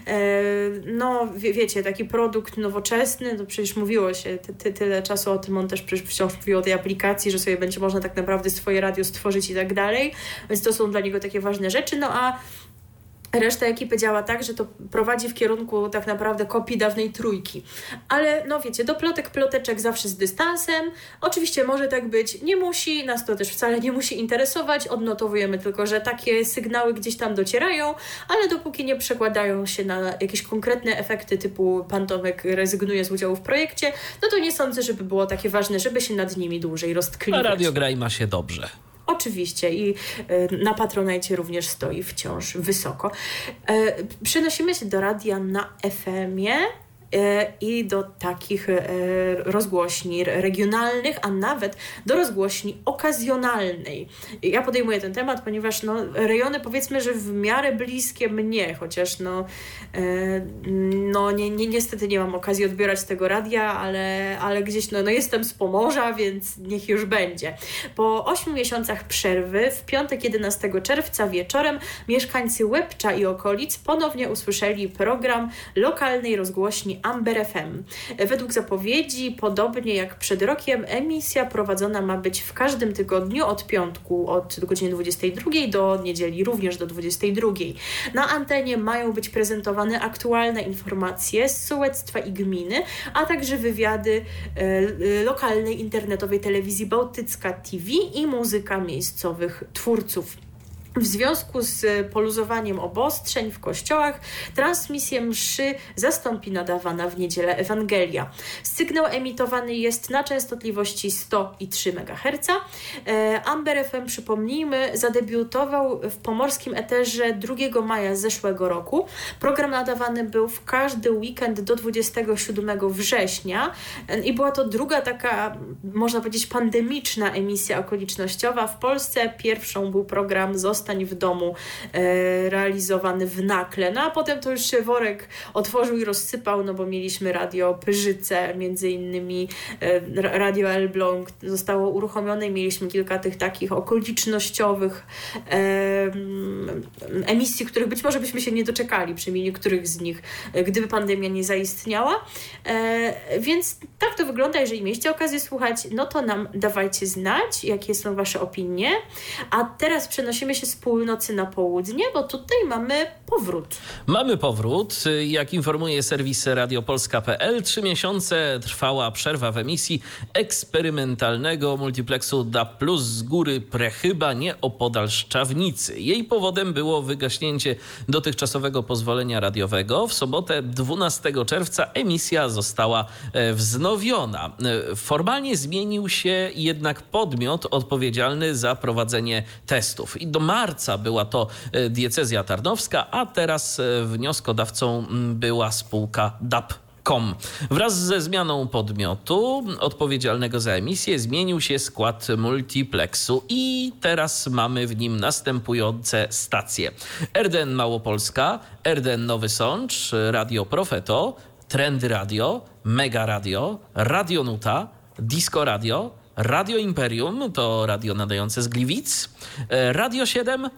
e, no wie, wiecie, taki produkt nowoczesny, to przecież mówiło się ty, ty, tyle czasu o tym, on też przecież wciąż mówił o tej aplikacji, że sobie będzie można tak naprawdę swoje radio stworzyć i tak dalej, więc to są dla niego takie ważne rzeczy, no a Reszta ekipy działa tak, że to prowadzi w kierunku tak naprawdę kopii dawnej trójki. Ale no wiecie, do plotek, ploteczek zawsze z dystansem. Oczywiście może tak być, nie musi, nas to też wcale nie musi interesować. Odnotowujemy tylko, że takie sygnały gdzieś tam docierają, ale dopóki nie przekładają się na jakieś konkretne efekty typu pan Tomek rezygnuje z udziału w projekcie, no to nie sądzę, żeby było takie ważne, żeby się nad nimi dłużej A roztkliwać. Radio Graj ma się dobrze. Oczywiście i y, na Patronajcie również stoi wciąż wysoko. E, Przenosimy się do radia na FM-ie i do takich e, rozgłośni regionalnych, a nawet do rozgłośni okazjonalnej. Ja podejmuję ten temat, ponieważ no, rejony powiedzmy, że w miarę bliskie mnie, chociaż no, e, no nie, nie, niestety nie mam okazji odbierać tego radia, ale, ale gdzieś no, no jestem z Pomorza, więc niech już będzie. Po 8 miesiącach przerwy w piątek 11 czerwca wieczorem mieszkańcy Łebcza i okolic ponownie usłyszeli program lokalnej rozgłośni Amber FM. Według zapowiedzi, podobnie jak przed rokiem, emisja prowadzona ma być w każdym tygodniu od piątku od godziny 22 do niedzieli również do 22. Na antenie mają być prezentowane aktualne informacje z sołectwa i gminy, a także wywiady e, lokalnej internetowej telewizji Bałtycka TV i muzyka miejscowych twórców. W związku z poluzowaniem obostrzeń w kościołach, transmisję mszy zastąpi nadawana w niedzielę Ewangelia. Sygnał emitowany jest na częstotliwości 100 i 3 MHz. Amber FM, przypomnijmy, zadebiutował w pomorskim eterze 2 maja zeszłego roku. Program nadawany był w każdy weekend do 27 września e, i była to druga taka, można powiedzieć, pandemiczna emisja okolicznościowa. W Polsce pierwszą był program Zostań Zostań w domu e, realizowany w Nakle. No a potem to już się worek otworzył i rozsypał, no bo mieliśmy radio Pyrzyce, między innymi e, radio Elbląg zostało uruchomione i mieliśmy kilka tych takich okolicznościowych e, emisji, których być może byśmy się nie doczekali, przynajmniej niektórych z nich, gdyby pandemia nie zaistniała. Więc tak to wygląda, jeżeli mieliście okazję słuchać, no to nam dawajcie znać, jakie są Wasze opinie. A teraz przenosimy się z północy na południe, bo tutaj mamy powrót. Mamy powrót. Jak informuje serwis radiopolska.pl, trzy miesiące trwała przerwa w emisji eksperymentalnego multiplexu DA Plus z góry Prechyba nieopodal Szczawnicy. Jej powodem było wygaśnięcie dotychczasowego pozwolenia radiowego. W sobotę 12 czerwca emisja została e, wznowiona. E, formalnie zmienił się jednak podmiot odpowiedzialny za prowadzenie testów. I do marca była to e, diecezja tarnowska, a teraz e, wnioskodawcą była spółka DAP. Com. Wraz ze zmianą podmiotu odpowiedzialnego za emisję zmienił się skład multiplexu i teraz mamy w nim następujące stacje. RDN Małopolska, RDN Nowy Sącz, Radio Profeto, Trendy Radio, Mega Radio, Radio Nuta, Disco Radio, Radio Imperium, to radio nadające z Gliwic, e, Radio 7,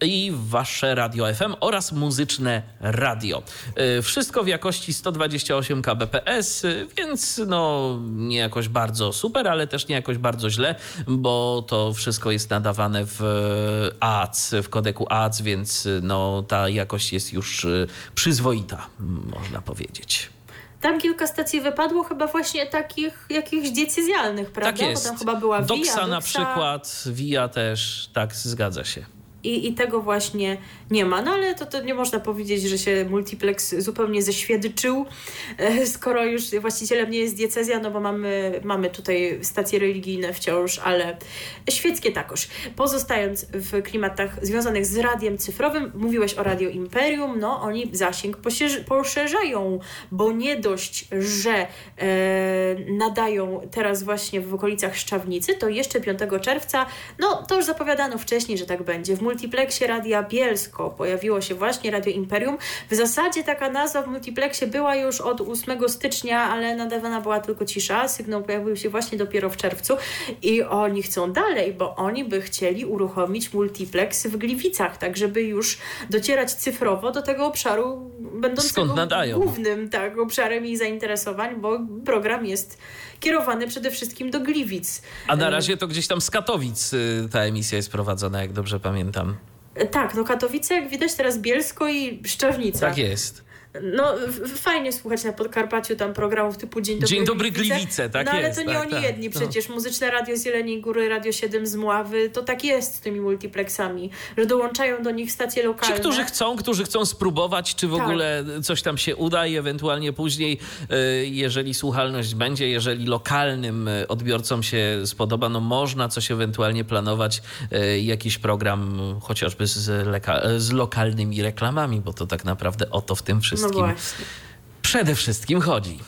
i wasze radio FM oraz muzyczne radio. E, wszystko w jakości 128 kbps, więc no nie jakoś bardzo super, ale też nie jakoś bardzo źle, bo to wszystko jest nadawane w AAC, w kodeku AAC, więc no ta jakość jest już e, przyzwoita, można powiedzieć. Tam kilka stacji wypadło, chyba właśnie takich jakichś decyzjalnych, prawda? Tak jest. Bo tam chyba była Via, Doksa na przykład, Via też, tak, zgadza się i, i tego właśnie nie ma. No ale to, to nie można powiedzieć, że się multiplex zupełnie zeświadczył, e, skoro już właścicielem nie jest diecezja, no bo mamy, mamy tutaj stacje religijne wciąż, ale świeckie takoż. Pozostając w klimatach związanych z radiem cyfrowym, mówiłeś o Radio Imperium, no oni zasięg poszerzają, bo nie dość, że e, nadają teraz właśnie w okolicach Szczawnicy, to jeszcze 5 czerwca, no to już zapowiadano wcześniej, że tak będzie. W multiplexie Radia Bielsko pojawiło się właśnie Radio Imperium. W zasadzie taka nazwa w multiplexie była już od 8 stycznia, ale nadawana była tylko cisza. Sygnał pojawił się właśnie dopiero w czerwcu i oni chcą dalej, bo oni by chcieli uruchomić multiplex w Gliwicach, tak żeby już docierać cyfrowo do tego obszaru będącego głównym tak, obszarem ich zainteresowań, bo program jest kierowany przede wszystkim do Gliwic. A na razie to gdzieś tam z Katowic y, ta emisja jest prowadzona, jak dobrze pamiętam. Tak, no Katowice, jak widać teraz Bielsko i Szczawnica. Tak jest. No, fajnie słuchać na Podkarpaciu tam programów typu Dzień Dobry Dzień Dobry Gliwice, tak No ale jest, to nie tak, oni tak, jedni no. przecież. Muzyczne Radio z Jeleniej Góry, Radio 7 z Mławy, to tak jest z tymi multiplexami, że dołączają do nich stacje lokalne. Ci, którzy chcą, którzy chcą spróbować, czy w Tak. ogóle coś tam się uda i ewentualnie później, y, jeżeli słuchalność będzie, jeżeli lokalnym y, odbiorcom się spodoba, no można coś ewentualnie planować, y, jakiś program chociażby z, z lokalnymi reklamami, bo to tak naprawdę o to w tym No wszystkim właśnie. przede wszystkim chodzi.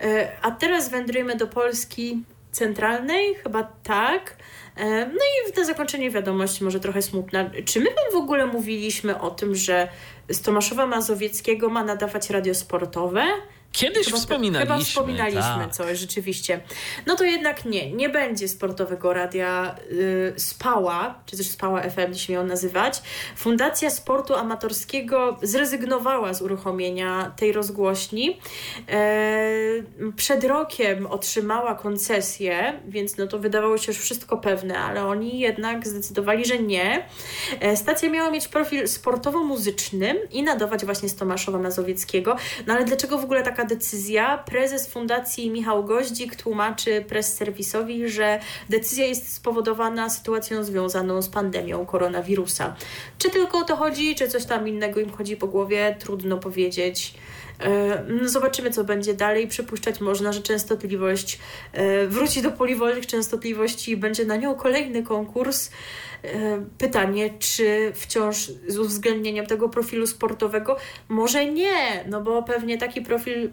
E, A teraz wędrujemy do Polski centralnej, chyba tak. E, No i na zakończenie wiadomość może trochę smutna. Czy my w ogóle mówiliśmy o tym, że z Tomaszowa Mazowieckiego ma nadawać radio sportowe? Kiedyś Chyba- wspominaliśmy. Chyba wspominaliśmy tak. coś, rzeczywiście. No to jednak nie, nie będzie sportowego radia y, Spała, czy też Spała FM, się miał nazywać. Fundacja Sportu Amatorskiego zrezygnowała z uruchomienia tej rozgłośni. E, przed rokiem otrzymała koncesję, więc no to wydawało się już wszystko pewne, ale oni jednak zdecydowali, że nie. E, Stacja miała mieć profil sportowo-muzyczny i nadawać właśnie z Tomaszowa Mazowieckiego. No ale dlaczego w ogóle taka decyzja? Prezes fundacji Michał Goździk tłumaczy press serwisowi, że decyzja jest spowodowana sytuacją związaną z pandemią koronawirusa. Czy tylko o to chodzi, czy coś tam innego im chodzi po głowie? Trudno powiedzieć. E, no Zobaczymy, co będzie dalej. Przypuszczać można, że częstotliwość e, wróci do poliwolnych częstotliwości i będzie na nią kolejny konkurs. E, Pytanie, czy wciąż z uwzględnieniem tego profilu sportowego? Może nie, no bo pewnie taki profil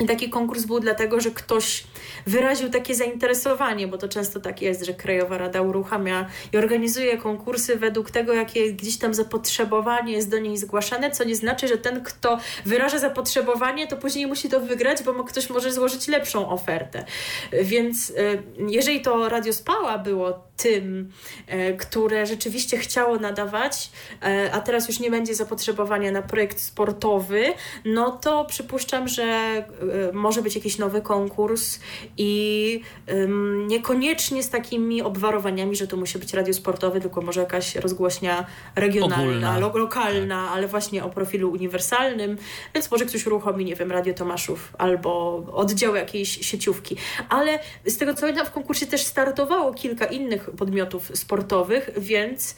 i taki konkurs był dlatego, że ktoś wyraził takie zainteresowanie, bo to często tak jest, że Krajowa Rada uruchamia i organizuje konkursy według tego, jakie gdzieś tam zapotrzebowanie jest do niej zgłaszane, co nie znaczy, że ten, kto wyraża zapotrzebowanie, to później musi to wygrać, bo ktoś może złożyć lepszą ofertę. Więc y, jeżeli to Radio Spała było tym, e, które rzeczywiście chciało nadawać, e, a teraz już nie będzie zapotrzebowania na projekt sportowy, no to przypuszczam, że e, może być jakiś nowy konkurs i niekoniecznie z takimi obwarowaniami, że to musi być radio sportowe, tylko może jakaś rozgłośnia regionalna, lo, lokalna, ale właśnie o profilu uniwersalnym, więc może ktoś uruchomi, nie wiem, Radio Tomaszów albo oddział jakiejś sieciówki. Ale z tego co pamiętam, w konkursie też startowało kilka innych podmiotów sportowych, więc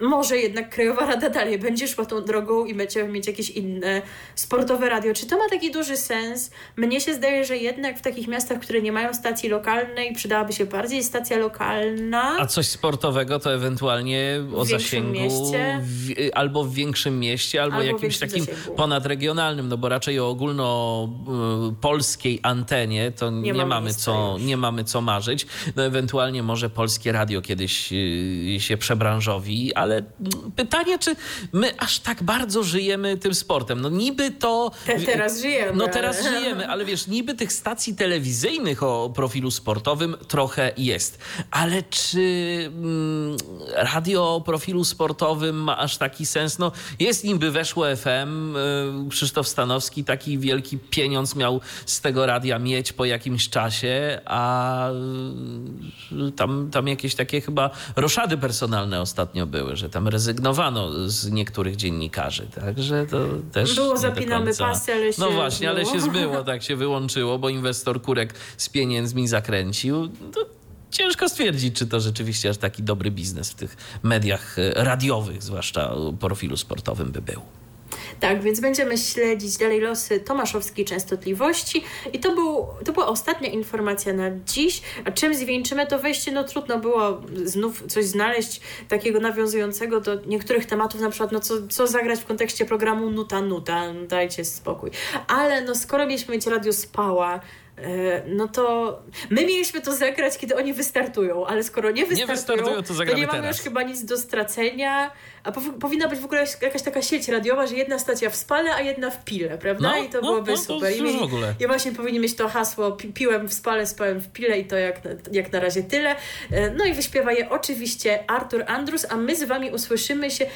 może jednak Krajowa Rada dalej będzie szła tą drogą i będziemy mieć jakieś inne sportowe radio. Czy to ma taki duży sens? Mnie się zdaje, że jednak w takich miastach, które nie mają stacji lokalnej, przydałaby się bardziej stacja lokalna. A coś sportowego to ewentualnie o zasięgu mieście? w, albo w większym mieście, albo, Albo jakimś takim zasięgu. ponadregionalnym, no bo raczej o ogólnopolskiej antenie to nie, mamy mamy co, już. nie mamy co marzyć. No ewentualnie może polskie radio kiedyś y, się przebranżowi, ale pytanie, czy my aż tak bardzo żyjemy tym sportem? No niby to... Te, teraz żyjemy. No teraz ale- żyjemy, ale wiesz, niby tych stacji telewizyjnych o profilu sportowym trochę jest. Ale czy mm, radio o profilu sportowym ma aż taki sens? No jest niby weszło FM, y, Krzysztof Stanowski taki wielki pieniądz miał z tego radia mieć po jakimś czasie, a y, tam, tam jakieś takie chyba roszady personalne ostatnio były, że tam rezygnowano z niektórych dziennikarzy, także to też Było zapinamy końca. pasy, ale się No właśnie, ale zmyło. się zmyło, tak się wyłączyło, bo inwestor Kurek z pieniędzmi zakręcił. To ciężko stwierdzić, czy to rzeczywiście aż taki dobry biznes w tych mediach e, radiowych, zwłaszcza o profilu sportowym by był. Tak, więc będziemy śledzić dalej losy tomaszowskiej częstotliwości i to, był, to była ostatnia informacja na dziś. A czym zwieńczymy to wejście? No trudno było znów coś znaleźć takiego nawiązującego do niektórych tematów, na przykład no co, co zagrać w kontekście programu Nuta Nuta, dajcie spokój. Ale no skoro mieliśmy mieć Radio Spała, no to my mieliśmy to zagrać, kiedy oni wystartują, ale skoro nie wystartują, wystartują, to zagramy nie mamy teraz. już chyba nic do stracenia, a powi- powinna być w ogóle jakaś taka sieć radiowa, że jedna stacja w Spale, a jedna w Pile, prawda? No, I to no, byłoby no, to super. I, już mieli- w ogóle. I właśnie powinni mieć to hasło pi- piłem w Spale, spałem w Pile i to jak na, jak na razie tyle. E, No i wyśpiewa je oczywiście Artur Andrus, a my z wami usłyszymy się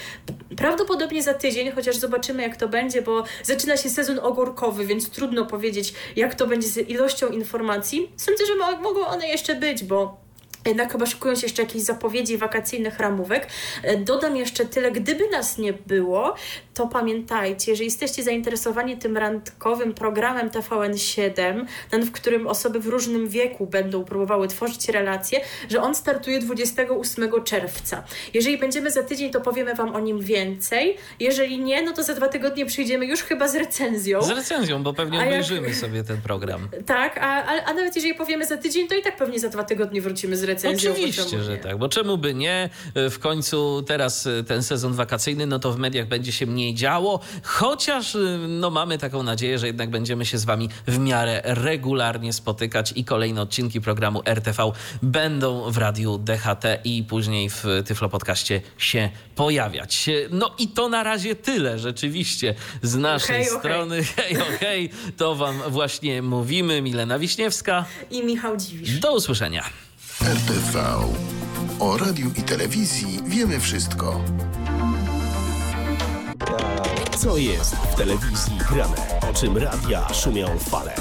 prawdopodobnie za tydzień, chociaż zobaczymy jak to będzie, bo zaczyna się sezon ogórkowy, więc trudno powiedzieć jak to będzie z ilością informacji. Sądzę, że mo- mogą one jeszcze być, bo jednak chyba szykują się jeszcze jakieś zapowiedzi wakacyjnych ramówek. E, Dodam jeszcze tyle, gdyby nas nie było, to pamiętajcie, że jesteście zainteresowani tym randkowym programem TVN7, ten, w którym osoby w różnym wieku będą próbowały tworzyć relacje, że on startuje 28 czerwca. Jeżeli będziemy za tydzień, to powiemy Wam o nim więcej. Jeżeli nie, no to za dwa tygodnie przyjdziemy już chyba z recenzją. Z recenzją, bo pewnie A jak- obejrzymy sobie ten program. Tak, a, a, a nawet jeżeli powiemy za tydzień, to i tak pewnie za dwa tygodnie wrócimy z recenzją. Oczywiście, że tak, bo czemu by nie? W końcu teraz e, ten sezon wakacyjny, no to w mediach będzie się mniej działo, chociaż y, no, mamy taką nadzieję, że jednak będziemy się z wami w miarę regularnie spotykać i kolejne odcinki programu RTV będą w radiu DHT i później w Tyflo Podcaście się pojawiać. No i to na razie tyle rzeczywiście z naszej Hej, o hej. strony. [laughs] Hej, o hej, to wam właśnie mówimy. Milena Wiśniewska. I Michał Dziwisz. Do usłyszenia. RTV. O radiu i telewizji wiemy wszystko. Co jest w telewizji grane? O czym radia szumią fale?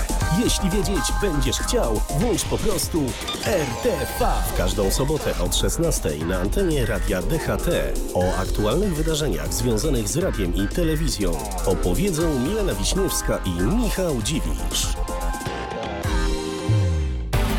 Jeśli wiedzieć będziesz chciał, włącz po prostu RTV. W każdą sobotę od 16 na antenie radia DHT. O aktualnych wydarzeniach związanych z radiem i telewizją opowiedzą Milena Wiśniewska i Michał Dziwisz.